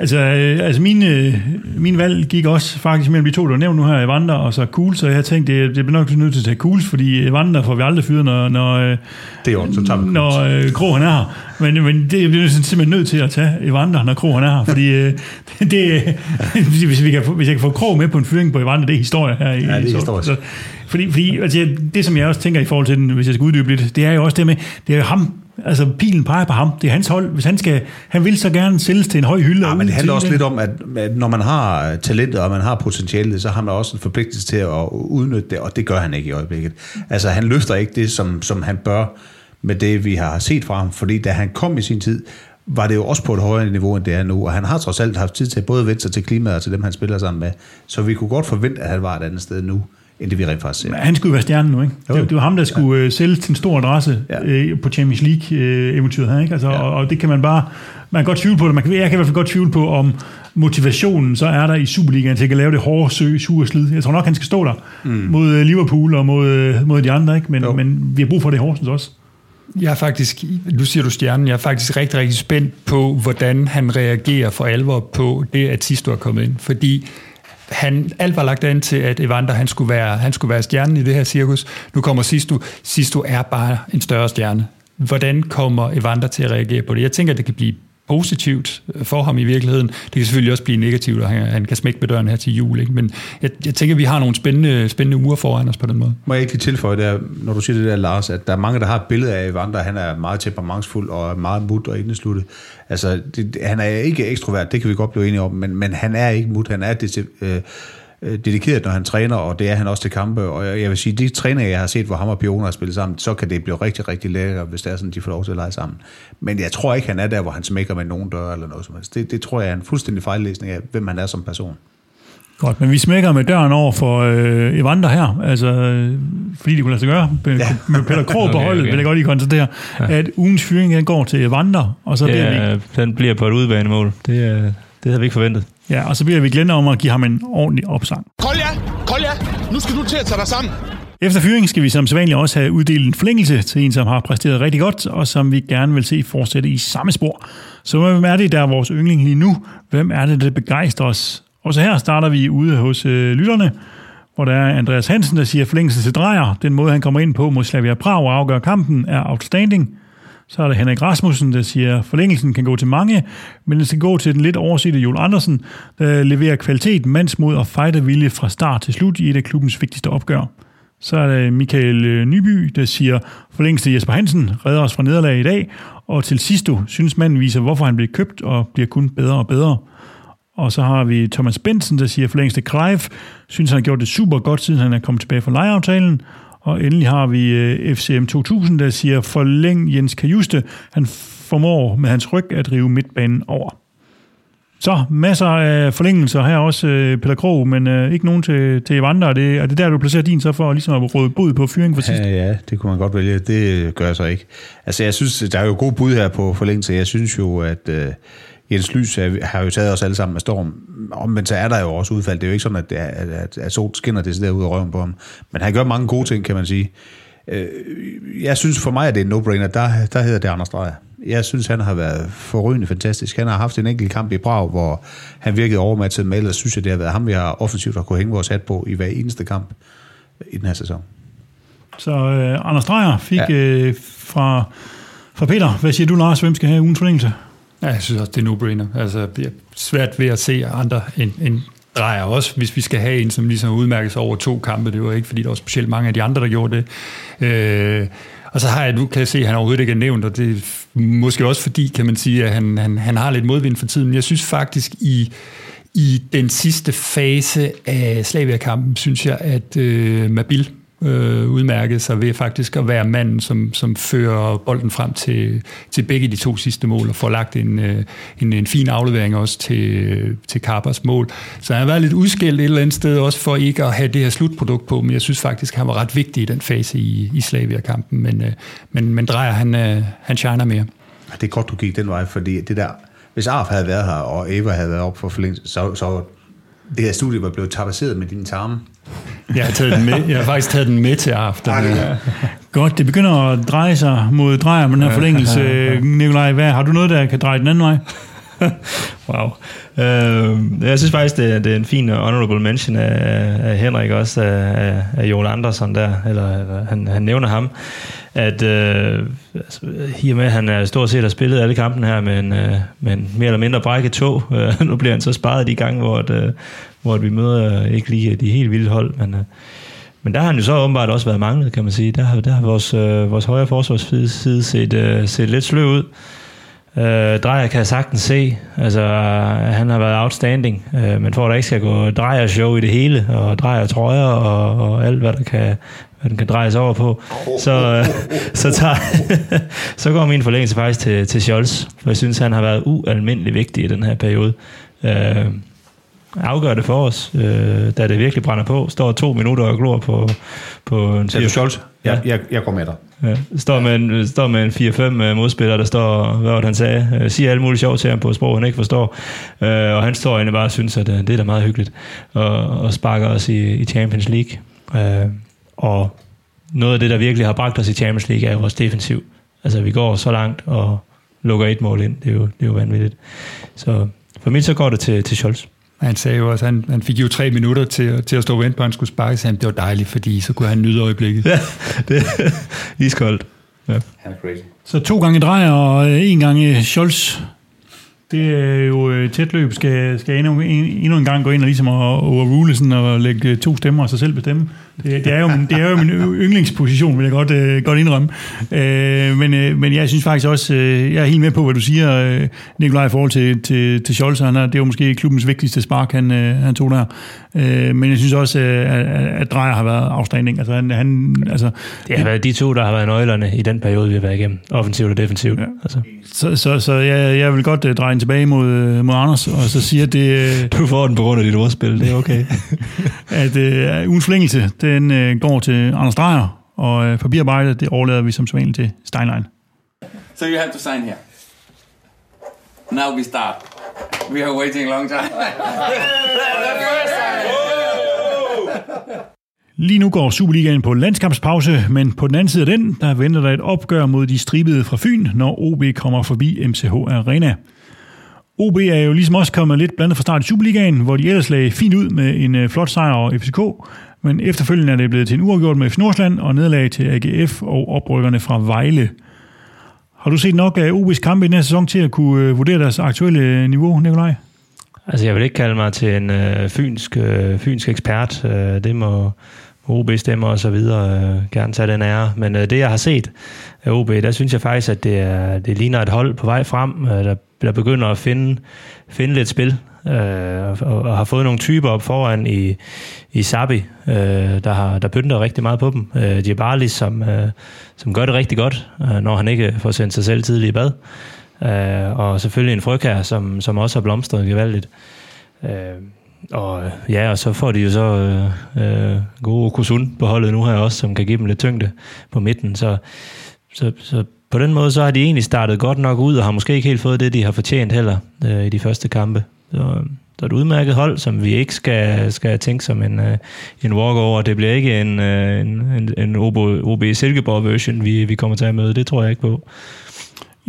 Altså, øh, altså mine, øh, mine valg gik også faktisk mellem de to, du har nævnt nu her, Evander og så Kugls, så jeg tænkte, det, det bliver nok nødt til at tage Kugls, fordi Evander får vi aldrig fyret, når, når, øh, Det er jo så tager når øh, Krog han er her. Men, men det bliver simpelthen nødt til at tage Evander, når Krog han er her, fordi øh, det, hvis, vi kan, hvis jeg kan få Krog med på en fyring på Evander, det er historie her. I, Ja, det er historisk. Så, fordi, fordi altså, det, som jeg også tænker i forhold til den, hvis jeg skal uddybe lidt, det er jo også det med, det er jo ham, altså pilen peger på ham, det er hans hold. Hvis han skal, han vil så gerne sælges til en høj hylde. Ja, men det handler også lidt om, at, når man har talentet, og man har potentialet, så har man også en forpligtelse til at udnytte det, og det gør han ikke i øjeblikket. Altså, han løfter ikke det, som, som han bør med det, vi har set fra ham, fordi da han kom i sin tid, var det jo også på et højere niveau, end det er nu, og han har trods alt haft tid til både at vende sig til klimaet og til dem, han spiller sammen med, så vi kunne godt forvente, at han var et andet sted nu, end det vi rent faktisk ser. Han skulle være stjernen nu, ikke? Jo. Det, var- det var ham, der skulle ja. sælge til en stor adresse Ja. øh, på Champions League-eventyret her, ikke? Altså, Ja. og, og det kan man bare... Man kan godt tvivle på det. Man kan, jeg kan i hvert fald godt tvivle på, om motivationen så er der i Superligaen til at lave det hårde, sø, sure slid. Jeg tror nok, han skal stå der mm. mod øh, Liverpool og mod, øh, mod de andre, ikke? Men, Jo. men vi har brug for det i Horsens også. Jeg er faktisk, nu siger du stjernen, jeg er faktisk rigtig, rigtig spændt på, hvordan han reagerer for alvor på det, at Sisto er kommet ind. Fordi han, alt var lagt an til, at Evander han skulle, være, han skulle være stjernen i det her cirkus. Nu kommer Sisto. Sisto er bare en større stjerne. Hvordan kommer Evander til at reagere på det? Jeg tænker, at det kan blive positivt øh, for ham i virkeligheden. Det kan selvfølgelig også blive negativt, og han, han kan smække med døren her til jul. Ikke? Men jeg, jeg tænker, at vi har nogle spændende, spændende uger foran os på den måde. Må jeg ikke lige tilføje der, når du siger det der, Lars, at der er mange, der har et billede af Evander, han er meget temperamentsfuld og meget mut og indesluttet. Altså, det, han er ikke ekstrovert, det kan vi godt blive enige om, men, men han er ikke mut, han er det, øh, øh, dedikeret, når han træner, og det er han også til kampe. Og jeg, jeg vil sige, de træninger, jeg har set, hvor ham og Piona har spillet sammen, så kan det blive rigtig, rigtig lækkert, hvis det er sådan, de får lov til at lege sammen. Men jeg tror ikke, han er der, hvor han smækker med nogen dør eller noget som helst. Det, det tror jeg er en fuldstændig fejllæsning af, hvem han er som person. Godt, men vi smækker med døren over for øh, Evander her, altså, øh, fordi det kunne lade sig gøre. Med, ja. med Peter Krog på Okay, holdet, okay. vil jeg godt lige konstatere, ja. at ugens fyring den går til Evander, og så bliver vi Ja, den bliver på et udbanemål. Det, øh, det havde vi ikke forventet. Ja, og så bliver vi glænde om at give ham en ordentlig opsang. Kolja, Kolja, nu skal du til at tage dig sammen. Efter fyringen skal vi som sædvanligt også have uddelt en forlængelse til en, som har præsteret rigtig godt, og som vi gerne vil se fortsætte i samme spor. Så hvem er det, der er vores yndling lige nu? Hvem er det, der begejstrer os? Og så her starter vi ude hos øh, lytterne, hvor der er Andreas Hansen, der siger forlængelse til Drejer. Den måde, han kommer ind på mod Slavia Prag og afgør kampen, er outstanding. Så er der Henrik Rasmussen, der siger, forlængelsen kan gå til mange, men den skal gå til den lidt oversete Joel Andersen, der leverer kvalitet, mandsmod og fightervilje fra start til slut i et af klubbens vigtigste opgør. Så er der Michael øh, Nyby, der siger, forlængelse til Jesper Hansen, redder os fra nederlag i dag, og til sidst synes manden viser, hvorfor han blev købt og bliver kun bedre og bedre. Og så har vi Thomas Benson, der siger forlængelse til Clive. Synes, han har gjort det super godt, siden han er kommet tilbage fra lejeaftalen. Og endelig har vi øh, FCM 2000, der siger forlæng Jens Kajuste. Han formår med hans ryg at drive midtbanen over. Så masser af forlængelser her også, øh, Peter Krog, men øh, ikke nogen til, til Evander. Er det, er det der, du placerer din så for ligesom at råde bud på fyring for sidst? Ja, ja, det kunne man godt vælge. Det gør jeg så ikke. Altså, jeg synes, der er jo god bud her på forlængelse. Jeg synes jo, at Øh Jens Lys er, har jo taget os alle sammen med storm. Omvendt så er der jo også udfald. Det er jo ikke sådan, at, at, at, at sol skinner det der ud af røven på ham. Men han gør mange gode ting, kan man sige. Øh, Jeg synes for mig, at det er en no-brainer. Der, der hedder det Anders Dreyer. Jeg synes, han har været forrygende fantastisk. Han har haft en enkelt kamp i Prag, hvor han virkede overmatchet, men ellers synes jeg, det har været ham, vi har offensivt har kunne hænge vores hat på i hver eneste kamp i den her sæson. Så øh, Anders Dreyer fik ja. øh, fra, fra Peter. Hvad siger du, Lars? Hvem skal have ugens forlængelse? Ja, jeg synes også, det er no-brainer. Altså, det er svært ved at se andre end, end drejer også, hvis vi skal have en, som ligesom udmærkes over to kampe. Det var ikke, fordi der var specielt mange af de andre, der gjorde det. Øh, og så har jeg, nu kan jeg se, at han overhovedet ikke er nævnt, og det er måske også fordi, kan man sige, at han, han, han har lidt modvind for tiden. Men jeg synes faktisk, i, i den sidste fase af Slavia-kampen, synes jeg, at øh, Mabil øh, udmærket sig ved faktisk at være manden, som, som fører bolden frem til, til begge de to sidste mål, og får lagt en, øh, en, en fin aflevering også til, øh, til Carpers mål. Så han har været lidt udskilt et eller andet sted også for ikke at have det her slutprodukt på, men jeg synes faktisk, at han var ret vigtig i den fase i, i Slavia-kampen, men, øh, men, men Drejer, han, øh, han shiner mere. Det er godt, du gik den vej, fordi det der, hvis Arf havde været her, og Eva havde været op for forlængelse, så, så det her studie var blevet tapasseret med dine tarme. Jeg har, taget den med, jeg har faktisk taget den med til aften. Godt, det begynder at dreje sig mod drejer med den her forlængelse. Nikolaj, hvad, har du noget, der kan dreje den anden vej? Wow. Øh, jeg synes faktisk, det er, det er en fin honorable mention af, af Henrik også, af, af, Joel Andersen der, eller, eller han, han nævner ham, at øh, altså, i og med, at han er stort set har spillet alle kampene her med en, øh, med en mere eller mindre brækket tog, øh, nu bliver han så sparet de gange, hvor, at, øh, hvor at vi møder øh, ikke lige de helt vilde hold, men, øh, men der har han jo så åbenbart også været manglet, kan man sige. Der har, der har vores, øh, vores højre forsvarsside set, øh, set lidt sløv ud. Øh, Drejer kan jeg sagtens se. Altså, han har været outstanding. Øh, men for at der ikke skal gå drejer show i det hele, og drejer trøjer og, og alt, hvad der kan, den kan drejes over på, så, øh, så, tager, så går min forlængelse faktisk til, til Scholz. For jeg synes, han har været ualmindelig vigtig i den her periode. Øh, afgør det for os, øh, da det virkelig brænder på. Står to minutter og glor på, på en Ser du Scholz? Ja. Jeg, jeg, jeg går med dig. Ja, står med en, står med en 4-5 øh, modspiller, der står, hvad var det, han sagde, øh, siger alle mulige sjov til ham på sprog, han ikke forstår. Øh, og han står egentlig bare og synes, at øh, det er da meget hyggeligt. Og, og sparker os i, i Champions League. Øh, og noget af det, der virkelig har bragt os i Champions League, er jo vores defensiv. Altså, vi går så langt og lukker et mål ind. Det er jo, det er jo vanvittigt. Så for mig så går det til, til Scholz. Han sagde jo også, han, han fik jo tre minutter til, til at stå og vente på, at han skulle sparke, så han, det var dejligt, fordi så kunne han nyde øjeblikket. Ja, det er iskoldt. Ja. Han er crazy. Så to gange drejer og øh, en gang Scholz. Det er jo øh, tæt løb. Skal, skal endnu, en, endnu en gang gå ind og ligesom at overrule sådan og lægge to stemmer og sig selv bestemme. Det, det, er, jo min, det er jo min yndlingsposition, vil jeg godt, øh, godt indrømme. Øh, men, øh, men jeg synes faktisk også, øh, jeg er helt med på, hvad du siger, øh, Nikolaj, i forhold til, til, til Scholz. Han er, det er jo måske klubbens vigtigste spark, han, øh, han tog der. Øh, men jeg synes også, øh, at, at Drejer har været afstanding. Altså, han, han, altså, Det har været de to, der har været nøglerne i den periode, vi har været igennem. Offensivt og defensivt. Ja. Altså. så, så, så jeg, jeg vil godt øh, dreje den tilbage mod, øh, mod Anders, og så sige, at det, øh, Du får den på grund af dit ordspil, det er okay. at øh, ugens forlængelse, den øh, går til Anders Drejer, og øh, papirarbejdet, det overlader vi som sædvanligt til Steinlein. So you have to sign here. Now we start. We are waiting a long time. Lige nu går Superligaen på landskampspause, men på den anden side af den, der venter der et opgør mod de stribede fra Fyn, når OB kommer forbi MCH Arena. OB er jo ligesom også kommet lidt blandet fra start i Superligaen, hvor de ellers lagde fint ud med en øh, flot sejr over FCK, men efterfølgende er det blevet til en uafgjort med F. Nordsland og nederlag til AGF og oprykkerne fra Vejle. Har du set nok af OB's kampe i den her sæson til at kunne øh, vurdere deres aktuelle øh, niveau, Nikolaj? Altså, jeg vil ikke kalde mig til en øh, fynsk, øh, fynsk ekspert. Øh, det må OB stemmer og så videre øh, gerne tage den ære. Men øh, det, jeg har set af OB, der synes jeg faktisk, at det, er, det ligner et hold på vej frem, øh, der, der begynder at finde, finde lidt spil. Øh, og, og har fået nogle typer op foran i, i Sabi, øh, der, har, der pynter rigtig meget på dem. Øh, de er bare øh, som gør det rigtig godt, øh, når han ikke får sendt sig selv tidligt i bad. Øh, og selvfølgelig en frøkær, som, som også har blomstret gevaldigt. Øh, og øh, ja, og så får de jo så øh, øh, gode Okusun på holdet nu her også, som kan give dem lidt tyngde på midten. Så, så, så på den måde, så har de egentlig startet godt nok ud, og har måske ikke helt fået det, de har fortjent heller øh, i de første kampe. Så, så et udmærket hold, som vi ikke skal, skal tænke som en, øh, en walkover. Det bliver ikke en, øh, en, en, en OB, OB Silkeborg-version, vi, vi kommer til at møde. Det tror jeg ikke på.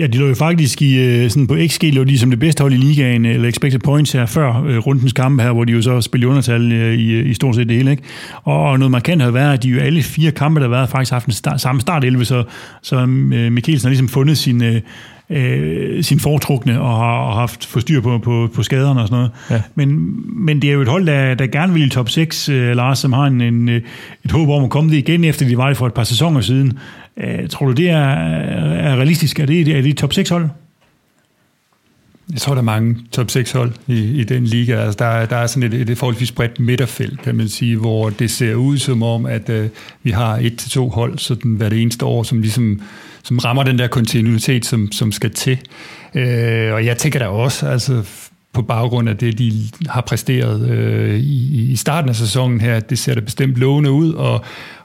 Ja, de lå jo faktisk i, øh, sådan på XG, lå de som det bedste hold i ligaen, øh, eller expected points her før øh, rundens kampe her, hvor de jo så spillede undertal øh, i, øh, i stort set det hele. Ikke? Og noget markant har været, at de jo alle fire kampe, der har været, faktisk har haft en start, samme start 11, så, så øh, Mikkelsen har ligesom fundet sin, øh, øh, sin foretrukne og har og haft forstyr på, på, på skaderne og sådan noget. Ja. Men, men det er jo et hold, der, der gerne vil i top 6, øh, Lars, som har en, en, øh, et håb om at komme det igen, efter de var det for et par sæsoner siden. Øh, tror du, det er, er realistisk? Er det, er det et top 6 hold? Jeg tror, der er mange top 6 hold i, i den liga. Altså, der, er- der er sådan et, et forholdsvis bredt midterfelt, kan man sige, hvor det ser ud som om, at øh, vi har et til to hold sådan hver det eneste år, som ligesom som rammer den der kontinuitet, som, som skal til. Øh, og jeg tænker da også, altså på baggrund af det, de har præsteret øh, i, i starten af sæsonen her, det ser da bestemt lovende ud, og,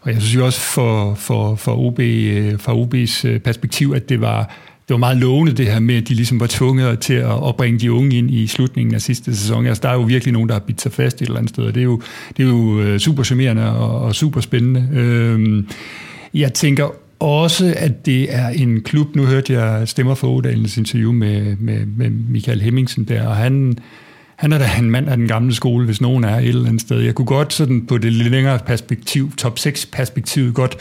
og jeg synes jo også for, for, for, OB, øh, fra OB's øh, perspektiv, at det var, det var meget lovende det her med, at de ligesom var tvunget til at, at bringe de unge ind i slutningen af sidste sæson. Altså, der er jo virkelig nogen, der har bidt sig fast et eller andet sted, og det er jo, det er jo øh, super charmerende og, og super spændende. Øh, jeg tænker også, at det er en klub, nu hørte jeg Stemmer for Odalens interview med, med, med Michael Hemmingsen der, og han, han er da en mand af den gamle skole, hvis nogen er et eller andet sted. Jeg kunne godt sådan på det lidt længere perspektiv, top 6 perspektiv, godt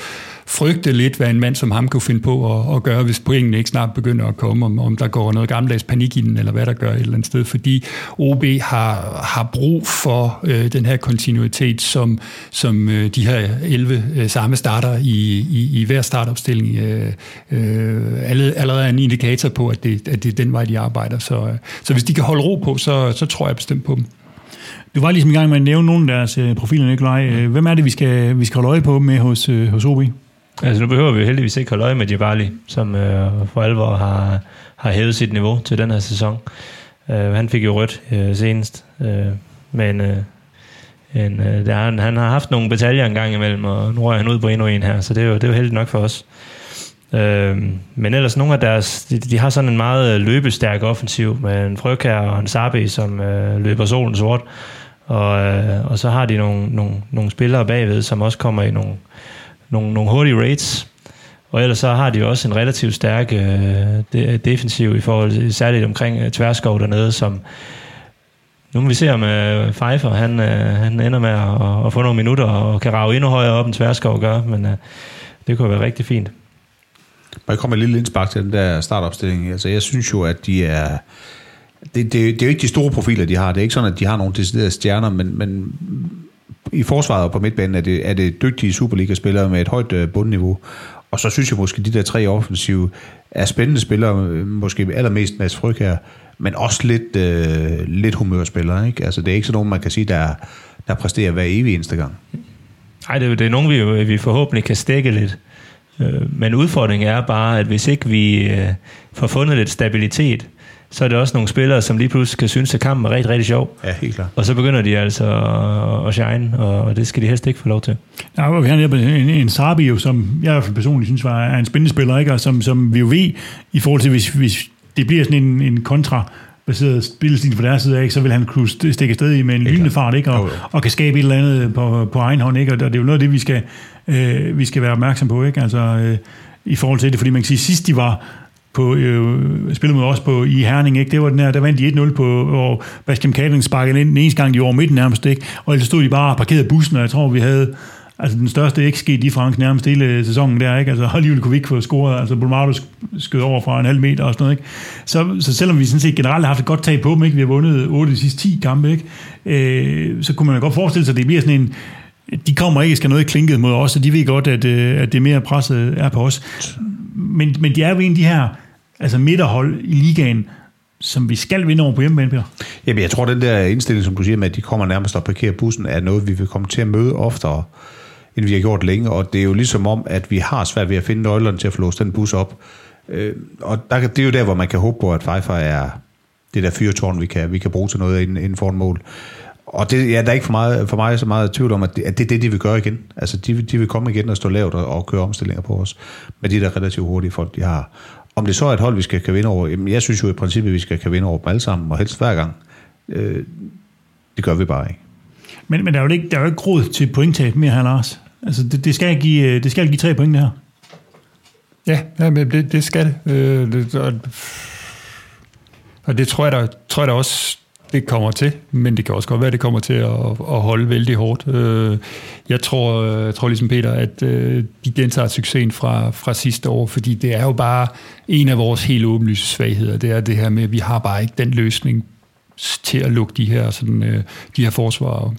frygte lidt, hvad en mand som ham kunne finde på at, at gøre, hvis pointene ikke snart begynder at komme, om, om der går noget gammeldags panik i den, eller hvad der gør et eller andet sted, fordi OB har, har brug for øh, den her kontinuitet, som, som øh, de her 11 øh, samme starter i, i, i hver startopstilling øh, øh, allerede er en indikator på, at det, at det er den vej, de arbejder. Så, øh, så hvis de kan holde ro på, så, så tror jeg bestemt på dem. Du var ligesom i gang med at nævne nogle af deres øh, profiler, Nikolaj. Øh, hvem er det, vi skal, vi skal holde øje på med hos, øh, hos OB? Altså nu behøver vi heldigvis ikke holde øje med Djibali, som øh, for alvor har, har hævet sit niveau til den her sæson. Øh, han fik jo rødt øh, senest, øh, men øh, en, øh, der, han, han har haft nogle bataljer en gang imellem, og nu rører han ud på endnu en her, så det er jo, det er jo heldigt nok for os. Øh, men ellers nogle af deres, de, de har sådan en meget løbestærk offensiv med en Frøkær og en Sabi, som øh, løber solen sort, og, øh, og så har de nogle, nogle, nogle spillere bagved, som også kommer i nogle, nogle, nogle hurtige rates, og ellers så har de jo også en relativt stærk øh, de, defensiv i forhold til, særligt omkring øh, Tverskov dernede, som nu må vi se om øh, Pfeiffer, han, øh, han ender med at, at få nogle minutter og kan rave endnu højere op, end Tverskov gør, men øh, det kunne være rigtig fint. Må jeg komme med et lille indspark til den der startopstilling? Altså, jeg synes jo, at de er... Det, det, det er jo ikke de store profiler, de har. Det er ikke sådan, at de har nogle deciderede stjerner, men, men i forsvaret og på midtbanen er det, er det dygtige Superliga-spillere med et højt øh, bundniveau. Og så synes jeg måske, at de der tre offensive er spændende spillere, øh, måske allermest Mads Fryg her, men også lidt, øh, lidt humørspillere. Ikke? Altså, det er ikke sådan nogen, man kan sige, der, der præsterer hver evig eneste gang. Nej, det, det er nogen, vi, vi forhåbentlig kan stikke lidt. Øh, men udfordringen er bare, at hvis ikke vi får fundet lidt stabilitet, så er det også nogle spillere, som lige pludselig kan synes, at kampen er rigtig, rigtig sjov. Ja, helt klart. Og så begynder de altså at shine, og det skal de helst ikke få lov til. Ja, og vi har en, en Sabi, jo, som jeg i hvert fald personligt synes var, er en spændende spiller, ikke? og som, som vi jo ved, i forhold til, hvis, hvis det bliver sådan en, en kontra, baseret spillestil fra deres side af, så vil han kunne stikke afsted i med en lynende fart, ikke? Og, og kan skabe et eller andet på, på egen hånd, ikke? og det er jo noget af det, vi skal, øh, vi skal være opmærksom på, ikke? Altså, øh, i forhold til det, fordi man kan sige, at sidst de var på, øh, spillede mod os på, i Herning, ikke? Det var den her, der vandt de 1-0 på, hvor Bastian Katling sparkede ind den eneste gang, de var over midten nærmest, ikke? Og ellers stod de bare og parkerede bussen, og jeg tror, vi havde altså den største XG-difference nærmest hele sæsonen der, ikke? Altså alligevel kunne vi ikke få scoret, altså Bolmardo skød over fra en halv meter og sådan noget, ikke? Så, så selvom vi sådan set generelt har haft et godt tag på dem, ikke? Vi har vundet 8 de sidste 10 kampe, ikke? Øh, så kunne man godt forestille sig, at det bliver sådan en, de kommer ikke skal noget klinket mod os, og de ved godt, at, øh, at det mere presset er på os. Men, men de er jo en af de her altså midterhold i ligaen, som vi skal vinde over på hjemmebane, Peter? Jamen, jeg tror, den der indstilling, som du siger med, at de kommer nærmest og parkerer bussen, er noget, vi vil komme til at møde oftere, end vi har gjort længe. Og det er jo ligesom om, at vi har svært ved at finde nøglerne til at få låst den bus op. Øh, og der, det er jo der, hvor man kan håbe på, at FIFA er det der fyrtårn, vi kan, vi kan bruge til noget inden, inden for en mål. Og det, ja, der er ikke for, meget, for mig så meget tvivl om, at det, at det er det, de vil gøre igen. Altså, de, de vil komme igen og stå lavt og, og køre omstillinger på os, med de der relativt hurtige folk, de har. Om det så er et hold, vi skal kan vinde over, jamen jeg synes jo i princippet, at vi skal kan vinde over dem alle sammen, og helst hver gang. Øh, det gør vi bare ikke. Men, men der er jo ikke, der er jo ikke råd til pointtab mere her, Lars. Altså, det, det, skal give, det skal give tre point, det her. Ja, ja men det, det skal det. Øh, det og, og det tror jeg, der, tror jeg der også, det kommer til, men det kan også godt være, at det kommer til at, at holde vældig hårdt. Øh, jeg tror, øh, jeg tror ligesom Peter, at øh, de gentager succesen fra, fra sidste år, fordi det er jo bare en af vores helt åbenlyse svagheder, det er det her med, at vi har bare ikke den løsning til at lukke de her, sådan, de her forsvarer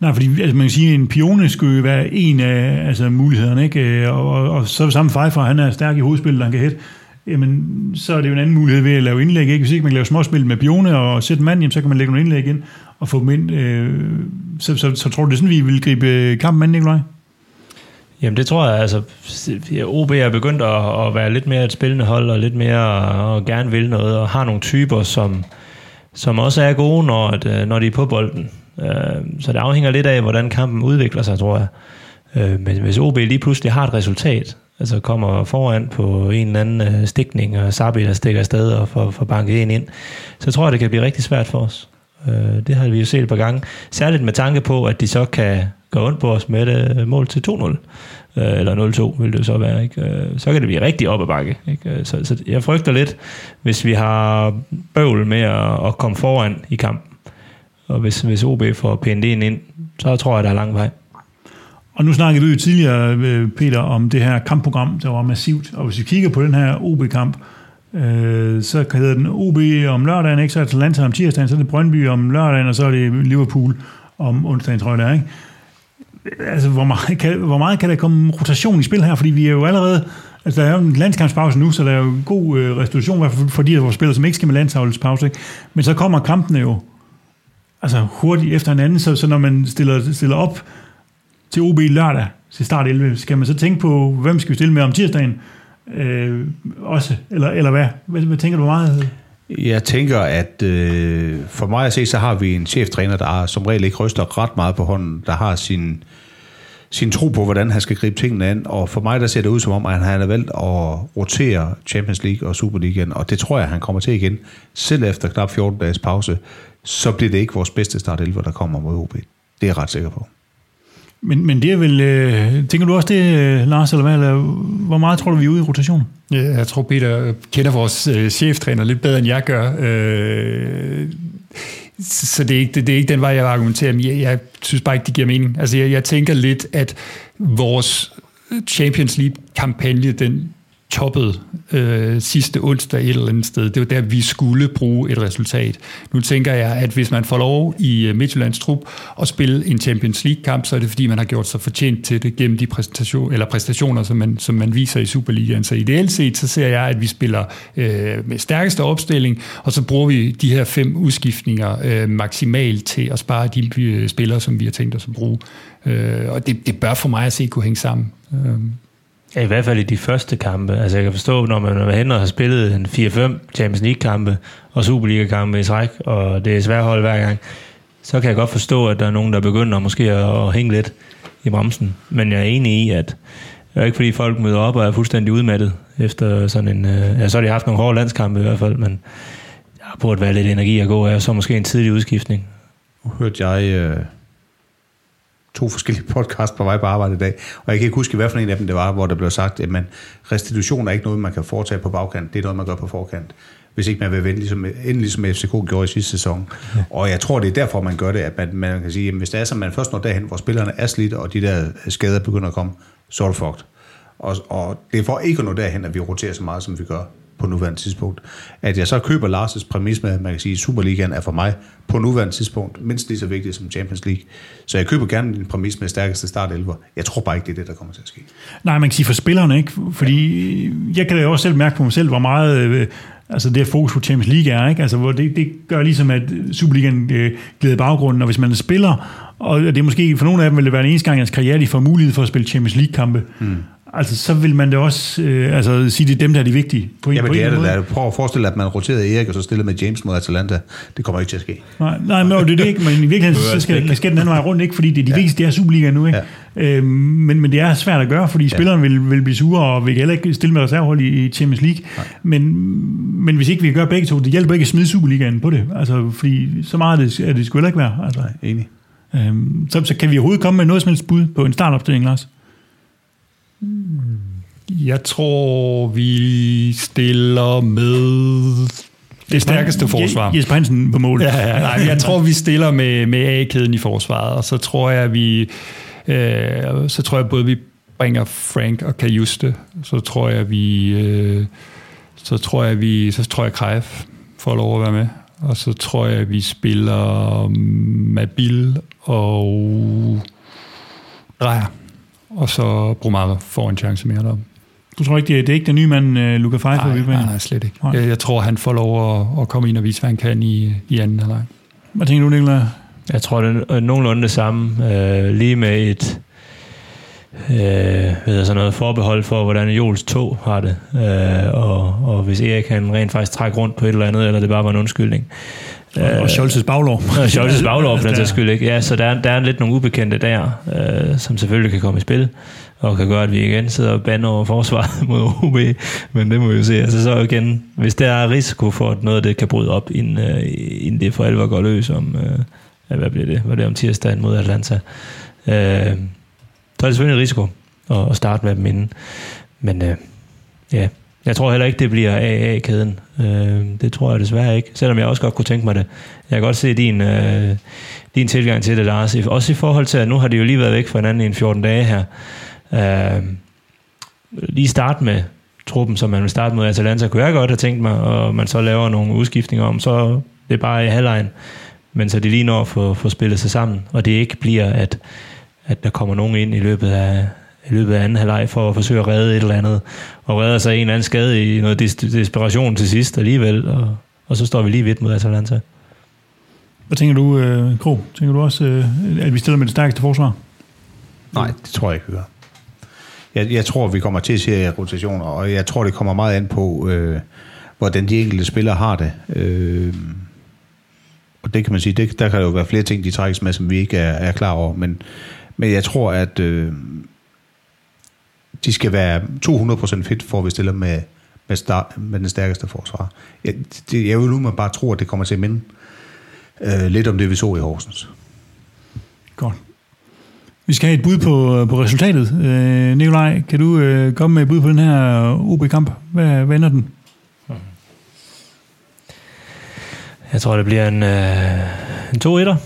Nej, fordi altså, man kan sige, at en pione skulle være en af altså, mulighederne, ikke? Og, og, og så sammen Pfeiffer, han er stærk i hovedspillet, han kan hætte jamen, så er det jo en anden mulighed ved at lave indlæg. Ikke? Hvis ikke man kan lave småspil med Bione og sætte mand, jamen, så kan man lægge nogle indlæg ind og få dem ind. Øh, så, så, så, tror du, det er sådan, vi vil gribe øh, kampen an, Nikolaj? Jamen det tror jeg, altså OB er begyndt at, at være lidt mere et spillende hold, og lidt mere og gerne vil noget, og har nogle typer, som, som også er gode, når, at, øh, når de er på bolden. Øh, så det afhænger lidt af, hvordan kampen udvikler sig, tror jeg. Men hvis OB lige pludselig har et resultat, altså kommer foran på en eller anden øh, stikning, og Sabi, der stikker afsted og får, får banket en ind, så tror jeg, det kan blive rigtig svært for os. Øh, det har vi jo set et par gange. Særligt med tanke på, at de så kan gå ondt på os med et mål til 2-0. Øh, eller 0-2 vil det jo så være. Ikke? Øh, så kan det blive rigtig op ad bakke. Ikke? Så, så jeg frygter lidt, hvis vi har bøvl med at, at komme foran i kampen. Og hvis, hvis OB får pænt ind ind, så tror jeg, der er lang vej. Og nu snakkede du jo tidligere, øh, Peter, om det her kampprogram, der var massivt. Og hvis vi kigger på den her OB-kamp, øh, så hedder den OB om lørdagen, ikke? så er det Atlanta om tirsdagen, så er det Brøndby om lørdagen, og så er det Liverpool om onsdagen, tror jeg det er. Ikke? Altså, hvor meget, kan, hvor meget kan der komme rotation i spil her? Fordi vi er jo allerede... Altså, der er jo en landskampspause nu, så der er jo god øh, restitution, i hvert fald for de der spillere, som ikke skal med landsholdspause. Ikke? Men så kommer kampene jo altså hurtigt efter hinanden, så, så når man stiller, stiller op til OB lørdag til start 11, skal man så tænke på, hvem skal vi stille med om tirsdagen øh, også, eller, eller hvad? hvad? Hvad tænker du meget? Jeg tænker, at øh, for mig at se, så har vi en cheftræner, der som regel ikke ryster ret meget på hånden, der har sin, sin tro på, hvordan han skal gribe tingene an, og for mig der ser det ud som om, at han har valgt at rotere Champions League og Superligaen, og det tror jeg, han kommer til igen, selv efter knap 14 dages pause, så bliver det ikke vores bedste start 11, der kommer mod OB. Det er jeg ret sikker på. Men, men det er vel... Øh, tænker du også det, øh, Lars, eller hvad? Eller, hvor meget tror du, vi er ude i rotation? Ja, jeg tror, Peter kender vores øh, cheftræner lidt bedre, end jeg gør. Øh, så det er, ikke, det, det er ikke den vej, jeg vil argumentere. jeg, jeg synes bare ikke, det giver mening. Altså, jeg, jeg tænker lidt, at vores Champions League-kampagne, den toppet øh, sidste onsdag et eller andet sted. Det var der, vi skulle bruge et resultat. Nu tænker jeg, at hvis man får lov i øh, Midtjyllands trup at spille en Champions League-kamp, så er det fordi, man har gjort sig fortjent til det gennem de præstation, eller præstationer, som man, som man viser i Superligaen. Så ideelt set, så ser jeg, at vi spiller øh, med stærkeste opstilling, og så bruger vi de her fem udskiftninger øh, maksimalt til at spare de øh, spillere, som vi har tænkt os at bruge. Øh, og det, det bør for mig at se kunne hænge sammen. Øh. Ja, i hvert fald i de første kampe. Altså jeg kan forstå, når man er henne og har spillet en 4-5 Champions League-kampe og Superliga-kampe i træk, og det er svært hold hver gang, så kan jeg godt forstå, at der er nogen, der begynder måske at hænge lidt i bremsen. Men jeg er enig i, at det er ikke fordi folk møder op og er fuldstændig udmattet efter sådan en... øh, Ja, så har de haft nogle hårde landskampe i hvert fald, men der burde være lidt energi at gå af, så måske en tidlig udskiftning. Nu hørte jeg øh, to forskellige podcasts på vej på arbejde i dag, og jeg kan ikke huske, hvad for en af dem det var, hvor der blev sagt, at man, restitution er ikke noget, man kan foretage på bagkant, det er noget, man gør på forkant. Hvis ikke man vil vente, ligesom, ende ligesom FCK gjorde i sidste sæson. Ja. Og jeg tror, det er derfor, man gør det, at man, man kan sige, at hvis det er, som man først når derhen, hvor spillerne er slidt, og de der skader begynder at komme, så er det fucked. Og, og det er for ikke at nå derhen, at vi roterer så meget, som vi gør på nuværende tidspunkt. At jeg så køber Lars' præmis med, at man kan sige, at Superligaen er for mig på nuværende tidspunkt mindst lige så vigtigt som Champions League. Så jeg køber gerne en præmis med stærkeste start 11. Jeg tror bare ikke, det er det, der kommer til at ske. Nej, man kan sige for spillerne, ikke? Fordi jeg kan da også selv mærke på mig selv, hvor meget øh, altså det her fokus på Champions League er, ikke? Altså, hvor det, det gør ligesom, at Superligaen øh, glider baggrunden, og hvis man er spiller, og det er måske for nogle af dem vil det være en eneste gang i deres karriere, de får mulighed for at spille Champions League-kampe, mm. Altså så vil man da også øh, altså, sige, det er dem, der er de vigtige. På en, Jamen på det en er det. Lad prøv at forestille dig, at man roterede Erik, og så stillede med James mod Atalanta. Det kommer ikke til at ske. Nej, nej, men det er det ikke, men i virkeligheden så skal kasketten den vej rundt, ikke? fordi det er de ja. vigtigste, det er Superligaen nu, ikke? Ja. Øhm, men, men det er svært at gøre, fordi ja. spilleren vil, vil blive sure, og vil heller ikke stille med reservehold i, i Champions League. Men, men hvis ikke vi kan gøre begge to, det hjælper ikke at smide Superligaen på det, altså, fordi så meget er det, er det skulle ikke være. Altså. Nej, enig. Øhm, så, så kan vi overhovedet komme med noget som helst bud på en startopstilling, Lars? Jeg tror, vi stiller med det stærkeste forsvar. Je- Jesper Hansen på mål. Ja, ja, nej, jeg tror, vi stiller med, med A-kæden i forsvaret, og så tror jeg, vi øh, så tror jeg både, vi bringer Frank og Kajuste, så tror jeg, vi øh, så tror jeg, vi så tror jeg, Krejf får lov at være med, og så tror jeg, vi spiller Mabil og Drejer, og så Brumare får en chance mere deroppe. Du tror ikke, det er, det er ikke den nye mand, uh, Luca Pfeiffer? Nej, vi nej, nej, slet ikke. Jeg, jeg tror, han får lov at, at komme ind og vise, hvad han kan i, i anden halvleg. Hvad tænker du, Nicolai? Jeg tror, det er nogenlunde det samme. Øh, lige med et øh, hvad hedder sådan noget forbehold for, hvordan Jols tog har det. Øh, og, og hvis Erik kan rent faktisk trække rundt på et eller andet, eller det bare var en undskyldning. Og, og Scholz's baglov. Og Scholz's baglov, for den sags skyld ikke. Ja, så der, er- der er lidt nogle ubekendte der, øh, som selvfølgelig kan komme i spil, og kan gøre, at vi igen sidder og bander over forsvaret mod OB, men det må vi jo se. Altså så igen, hvis der er risiko for, at noget af det kan bryde op, inden, øh, inden det for alvor går løs om, øh, hvad bliver det, hvad det er om tirsdagen mod Atlanta, øh, så er det selvfølgelig en risiko at, at starte med dem inden. Men øh, ja, jeg tror heller ikke, det bliver AA-kæden. Øh, det tror jeg desværre ikke, selvom jeg også godt kunne tænke mig det. Jeg kan godt se din, øh, din tilgang til det, Lars. Også i forhold til, at nu har de jo lige været væk fra hinanden i en 14 dage her. Øh, lige starte med truppen, som man vil starte med Atalanta, kunne jeg godt have tænkt mig, og man så laver nogle udskiftninger om, så det er bare i halvlejen, men så de lige når at få, få spillet sig sammen, og det ikke bliver, at, at der kommer nogen ind i løbet af, i løbet af anden halvleg for at forsøge at redde et eller andet, og redder sig en eller anden skade i noget des- desperation til sidst alligevel, og, og så står vi lige vidt mod Atalanta. Hvad tænker du, øh, Kro? Tænker du også, øh, at vi stiller med det stærkeste forsvar? Nej, det tror jeg ikke, vi gør. Jeg, jeg tror, vi kommer til at se rotationer, og jeg tror, det kommer meget an på, øh, hvordan de enkelte spillere har det. Øh, og det kan man sige, det, der kan jo være flere ting, de trækkes med, som vi ikke er, er klar over. Men, men jeg tror, at øh, de skal være 200% fit, for at vi stiller med, med, star, med den stærkeste forsvar. Jeg, det, jeg vil nu man bare tro, at det kommer til at minde øh, lidt om det, vi så i Horsens. Godt. Vi skal have et bud på, på resultatet. Øh, Nikolaj, kan du øh, komme med et bud på den her OB-kamp? Hvad, hvad ender den? Jeg tror, det bliver en, øh, en 2-1'er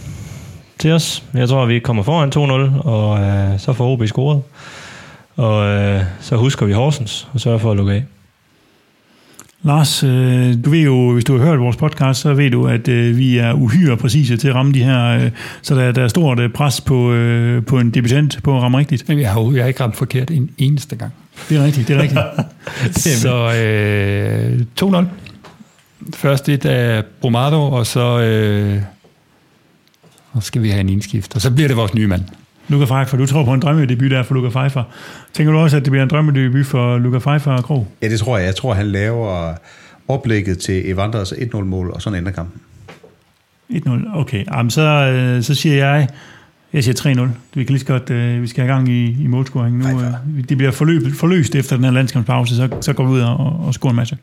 til os. Jeg tror, vi kommer foran 2-0, og øh, så får OB scoret. Og øh, så husker vi Horsens og sørger for at lukke af. Lars, øh, du ved jo, hvis du har hørt vores podcast, så ved du, at øh, vi er uhyre præcise til at ramme de her, øh, så der, der er stort øh, pres på, øh, på en debutant på at ramme rigtigt. Men jeg har, jeg har ikke ramt forkert en eneste gang. Det er rigtigt, det er rigtigt. Så øh, 2-0. Først et af Bromado, og så øh, og så skal vi have en indskift. Og så bliver det vores nye mand. Luca Pfeiffer, du tror på en drømmedebut der for Luca Pfeiffer. Tænker du også, at det bliver en drømmedebut for Luca Pfeiffer og Krog? Ja, det tror jeg. Jeg tror, han laver oplægget til Evanders 1-0-mål, og sådan ender kampen. 1-0, okay. Jamen, så, øh, så siger jeg, jeg siger 3-0. Vi kan lige så godt, øh, vi skal have gang i, i målscoring nu. Øh, det bliver forløb, forløst efter den her landskampspause, så, så går vi ud og, og scorer en masse.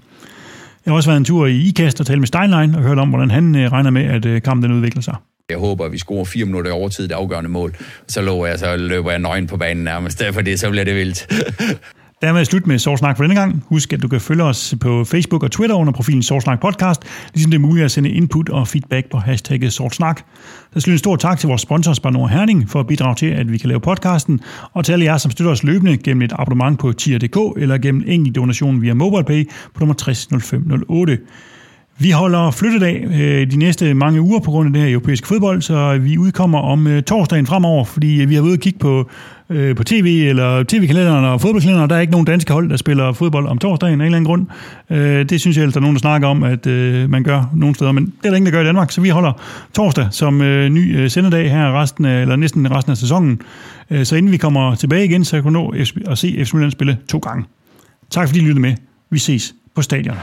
Jeg har også været en tur i IKAST og talt med Steinlein og hørt om, hvordan han øh, regner med, at øh, kampen den udvikler sig. Jeg håber, at vi scorer fire minutter i overtid, det afgørende mål. Så lover jeg, så løber jeg nøgen på banen nærmest. For det, så bliver det vildt. Dermed er slut med Sorsnak for denne gang. Husk, at du kan følge os på Facebook og Twitter under profilen Sorsnak Podcast, ligesom det er muligt at sende input og feedback på hashtagget Sorsnak. Der skal en stor tak til vores sponsor Spanor Herning for at bidrage til, at vi kan lave podcasten, og til alle jer, som støtter os løbende gennem et abonnement på tier.dk eller gennem enkelt donation via MobilePay på nummer 600508. Vi holder flyttedag øh, de næste mange uger på grund af det her europæiske fodbold, så vi udkommer om øh, torsdagen fremover, fordi vi har været ude og kigge på, øh, på tv eller tv-kalenderen og fodboldkalenderen, og der er ikke nogen danske hold, der spiller fodbold om torsdagen af en eller anden grund. Øh, det synes jeg ellers, der er nogen, der snakker om, at øh, man gør nogle steder, men det er der ingen, der gør i Danmark, så vi holder torsdag som øh, ny øh, sendedag her resten af, eller næsten resten af sæsonen. Øh, så inden vi kommer tilbage igen, så kan du nå at se FC Midtjylland spille to gange. Tak fordi I lyttede med. Vi ses på stadion.